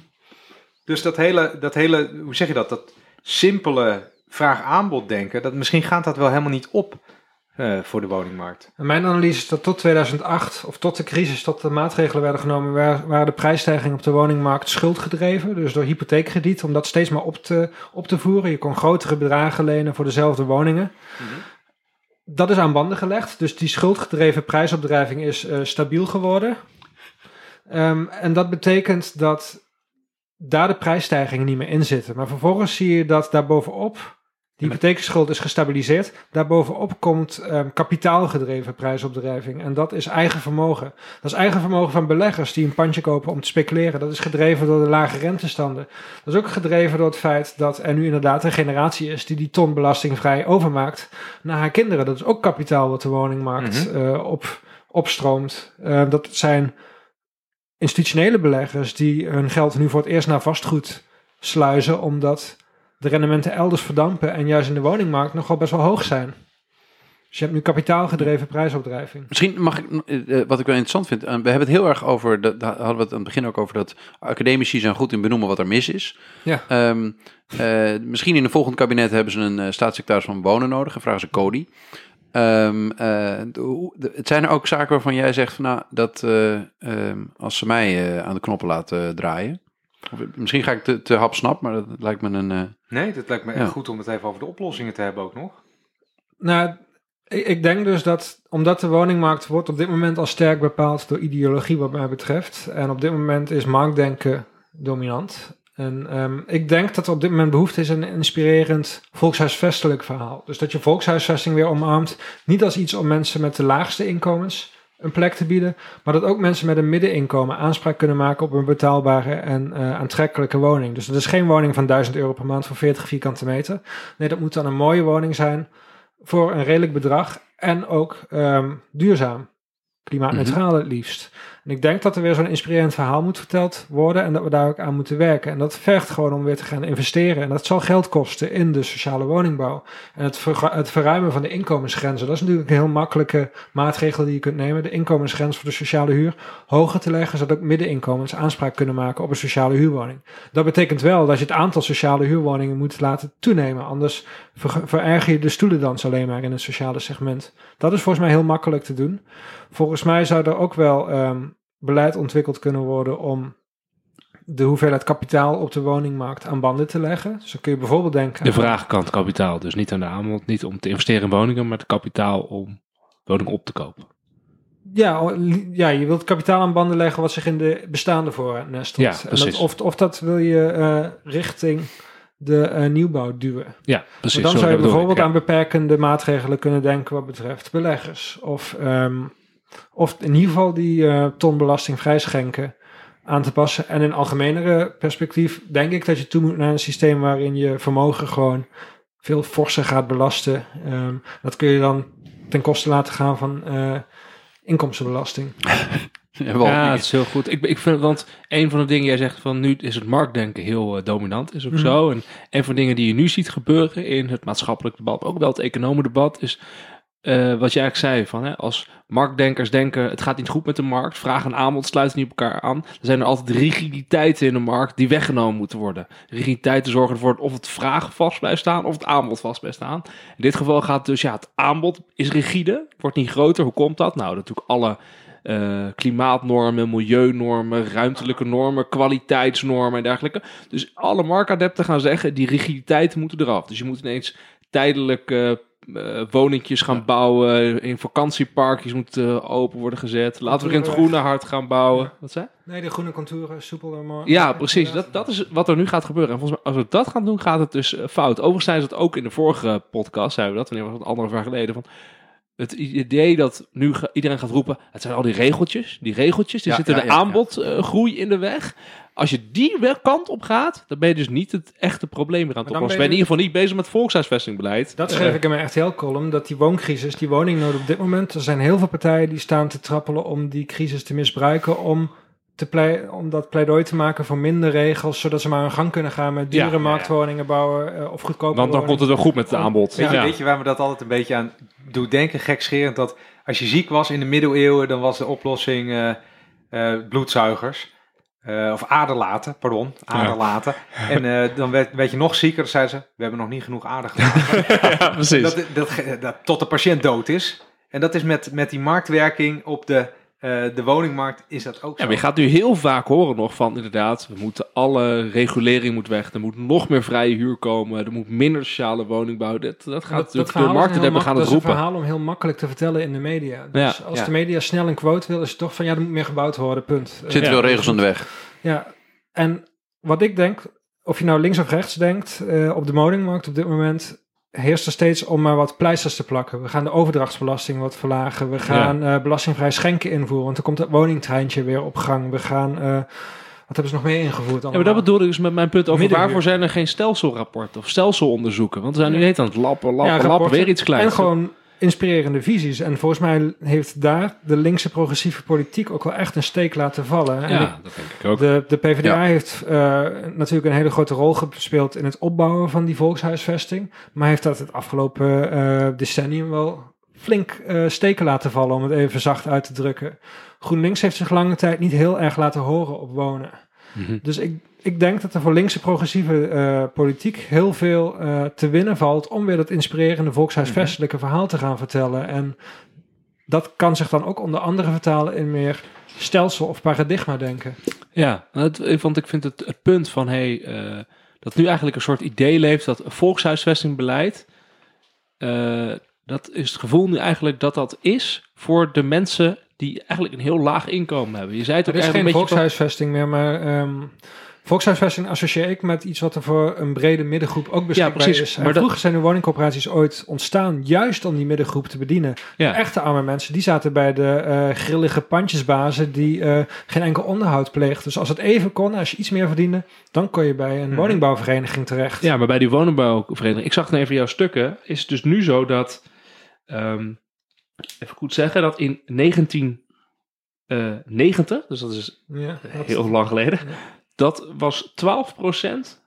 [SPEAKER 1] Dus dat hele, dat hele, hoe zeg je dat, dat simpele vraag-aanbod denken, dat, misschien gaat dat wel helemaal niet op eh, voor de woningmarkt.
[SPEAKER 3] En mijn analyse is dat tot 2008, of tot de crisis, tot de maatregelen werden genomen, wa- waren de prijsstijgingen op de woningmarkt schuldgedreven. Dus door hypotheekkrediet, om dat steeds maar op te, op te voeren. Je kon grotere bedragen lenen voor dezelfde woningen. Dat is aan banden gelegd. Dus die schuldgedreven prijsopdrijving is eh, stabiel geworden. Ehm, en dat betekent dat daar de prijsstijgingen niet meer in zitten. Maar vervolgens zie je dat daarbovenop, die hypotheekschuld is gestabiliseerd, daarbovenop komt ehm, kapitaalgedreven prijsopdrijving. En dat is eigen vermogen. Dat is eigen vermogen van beleggers die een pandje kopen om te speculeren. Dat is gedreven door de lage rentestanden. Dat is ook gedreven door het feit dat er nu inderdaad een generatie is die die ton belastingvrij overmaakt naar haar kinderen. Dat is ook kapitaal wat de woningmarkt eh, op, opstroomt. Eh, dat zijn institutionele beleggers die hun geld nu voor het eerst naar vastgoed sluizen, omdat de rendementen elders verdampen en juist in de woningmarkt nogal best wel hoog zijn. Dus je hebt nu kapitaalgedreven prijsopdrijving.
[SPEAKER 2] Misschien mag ik, eh, wat ik wel interessant vind, eh, we hebben het heel erg over, dat, daar hadden we het aan het begin ook over, dat academici zijn goed in benoemen wat er mis is.
[SPEAKER 3] Ja.
[SPEAKER 2] Ehm, eh, misschien in een volgend kabinet hebben ze een staatssecretaris van Wonen nodig en vragen ze Cody. Ehm, eh, de- de- het zijn er ook zaken waarvan jij zegt van nou, dat eh, ehm, als ze mij eh, aan de knoppen laten draaien. Of, misschien ga ik te, te hapsnap, maar dat lijkt me een... eh,
[SPEAKER 1] Nee, dat lijkt me
[SPEAKER 2] Ja.
[SPEAKER 1] echt goed om het even over de oplossingen te hebben ook nog.
[SPEAKER 3] Nou, ik, ik denk dus dat, omdat de woningmarkt wordt op dit moment al sterk bepaald door ideologie wat mij betreft. En op dit moment is marktdenken dominant. En ehm, ik denk dat er op dit moment behoefte is aan een inspirerend volkshuisvestelijk verhaal. Dus dat je volkshuisvesting weer omarmt. Niet als iets om mensen met de laagste inkomens een plek te bieden. Maar dat ook mensen met een middeninkomen aanspraak kunnen maken op een betaalbare en eh, aantrekkelijke woning. Dus dat is geen woning van 1000 euro per maand voor 40 vierkante meter. Nee, dat moet dan een mooie woning zijn voor een redelijk bedrag en ook ehm, duurzaam. Klimaatneutraal het liefst. En ik denk dat er weer zo'n inspirerend verhaal moet verteld worden en dat we daar ook aan moeten werken. En dat vergt gewoon om weer te gaan investeren. En dat zal geld kosten in de sociale woningbouw. En het, het verruimen van de inkomensgrenzen, dat is natuurlijk een heel makkelijke maatregel die je kunt nemen. De inkomensgrens voor de sociale huur hoger te leggen, zodat ook middeninkomens aanspraak kunnen maken op een sociale huurwoning. Dat betekent wel dat je het aantal sociale huurwoningen moet laten toenemen. Anders ver- vererger je de stoelendans alleen maar in het sociale segment. Dat is volgens mij heel makkelijk te doen. Volgens mij zou er ook wel ehm, beleid ontwikkeld kunnen worden om de hoeveelheid kapitaal op de woningmarkt aan banden te leggen. Dus dan kun je bijvoorbeeld denken
[SPEAKER 4] De vraagkant kapitaal. Dus niet aan de aanbod, niet om te investeren in woningen, maar het kapitaal om woningen op te kopen.
[SPEAKER 3] Ja, ja, je wilt kapitaal aan banden leggen wat zich in de bestaande voorraad nestelt.
[SPEAKER 4] Ja,
[SPEAKER 3] En
[SPEAKER 4] precies.
[SPEAKER 3] dat, of, of dat wil je eh, richting de eh, nieuwbouw duwen.
[SPEAKER 4] Ja, precies.
[SPEAKER 3] Maar dan
[SPEAKER 4] Zo
[SPEAKER 3] zou je
[SPEAKER 4] ik,
[SPEAKER 3] bijvoorbeeld
[SPEAKER 4] ja.
[SPEAKER 3] aan beperkende maatregelen kunnen denken wat betreft beleggers. Of, ehm, of in ieder geval die eh ton belasting vrijschenken aan te passen. En in algemenere perspectief denk ik dat je toe moet naar een systeem waarin je vermogen gewoon veel forser gaat belasten. Ehm, dat kun je dan ten koste laten gaan van eh, inkomstenbelasting.
[SPEAKER 2] ja, wel-
[SPEAKER 4] Ja, het is heel goed. Ik, ik vind, want een van de dingen, jij zegt van nu is het marktdenken heel eh, dominant, is ook
[SPEAKER 3] Mhm.
[SPEAKER 4] zo. En een van de dingen die je nu ziet gebeuren in het maatschappelijk debat, ook wel het economendebat, is eh, wat jij eigenlijk zei, van, hè, als marktdenkers denken het gaat niet goed met de markt, vraag en aanbod sluiten niet op elkaar aan, dan zijn er altijd rigiditeiten in de markt die weggenomen moeten worden. Rigiditeiten zorgen ervoor of het vraag vast blijft staan of het aanbod vast blijft staan. In dit geval gaat dus, ja, het aanbod is rigide, wordt niet groter. Hoe komt dat? Nou, natuurlijk alle eh, klimaatnormen, milieunormen, ruimtelijke normen, kwaliteitsnormen en dergelijke. Dus alle marktadepten gaan zeggen, die rigiditeiten moeten eraf. Dus je moet ineens tijdelijk eh eh, woningjes gaan bouwen, in vakantieparkjes moeten open worden gezet. Laten we in het groene hard gaan bouwen. Wat zei?
[SPEAKER 3] Nee, de groene contouren, soepeler maar.
[SPEAKER 4] Ja, precies. Dat, dat is wat er nu gaat gebeuren. En volgens mij, als we dat gaan doen, gaat het dus eh, fout. Overigens zijn ze het ook in de vorige podcast, zeiden we dat, wanneer was het anderhalf jaar geleden, van het idee dat nu iedereen gaat roepen, het zijn al die regeltjes, die regeltjes, die
[SPEAKER 2] Ja,
[SPEAKER 4] zitten
[SPEAKER 2] ja,
[SPEAKER 4] de
[SPEAKER 2] ja.
[SPEAKER 4] aanbodgroei in de weg. Als je die kant op gaat, dan ben je dus niet het echte probleem weer aan het oplossen.
[SPEAKER 3] ben
[SPEAKER 4] je in ieder geval niet bezig met volkshuisvestingbeleid.
[SPEAKER 3] Dat schreef ik in mijn RTL-column, dat die wooncrisis, die woningnood op dit moment, er zijn heel veel partijen die staan te trappelen om die crisis te misbruiken, om, te plei, om dat pleidooi te maken voor minder regels, zodat ze maar hun gang kunnen gaan met dure
[SPEAKER 4] ja, ja.
[SPEAKER 3] marktwoningen bouwen eh, of goedkope
[SPEAKER 4] Want dan komt het wel goed met het aanbod.
[SPEAKER 1] Weet, je,
[SPEAKER 4] Ja.
[SPEAKER 1] weet je waar me dat altijd een beetje aan doet denken, gekscherend, dat als je ziek was in de middeleeuwen, dan was de oplossing eh, eh, bloedzuigers. Eh, of aderlaten, pardon, aderlaten. En eh, dan werd, werd je nog zieker, zeiden ze, we hebben nog niet genoeg ader gelaten.
[SPEAKER 4] ja, precies.
[SPEAKER 1] dat, dat, dat, tot de patiënt dood is. En dat is met, met die marktwerking op de, eh, de woningmarkt, is dat ook
[SPEAKER 4] Ja,
[SPEAKER 1] zo.
[SPEAKER 4] maar je gaat nu heel vaak horen nog van inderdaad, we moeten alle regulering moet weg. Er moet nog meer vrije huur komen. Er moet minder sociale woningbouw. Dat, dat gaat
[SPEAKER 3] dat,
[SPEAKER 4] natuurlijk
[SPEAKER 3] dat
[SPEAKER 4] de markten hebben gaan
[SPEAKER 3] dat
[SPEAKER 4] het
[SPEAKER 3] is een
[SPEAKER 4] roepen.
[SPEAKER 3] verhaal om heel makkelijk te vertellen in de media. Dus
[SPEAKER 4] Ja,
[SPEAKER 3] als
[SPEAKER 1] ja.
[SPEAKER 3] de media snel een quote wil, is het toch van ja, er moet meer gebouwd worden, punt.
[SPEAKER 2] Er zitten
[SPEAKER 4] Ja.
[SPEAKER 2] veel regels aan de weg.
[SPEAKER 3] Ja, en wat ik denk, of je nou links of rechts denkt, eh, op de woningmarkt op dit moment heerst er steeds om maar wat pleisters te plakken. We gaan de overdrachtsbelasting wat verlagen. We gaan eh, belastingvrij schenken invoeren, want er komt het woningtreintje weer op gang. We gaan, eh, wat hebben ze nog meer ingevoerd?
[SPEAKER 4] Ja, maar dat bedoelde ik dus met mijn punt over waarvoor zijn er geen stelselrapporten of stelselonderzoeken. Want we zijn nu heet aan het lappen, lappen,
[SPEAKER 3] Ja,
[SPEAKER 4] lappen, weer iets kleins.
[SPEAKER 3] En gewoon inspirerende visies. En volgens mij heeft daar de linkse progressieve politiek ook wel echt een steek laten vallen. En ik-
[SPEAKER 4] Ja, dat denk ik ook.
[SPEAKER 3] De, de PvdA
[SPEAKER 2] Ja.
[SPEAKER 3] heeft eh, natuurlijk een hele grote rol gespeeld in het opbouwen van die volkshuisvesting. Maar heeft dat het afgelopen eh, decennium wel flink eh, steken laten vallen, om het even zacht uit te drukken. GroenLinks heeft zich lange tijd niet heel erg laten horen op wonen.
[SPEAKER 4] Mhm.
[SPEAKER 3] Dus ik, ik denk dat er voor linkse progressieve eh, politiek heel veel eh, te winnen valt om weer dat inspirerende volkshuisvestelijke verhaal te gaan vertellen. En dat kan zich dan ook onder andere vertalen in meer stelsel of paradigma denken.
[SPEAKER 4] Ja, nou, het- want ik vind het, het punt van hey, eh, dat nu eigenlijk een soort idee leeft dat volkshuisvestingbeleid, dat is het gevoel nu eigenlijk dat dat is voor de mensen die eigenlijk een heel laag inkomen hebben. Je zei het ook
[SPEAKER 3] Er is
[SPEAKER 4] eigenlijk
[SPEAKER 3] geen
[SPEAKER 4] een beetje van-
[SPEAKER 3] volkshuisvesting meer, maar ehm, volkshuisvesting associeer ik met iets wat er voor een brede middengroep ook beschikbaar
[SPEAKER 4] precies,
[SPEAKER 3] is. En
[SPEAKER 4] maar dat-
[SPEAKER 3] vroeger zijn de woningcorporaties ooit ontstaan juist om die middengroep te bedienen.
[SPEAKER 4] Ja.
[SPEAKER 3] Echte arme mensen, die zaten bij de eh, grillige pandjesbazen die eh, geen enkel onderhoud pleegden. Dus als het even kon, als je iets meer verdiende, dan kon je bij een
[SPEAKER 1] Mhm.
[SPEAKER 3] woningbouwvereniging terecht.
[SPEAKER 4] Ja, maar bij die woningbouwvereniging, ik zag het even jouw stukken, is het dus nu zo dat, ehm, even goed zeggen, dat in 1990, dus dat is
[SPEAKER 3] Ja, dat-
[SPEAKER 4] heel lang geleden,
[SPEAKER 3] Ja.
[SPEAKER 4] Dat was 12%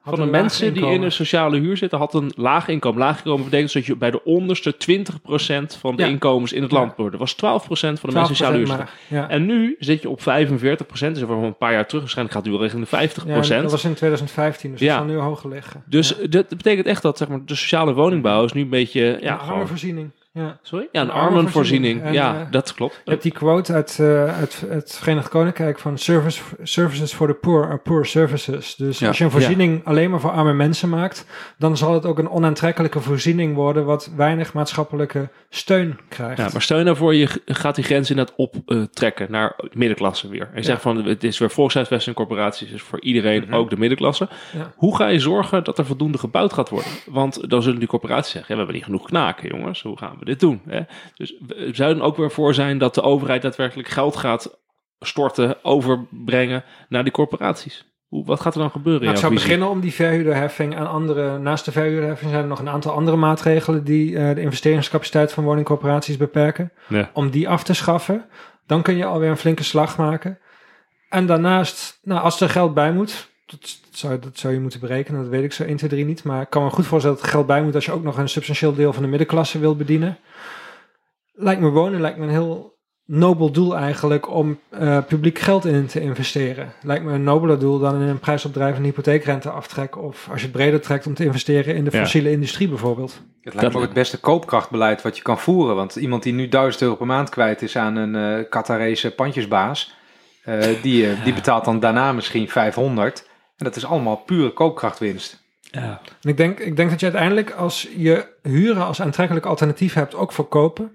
[SPEAKER 4] van de mensen die in een sociale huur zitten, had een laag inkomen. Laag inkomen betekent dat je bij de onderste 20% van de
[SPEAKER 3] Ja.
[SPEAKER 4] inkomens in het land wordt. Dat was 12% van de mensen die sociale huur
[SPEAKER 3] 12%
[SPEAKER 4] zitten.
[SPEAKER 3] Ja.
[SPEAKER 4] En nu zit je op 45%, dus over een paar jaar terug, waarschijnlijk gaat het nu wel richting de 50%.
[SPEAKER 3] Ja, dat was in 2015, dus
[SPEAKER 4] Ja.
[SPEAKER 3] dat zal nu hoger liggen.
[SPEAKER 4] Dus dat betekent echt dat zeg maar, de sociale woningbouw is nu een beetje... Ja,
[SPEAKER 3] een
[SPEAKER 4] gewoon-
[SPEAKER 3] voorziening. Ja.
[SPEAKER 4] Sorry? Ja, een
[SPEAKER 3] Een armenvoorziening.
[SPEAKER 4] armenvoorziening.
[SPEAKER 3] En,
[SPEAKER 4] Ja,
[SPEAKER 3] eh,
[SPEAKER 4] dat klopt.
[SPEAKER 3] Je hebt die quote uit eh, het, het Verenigd Koninkrijk van service, Services for the Poor are Poor Services. Dus
[SPEAKER 2] Ja.
[SPEAKER 3] als je een voorziening alleen maar voor arme mensen maakt, dan zal het ook een onaantrekkelijke voorziening worden wat weinig maatschappelijke steun krijgt.
[SPEAKER 4] Ja, maar stel je nou voor, je g- gaat die grens inderdaad optrekken naar de middenklasse weer. En je
[SPEAKER 3] Ja.
[SPEAKER 4] zegt van, het is weer volkshuisvesting corporaties, is voor iedereen,
[SPEAKER 1] Mhm.
[SPEAKER 4] ook de middenklasse.
[SPEAKER 3] Ja.
[SPEAKER 4] Hoe ga je zorgen dat er voldoende gebouwd gaat worden? Want dan zullen die corporaties zeggen, ja, we hebben niet genoeg knaken, jongens. Hoe gaan we dit doen? Hè? Dus zouden ook weer voor zijn dat de overheid daadwerkelijk geld gaat storten, overbrengen naar die corporaties. Hoe, wat gaat er dan gebeuren?
[SPEAKER 3] Nou,
[SPEAKER 4] jouw
[SPEAKER 3] zou
[SPEAKER 4] visie?
[SPEAKER 3] beginnen om die verhuurderheffing aan andere. Naast de verhuurderheffing zijn er nog een aantal andere maatregelen die eh, de investeringscapaciteit van woningcorporaties beperken.
[SPEAKER 4] Ja.
[SPEAKER 3] Om die af te schaffen, dan kun je alweer een flinke slag maken. En daarnaast, nou, als er geld bij moet, dat, dat zou, dat zou je moeten berekenen, dat weet ik zo 1, 2, 3 niet. Maar ik kan me goed voorstellen dat er geld bij moet als je ook nog een substantieel deel van de middenklasse wilt bedienen. Lijkt me wonen, lijkt me een heel nobel doel eigenlijk om eh, publiek geld in te investeren. Lijkt me een nobeler doel dan in een prijsopdrijvende hypotheekrente aftrek. Of als je het breder trekt om te investeren in de
[SPEAKER 4] Ja.
[SPEAKER 3] fossiele industrie bijvoorbeeld.
[SPEAKER 1] Het
[SPEAKER 4] Dat
[SPEAKER 1] lijkt me ook het beste koopkrachtbeleid wat je kan voeren. Want iemand die nu 1000 euro per maand kwijt is aan een eh Qatarese pandjesbaas, eh, die, die betaalt dan daarna misschien 500. En dat is allemaal pure koopkrachtwinst.
[SPEAKER 4] Ja.
[SPEAKER 3] En ik denk, ik denk dat je uiteindelijk als je huren als aantrekkelijk alternatief hebt, ook voor kopen.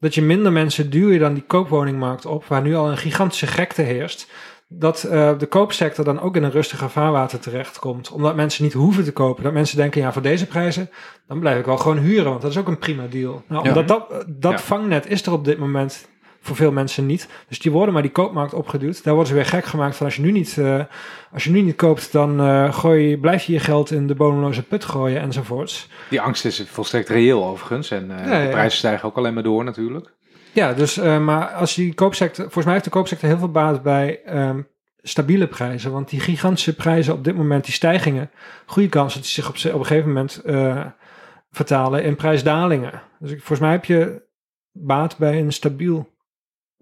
[SPEAKER 3] Dat je minder mensen duw je dan die koopwoningmarkt op, waar nu al een gigantische gekte heerst. dat eh, de koopsector dan ook in een rustiger vaarwater terechtkomt. Omdat mensen niet hoeven te kopen. Dat mensen denken, ja, voor deze prijzen, dan blijf ik wel gewoon huren. Want dat is ook een prima deal. Nou,
[SPEAKER 2] Ja.
[SPEAKER 3] omdat dat, dat
[SPEAKER 1] Ja.
[SPEAKER 3] vangnet is er op dit moment voor veel mensen niet. Dus die worden maar die koopmarkt opgeduwd. Daar worden ze weer gek gemaakt van als je nu niet, eh, als je nu niet koopt, dan eh, gooi, je- blijf je je geld in de bodemloze put gooien enzovoorts.
[SPEAKER 1] Die angst is volstrekt reëel overigens. En eh, de prijzen stijgen ook alleen maar door natuurlijk.
[SPEAKER 3] Ja, dus, maar als die koopsector, volgens mij heeft de koopsector heel veel baat bij ehm, stabiele prijzen. Want die gigantische prijzen op dit moment, die stijgingen, goede kans dat die zich op, ze- op een gegeven moment vertalen in prijsdalingen. Dus ik, volgens mij heb je baat bij een stabiel,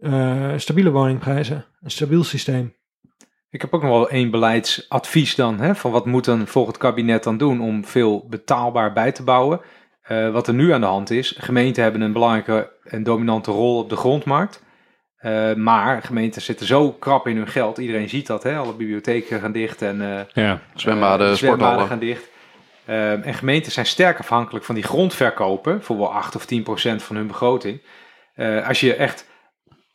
[SPEAKER 3] eh, stabiele woningprijzen, een stabiel systeem.
[SPEAKER 1] Ik heb ook nog wel één beleidsadvies dan. Hè, van wat moet een volgend kabinet dan doen om veel betaalbaar bij te bouwen. Eh, wat er nu aan de hand is. Gemeenten hebben een belangrijke en dominante rol op de grondmarkt. Eh, maar gemeenten zitten zo krap in hun geld. Iedereen ziet dat. Hè? Alle bibliotheken gaan dicht en eh,
[SPEAKER 4] Ja.
[SPEAKER 2] Zwembaden, sporthallen.
[SPEAKER 1] gaan dicht. En gemeenten zijn sterk afhankelijk van die grondverkopen. Voor wel 8 of 10 procent van hun begroting. Eh, als je echt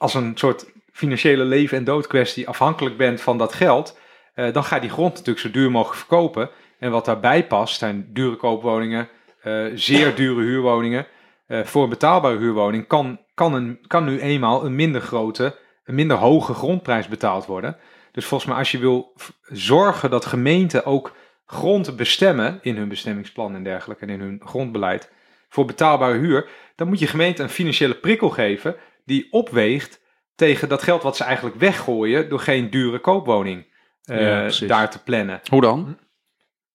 [SPEAKER 1] als een soort financiële leven- en doodkwestie afhankelijk bent van dat geld. eh, dan ga je die grond natuurlijk zo duur mogelijk verkopen. En wat daarbij past zijn dure koopwoningen, eh, zeer dure huurwoningen. Eh, voor een betaalbare huurwoning kan, kan, een, kan nu eenmaal een minder grote, een minder hoge grondprijs betaald worden. Dus volgens mij als je wil zorgen dat gemeenten ook grond bestemmen in hun bestemmingsplan en dergelijke en in hun grondbeleid voor betaalbare huur, dan moet je gemeente een financiële prikkel geven die opweegt tegen dat geld wat ze eigenlijk weggooien door geen dure koopwoning eh,
[SPEAKER 4] Ja,
[SPEAKER 1] daar te plannen.
[SPEAKER 2] Hoe dan?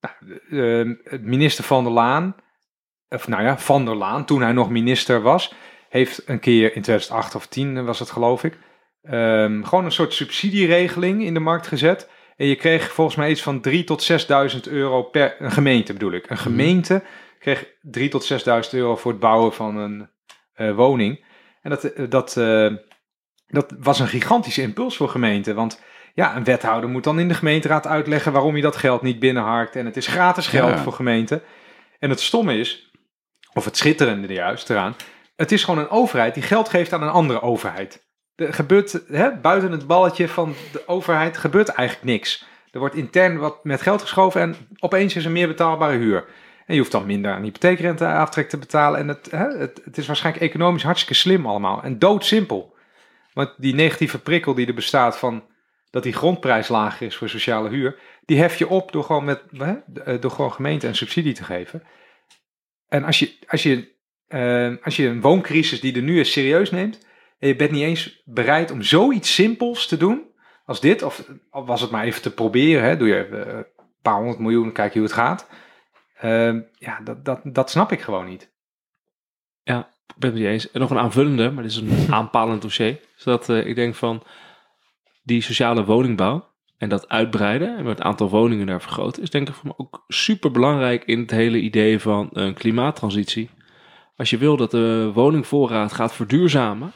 [SPEAKER 1] Eh, het minister Van der Laan, of nou ja, Van der Laan, toen hij nog minister was, heeft een keer in 2008 of 10 was het geloof ik, ehm, gewoon een soort subsidieregeling in de markt gezet. En je kreeg volgens mij iets van 3 tot 6.000 euro per, een gemeente bedoel ik. Een gemeente kreeg 3 tot 6.000 euro voor het bouwen van een eh, woning. En dat, eh, dat, eh, dat was een gigantische impuls voor gemeenten. Want ja, een wethouder moet dan in de gemeenteraad uitleggen waarom je dat geld niet binnenharkt. En het is gratis geld
[SPEAKER 2] Ja.
[SPEAKER 1] voor gemeenten. En het stomme is, of het schitterende juist eraan, het is gewoon een overheid die geld geeft aan een andere overheid. Er gebeurt, hè, buiten het balletje van de overheid gebeurt eigenlijk niks. Er wordt intern wat met geld geschoven en opeens is er meer betaalbare huur. En je hoeft dan minder aan hypotheekrenteaftrek te betalen. En het, hè, het, is waarschijnlijk economisch hartstikke slim allemaal. En doodsimpel. Want die negatieve prikkel die er bestaat van dat die grondprijs lager is voor sociale huur, die hef je op door gewoon, met, hè, door gewoon gemeente een subsidie te geven. En als je, als, je, eh, als je een wooncrisis die er nu is serieus neemt, en je bent niet eens bereid om zoiets simpels te doen als dit, of was het maar even te proberen, hè, doe je eh, een paar honderd miljoen, kijk hoe het gaat. Ehm, ja, dat, dat, dat snap ik gewoon niet.
[SPEAKER 4] Ik ben het niet eens. En nog een aanvullende, maar dit is een aanpalend dossier. Zodat ik denk van die sociale woningbouw en dat uitbreiden en het aantal woningen daar vergroten, is denk ik voor me ook super belangrijk in het hele idee van een klimaattransitie. Als je wil dat de woningvoorraad gaat verduurzamen,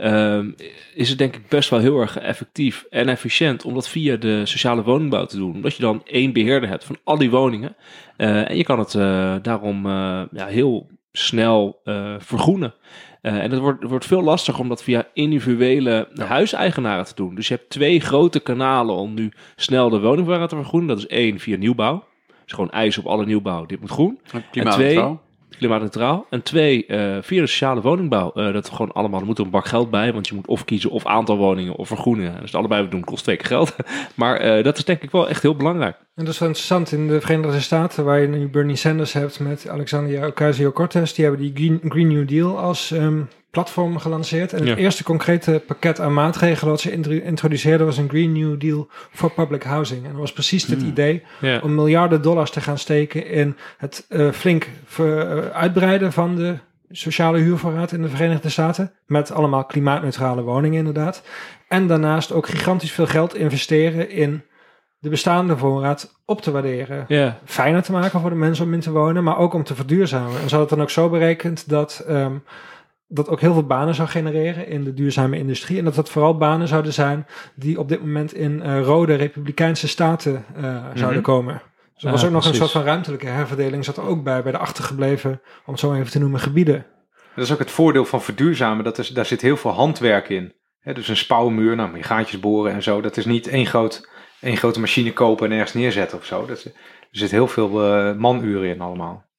[SPEAKER 4] ehm, is het denk ik best wel heel erg effectief en efficiënt om dat via de sociale woningbouw te doen. Omdat je dan één beheerder hebt van al die woningen. Eh, en je kan het eh, daarom eh, ja, heel snel vergroenen. En het wordt, het wordt veel lastiger om dat via individuele huiseigenaren te doen. Dus je hebt twee grote kanalen om nu snel de woningvoorraad te vergroenen. Dat is één via nieuwbouw. Dus gewoon eis op alle nieuwbouw, dit moet groen.
[SPEAKER 2] Klimaatneutraal.
[SPEAKER 4] Klimaatneutraal. En twee, eh, via de sociale woningbouw. Eh, dat we gewoon allemaal, er moet een bak geld bij. Want je moet of kiezen of aantal woningen of vergroenen. Het allebei doen, kost twee keer geld. maar eh, dat is denk ik wel echt heel belangrijk.
[SPEAKER 3] En dat is wel interessant in de Verenigde Staten, waar je nu Bernie Sanders hebt met Alexandria Ocasio-Cortez. Die hebben die Green, Green New Deal als ehm, platform gelanceerd. En het
[SPEAKER 4] Ja.
[SPEAKER 3] eerste concrete pakket aan maatregelen wat ze intro- introduceerden was een Green New Deal voor public housing. En dat was precies dit idee
[SPEAKER 4] Ja.
[SPEAKER 3] om miljarden dollars te gaan steken in het eh, flink ver- eh, uitbreiden van de sociale huurvoorraad in de Verenigde Staten. Met allemaal klimaatneutrale woningen inderdaad. En daarnaast ook gigantisch veel geld investeren in de bestaande voorraad op te waarderen. Fijner te maken voor de mensen om in te wonen, maar ook om te verduurzamen. En ze hadden het dan ook zo berekend dat ehm, dat ook heel veel banen zou genereren in de duurzame industrie. En dat dat vooral banen zouden zijn die op dit moment in eh, rode republikeinse staten eh, zouden komen. Dus er
[SPEAKER 4] Ja,
[SPEAKER 3] was ook nog een soort van ruimtelijke herverdeling, zat er ook bij, bij de achtergebleven, om het zo even te noemen, gebieden.
[SPEAKER 1] Dat is ook het voordeel van verduurzamen. Dat is, daar zit heel veel handwerk in. Dus een spouwmuur, nou, moet je gaatjes boren en zo. Dat is niet één, groot, één grote machine kopen en ergens neerzetten of zo. Dat er zit heel veel eh, manuren in allemaal.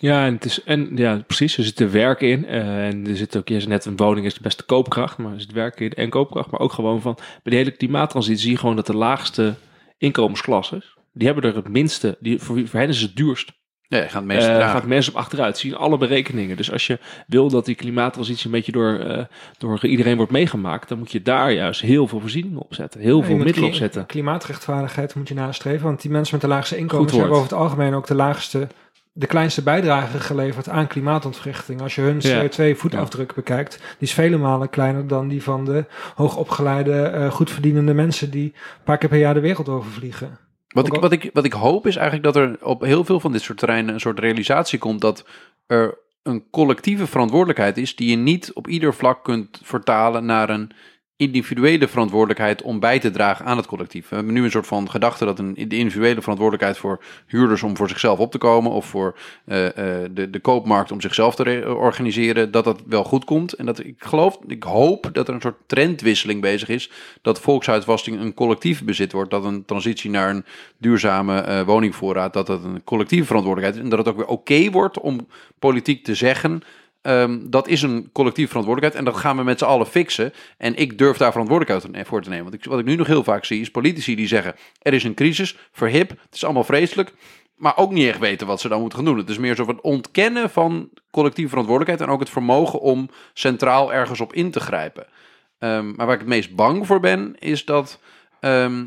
[SPEAKER 4] Ja, en, het is, en ja, precies. Er zit er werk in. eh, en er zit ook, je zei net, een woning is de beste koopkracht. Maar er zit werk in en koopkracht. Maar ook gewoon van, bij de hele klimaattransitie zie je gewoon dat de laagste inkomensklassen, die hebben er het minste, die, voor, hen is het duurst.
[SPEAKER 2] Ja, gaat meestal
[SPEAKER 4] Eh gaat mensen op achteruit, zien alle berekeningen. Dus als je wil dat die klimaattransitie een beetje door, eh, door iedereen wordt meegemaakt, dan moet je daar juist heel veel voorzieningen op zetten. Heel
[SPEAKER 3] Ja,
[SPEAKER 4] veel middelen op zetten.
[SPEAKER 3] Klimaatrechtvaardigheid moet je nastreven. Want die mensen met de laagste inkomens hebben over het algemeen ook de laagste, de kleinste bijdrage geleverd aan klimaatontwrichting. Als je hun
[SPEAKER 4] Ja.
[SPEAKER 3] CO2-voetafdruk bekijkt, die is vele malen kleiner dan die van de hoogopgeleide, eh goedverdienende mensen die een paar keer per jaar de wereld overvliegen.
[SPEAKER 2] Wat ik, wat, ik, wat ik hoop is eigenlijk dat er op heel veel van dit soort terreinen een soort realisatie komt dat er een collectieve verantwoordelijkheid is die je niet op ieder vlak kunt vertalen naar een individuele verantwoordelijkheid om bij te dragen aan het collectief. We hebben nu een soort van gedachte dat een, de individuele verantwoordelijkheid voor huurders om voor zichzelf op te komen of voor eh, eh, de, de koopmarkt om zichzelf te re- organiseren, dat dat wel goed komt. En dat ik geloof, ik hoop dat er een soort trendwisseling bezig is, dat volkshuisvesting een collectief bezit wordt, dat een transitie naar een duurzame eh, woningvoorraad, dat dat een collectieve verantwoordelijkheid is en dat het ook weer oké wordt om politiek te zeggen, ehm, dat is een collectieve verantwoordelijkheid en dat gaan we met z'n allen fixen. En ik durf daar verantwoordelijkheid voor te nemen. Want ik, wat ik nu nog heel vaak zie, is politici die zeggen, er is een crisis, verhip, het is allemaal vreselijk, maar ook niet echt weten wat ze dan moeten gaan doen. Het is meer zo van ontkennen van collectieve verantwoordelijkheid en ook het vermogen om centraal ergens op in te grijpen. Ehm, maar waar ik het meest bang voor ben, is dat ehm,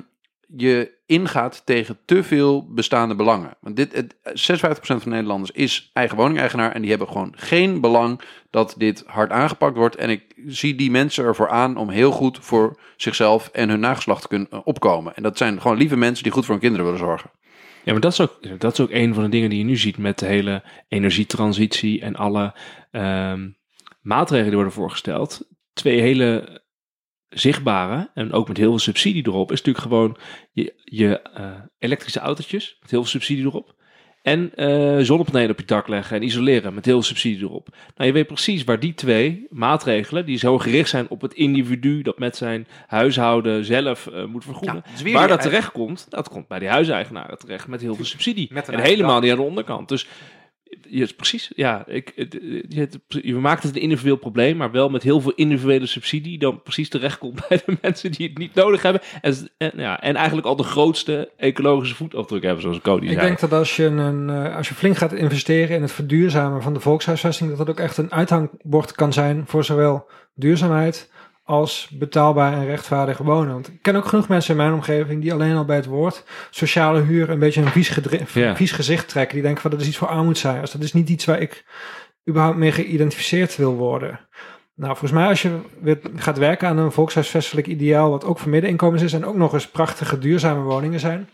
[SPEAKER 2] je ingaat tegen te veel bestaande belangen. Want dit, het, 56% van Nederlanders is eigen woningeigenaar en die hebben gewoon geen belang dat dit hard aangepakt wordt. En ik zie die mensen ervoor aan om heel goed voor zichzelf en hun nageslacht te kunnen eh, opkomen. En dat zijn gewoon lieve mensen die goed voor hun kinderen willen zorgen.
[SPEAKER 4] Ja, maar dat is, ook, dat is ook een van de dingen die je nu ziet met de hele energietransitie en alle ehm, maatregelen die worden voorgesteld. Twee hele zichtbare en ook met heel veel subsidie erop is natuurlijk gewoon je, je eh, elektrische autootjes met heel veel subsidie erop. En eh, zonnepanelen op je dak leggen en isoleren met heel veel subsidie erop. Nou, je weet precies waar die twee maatregelen, die zo gericht zijn op het individu dat met zijn huishouden zelf eh, moet vergoeden, waar dat terecht komt, dat komt bij die huiseigenaren terecht met heel veel subsidie. En helemaal niet aan de onderkant. Dus precies, ja, ik, het- je, het- je maakt het een individueel probleem, maar wel met heel veel individuele subsidie, die dan precies terechtkomt bij de mensen die het niet nodig hebben. En, en, ja, en eigenlijk al de grootste ecologische voetafdruk hebben, zoals Cody
[SPEAKER 3] Ik
[SPEAKER 4] zei.
[SPEAKER 3] denk dat als je, een, eh, als je flink gaat investeren in het verduurzamen van de volkshuisvesting, dat dat ook echt een uithangbord kan zijn voor zowel duurzaamheid als betaalbaar en rechtvaardig wonen. Want ik ken ook genoeg mensen in mijn omgeving die alleen al bij het woord sociale huur een beetje een vies, vies gezicht trekken. Die denken van dat is iets voor armoedzaaiers. Dat is niet iets waar ik überhaupt mee geïdentificeerd wil worden. Nou, volgens mij als je weer gaat werken aan een volkshuisvestelijk ideaal, wat ook voor middeninkomens is en ook nog eens prachtige duurzame woningen zijn.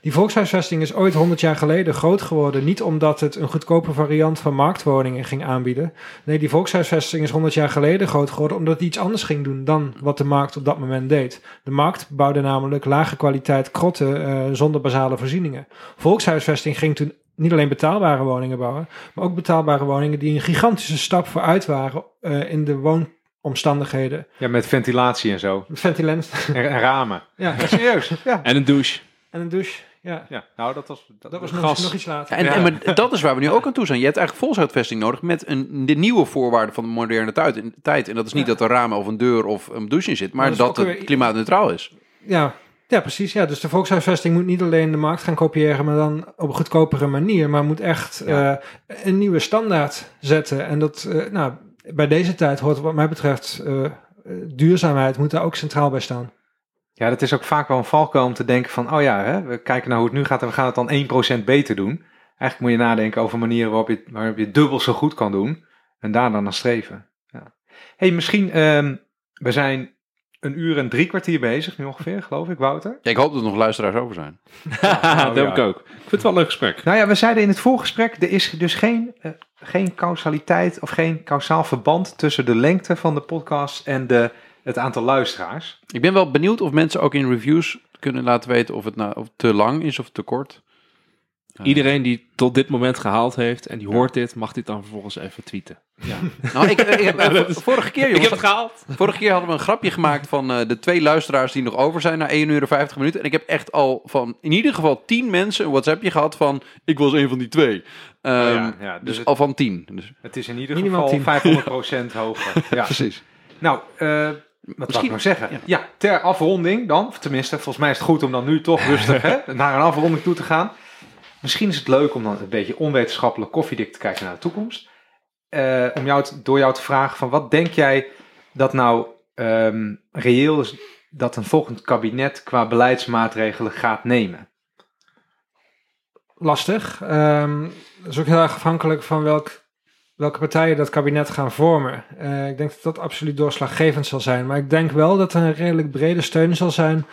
[SPEAKER 3] Die volkshuisvesting is ooit 100 jaar geleden groot geworden. Niet omdat het een goedkope variant van marktwoningen ging aanbieden. Nee, die volkshuisvesting is 100 jaar geleden groot geworden omdat het iets anders ging doen dan wat de markt op dat moment deed. De markt bouwde namelijk lage kwaliteit krotten eh, zonder basale voorzieningen. Volkshuisvesting ging toen niet alleen betaalbare woningen bouwen, maar ook betaalbare woningen die een gigantische stap vooruit waren eh, in de woonomstandigheden.
[SPEAKER 1] Ja, met ventilatie en zo.
[SPEAKER 3] Ventilant.
[SPEAKER 1] En, en ramen.
[SPEAKER 3] ja,
[SPEAKER 1] Ja, serieus. Ja.
[SPEAKER 4] En een douche.
[SPEAKER 3] en een douche. Ja,
[SPEAKER 1] ja. Nou, dat was... Dat,
[SPEAKER 3] dat was nog, nog iets later.
[SPEAKER 2] En,
[SPEAKER 1] Ja.
[SPEAKER 2] en maar dat is waar we nu ook aan toe zijn. Je hebt eigenlijk volkshuisvesting nodig met een, de nieuwe voorwaarden van de moderne tijd. tijd. En dat is niet
[SPEAKER 3] Ja.
[SPEAKER 2] dat er ramen of een deur of een douche in zit, maar
[SPEAKER 3] Maar dat
[SPEAKER 2] het
[SPEAKER 3] weer-
[SPEAKER 2] klimaatneutraal is.
[SPEAKER 3] Ja, ja, precies. Ja. Dus de volkshuisvesting moet niet alleen de markt gaan kopiëren, maar dan op een goedkopere manier. Maar moet echt
[SPEAKER 1] Ja.
[SPEAKER 3] eh, een nieuwe standaard zetten. En dat, eh, nou, bij deze tijd hoort wat mij betreft eh, duurzaamheid moet daar ook centraal bij staan.
[SPEAKER 1] Ja, dat is ook vaak wel een valkuil om te denken van... Oh ja, hè, we kijken naar hoe het nu gaat en we gaan het dan 1% beter doen. Eigenlijk moet je nadenken over manieren waarop je, waarop je het dubbel zo goed kan doen. En daar dan naar streven. Ja. hey, misschien... ehm, we zijn een uur en drie kwartier bezig nu ongeveer, geloof ik, Wouter.
[SPEAKER 2] Ja, ik hoop dat er nog luisteraars over zijn.
[SPEAKER 4] dat heb
[SPEAKER 1] ja.
[SPEAKER 4] ik ook. Ik vind het wel een leuk gesprek.
[SPEAKER 1] Nou ja, we zeiden in het voorgesprek, er is dus geen, eh, geen causaliteit of geen kausaal verband tussen de lengte van de podcast en de, het aantal luisteraars.
[SPEAKER 2] Ik ben wel benieuwd of mensen ook in reviews kunnen laten weten of het nou of te lang is of te kort.
[SPEAKER 4] Iedereen die tot dit moment gehaald heeft en die hoort dit, mag dit dan vervolgens even tweeten.
[SPEAKER 2] Nou, ik, ik heb, eh, vor- vorige keer, jongens,
[SPEAKER 4] gehaald.
[SPEAKER 2] vorige keer hadden we een grapje gemaakt van eh, de twee luisteraars die nog over zijn na 1 uur en 50 minuten. En ik heb echt al van in ieder geval 10 mensen een WhatsAppje gehad van ik was een van die twee. Ehm,
[SPEAKER 1] ja, ja, dus
[SPEAKER 2] dus
[SPEAKER 1] het-
[SPEAKER 2] al van 10. Dus,
[SPEAKER 1] Het is in ieder geval
[SPEAKER 3] 10.
[SPEAKER 1] 500% hoger. Ja.
[SPEAKER 2] precies.
[SPEAKER 1] Nou, eh wat Misschien, ik nou zeggen? Ja. ter afronding dan, of tenminste, volgens mij is het goed om dan nu toch rustig hè, naar een afronding toe te gaan. Misschien is het leuk om dan een beetje onwetenschappelijk koffiedik te kijken naar de toekomst. Eh, om jou te- door jou te vragen van wat denk jij dat nou ehm, reëel is dat een volgend kabinet qua beleidsmaatregelen gaat nemen?
[SPEAKER 3] lastig. Ehm dat is ook heel erg afhankelijk van welk, welke partijen dat kabinet gaan vormen. Eh, ik denk dat dat absoluut doorslaggevend zal zijn. Maar ik denk wel dat er een redelijk brede steun zal zijn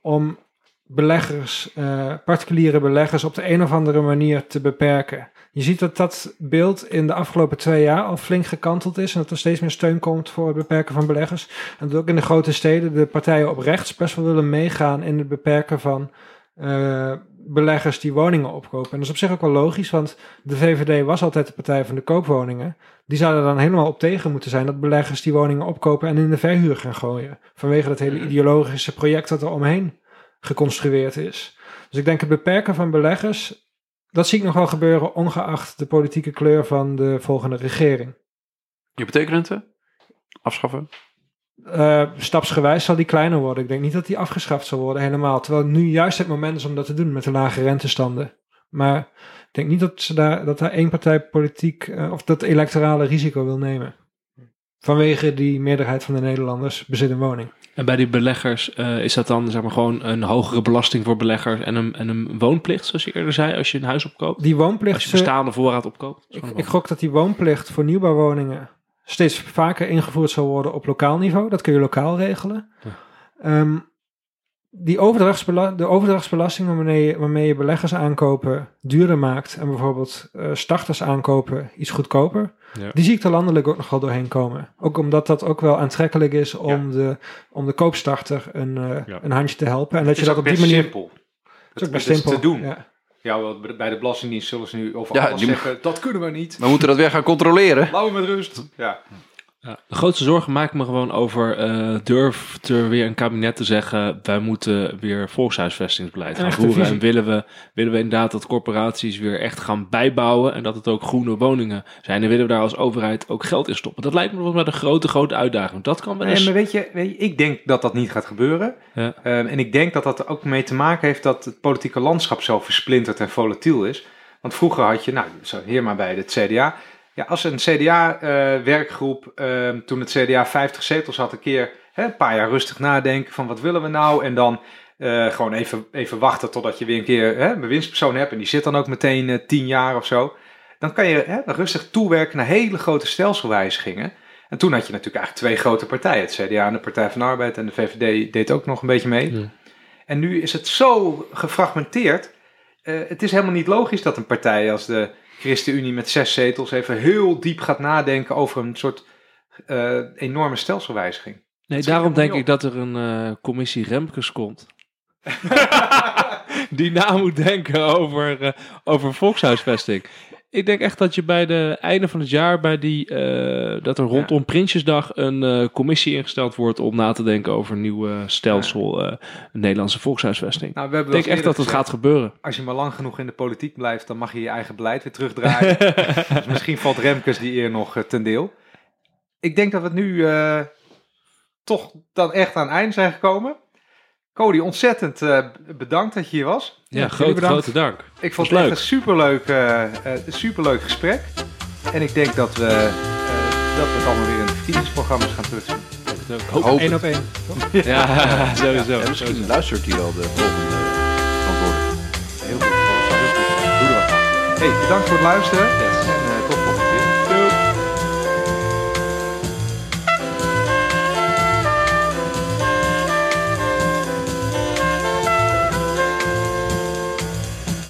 [SPEAKER 3] om beleggers, eh, particuliere beleggers, op de een of andere manier te beperken. Je ziet dat dat beeld in de afgelopen twee jaar al flink gekanteld is en dat er steeds meer steun komt voor het beperken van beleggers. En dat ook in de grote steden de partijen op rechts best wel willen meegaan in het beperken van eh, beleggers die woningen opkopen. En dat is op zich ook wel logisch, want de VVD was altijd de partij van de koopwoningen. Die zouden dan helemaal op tegen moeten zijn dat beleggers die woningen opkopen en in de verhuur gaan gooien. Vanwege dat hele ideologische project dat er omheen geconstrueerd is. Dus ik denk het beperken van beleggers, dat zie ik nog wel gebeuren, ongeacht de politieke kleur van de volgende regering.
[SPEAKER 2] Hypotheekrente? Afschaffen?
[SPEAKER 3] Eh, stapsgewijs zal die kleiner worden. Ik denk niet dat die afgeschaft zal worden helemaal. Terwijl nu juist het moment is om dat te doen met de lage rentestanden. Maar ik denk niet dat, ze daar, dat daar één partij politiek eh, of dat electorale risico wil nemen. Vanwege die meerderheid van de Nederlanders bezit een woning.
[SPEAKER 4] En bij die beleggers eh, is dat dan zeg maar gewoon een hogere belasting voor beleggers en een, en een woonplicht, zoals je eerder zei, als je een huis opkoopt?
[SPEAKER 3] Die
[SPEAKER 4] Als
[SPEAKER 3] woonplicht.
[SPEAKER 4] je bestaande voorraad opkoopt?
[SPEAKER 3] Ik, ik gok dat die woonplicht voor nieuwbouwwoningen steeds vaker ingevoerd zal worden op lokaal niveau. Dat kun je lokaal regelen.
[SPEAKER 4] Ja.
[SPEAKER 3] Ehm, die overdrachtsbela de overdrachtsbelasting waarmee je, waarmee je beleggers aankopen duurder maakt en bijvoorbeeld eh, starters aankopen iets goedkoper,
[SPEAKER 4] Ja.
[SPEAKER 3] die zie ik er landelijk ook nog wel doorheen komen. Ook omdat dat ook wel aantrekkelijk is om, de, om de koopstarter een, eh,
[SPEAKER 4] Ja.
[SPEAKER 3] een handje te helpen. En dat je
[SPEAKER 1] is
[SPEAKER 3] dat
[SPEAKER 1] ook
[SPEAKER 3] op die manier...
[SPEAKER 1] simpel.
[SPEAKER 3] Het is ook best
[SPEAKER 1] is
[SPEAKER 3] simpel.
[SPEAKER 1] te doen.
[SPEAKER 3] Ja.
[SPEAKER 1] Ja, wel, bij de Belastingdienst zullen ze nu over
[SPEAKER 2] Ja,
[SPEAKER 1] alles zeggen, dat kunnen we niet.
[SPEAKER 2] We moeten dat weer gaan controleren.
[SPEAKER 1] Laten we met rust. Ja.
[SPEAKER 4] Ja, de grootste zorgen maak ik me gewoon over, eh durft er weer een kabinet te zeggen, wij moeten weer volkshuisvestingsbeleid gaan voeren. En willen we, willen we inderdaad dat corporaties weer echt gaan bijbouwen en dat het ook groene woningen zijn. En willen we daar als overheid ook geld in stoppen. Dat lijkt me volgens mij de grote, grote uitdaging. Dat kan wel eens...
[SPEAKER 1] Nee, maar weet je, weet je, ik denk dat dat niet gaat gebeuren.
[SPEAKER 4] Ja.
[SPEAKER 1] Ehm, en ik denk dat dat er ook mee te maken heeft dat het politieke landschap zo versplinterd en volatiel is. Want vroeger had je, nou, zo hier maar bij het CDA. Ja, als een CDA-werkgroep, ehm, toen het CDA 50 zetels had, een keer hè, een paar jaar rustig nadenken van wat willen we nou? En dan eh, gewoon even, even wachten totdat je weer een keer hè, een bewindspersoon hebt. En die zit dan ook meteen eh, tien jaar of zo. Dan kan je hè, rustig toewerken naar hele grote stelselwijzigingen. En toen had je natuurlijk eigenlijk twee grote partijen. Het CDA en de Partij van de Arbeid en de VVD deed ook nog een beetje mee.
[SPEAKER 4] Ja.
[SPEAKER 1] En nu is het zo gefragmenteerd. Eh, het is helemaal niet logisch dat een partij als de ChristenUnie met zes zetels even heel diep gaat nadenken over een soort eh, enorme stelselwijziging.
[SPEAKER 4] Nee, daarom denk ik dat er een eh, commissie Remkes komt. Die na moet denken over, eh, over volkshuisvesting. Ik denk echt dat je bij de einde van het jaar, bij die, eh, dat er rondom Prinsjesdag een eh, commissie ingesteld wordt om na te denken over een nieuw stelsel eh, Nederlandse volkshuisvesting.
[SPEAKER 1] Nou, we hebben
[SPEAKER 4] ik denk echt dat het gaat gebeuren.
[SPEAKER 1] Als je maar lang genoeg in de politiek blijft, dan mag je je eigen beleid weer terugdraaien. dus misschien valt Remkes die eer nog ten deel. Ik denk dat we het nu toch dan echt aan het eind zijn gekomen. Cody, ontzettend eh, bedankt dat je hier was.
[SPEAKER 4] Ja,
[SPEAKER 3] jullie
[SPEAKER 4] grote, dank.
[SPEAKER 1] Ik vond het echt
[SPEAKER 4] leuk.
[SPEAKER 1] een superleuk, eh, eh, een superleuk gesprek. En ik denk dat we, eh, dat we het allemaal weer in de verkiezingsprogramma's gaan terugzien.
[SPEAKER 4] Hoop
[SPEAKER 2] Hoop
[SPEAKER 3] Eén op één.
[SPEAKER 4] Ja, sowieso.
[SPEAKER 2] En misschien luistert hij wel de volgende verantwoordelijke.
[SPEAKER 1] Heel goed. Doe er wat aan. Hey, bedankt voor het luisteren.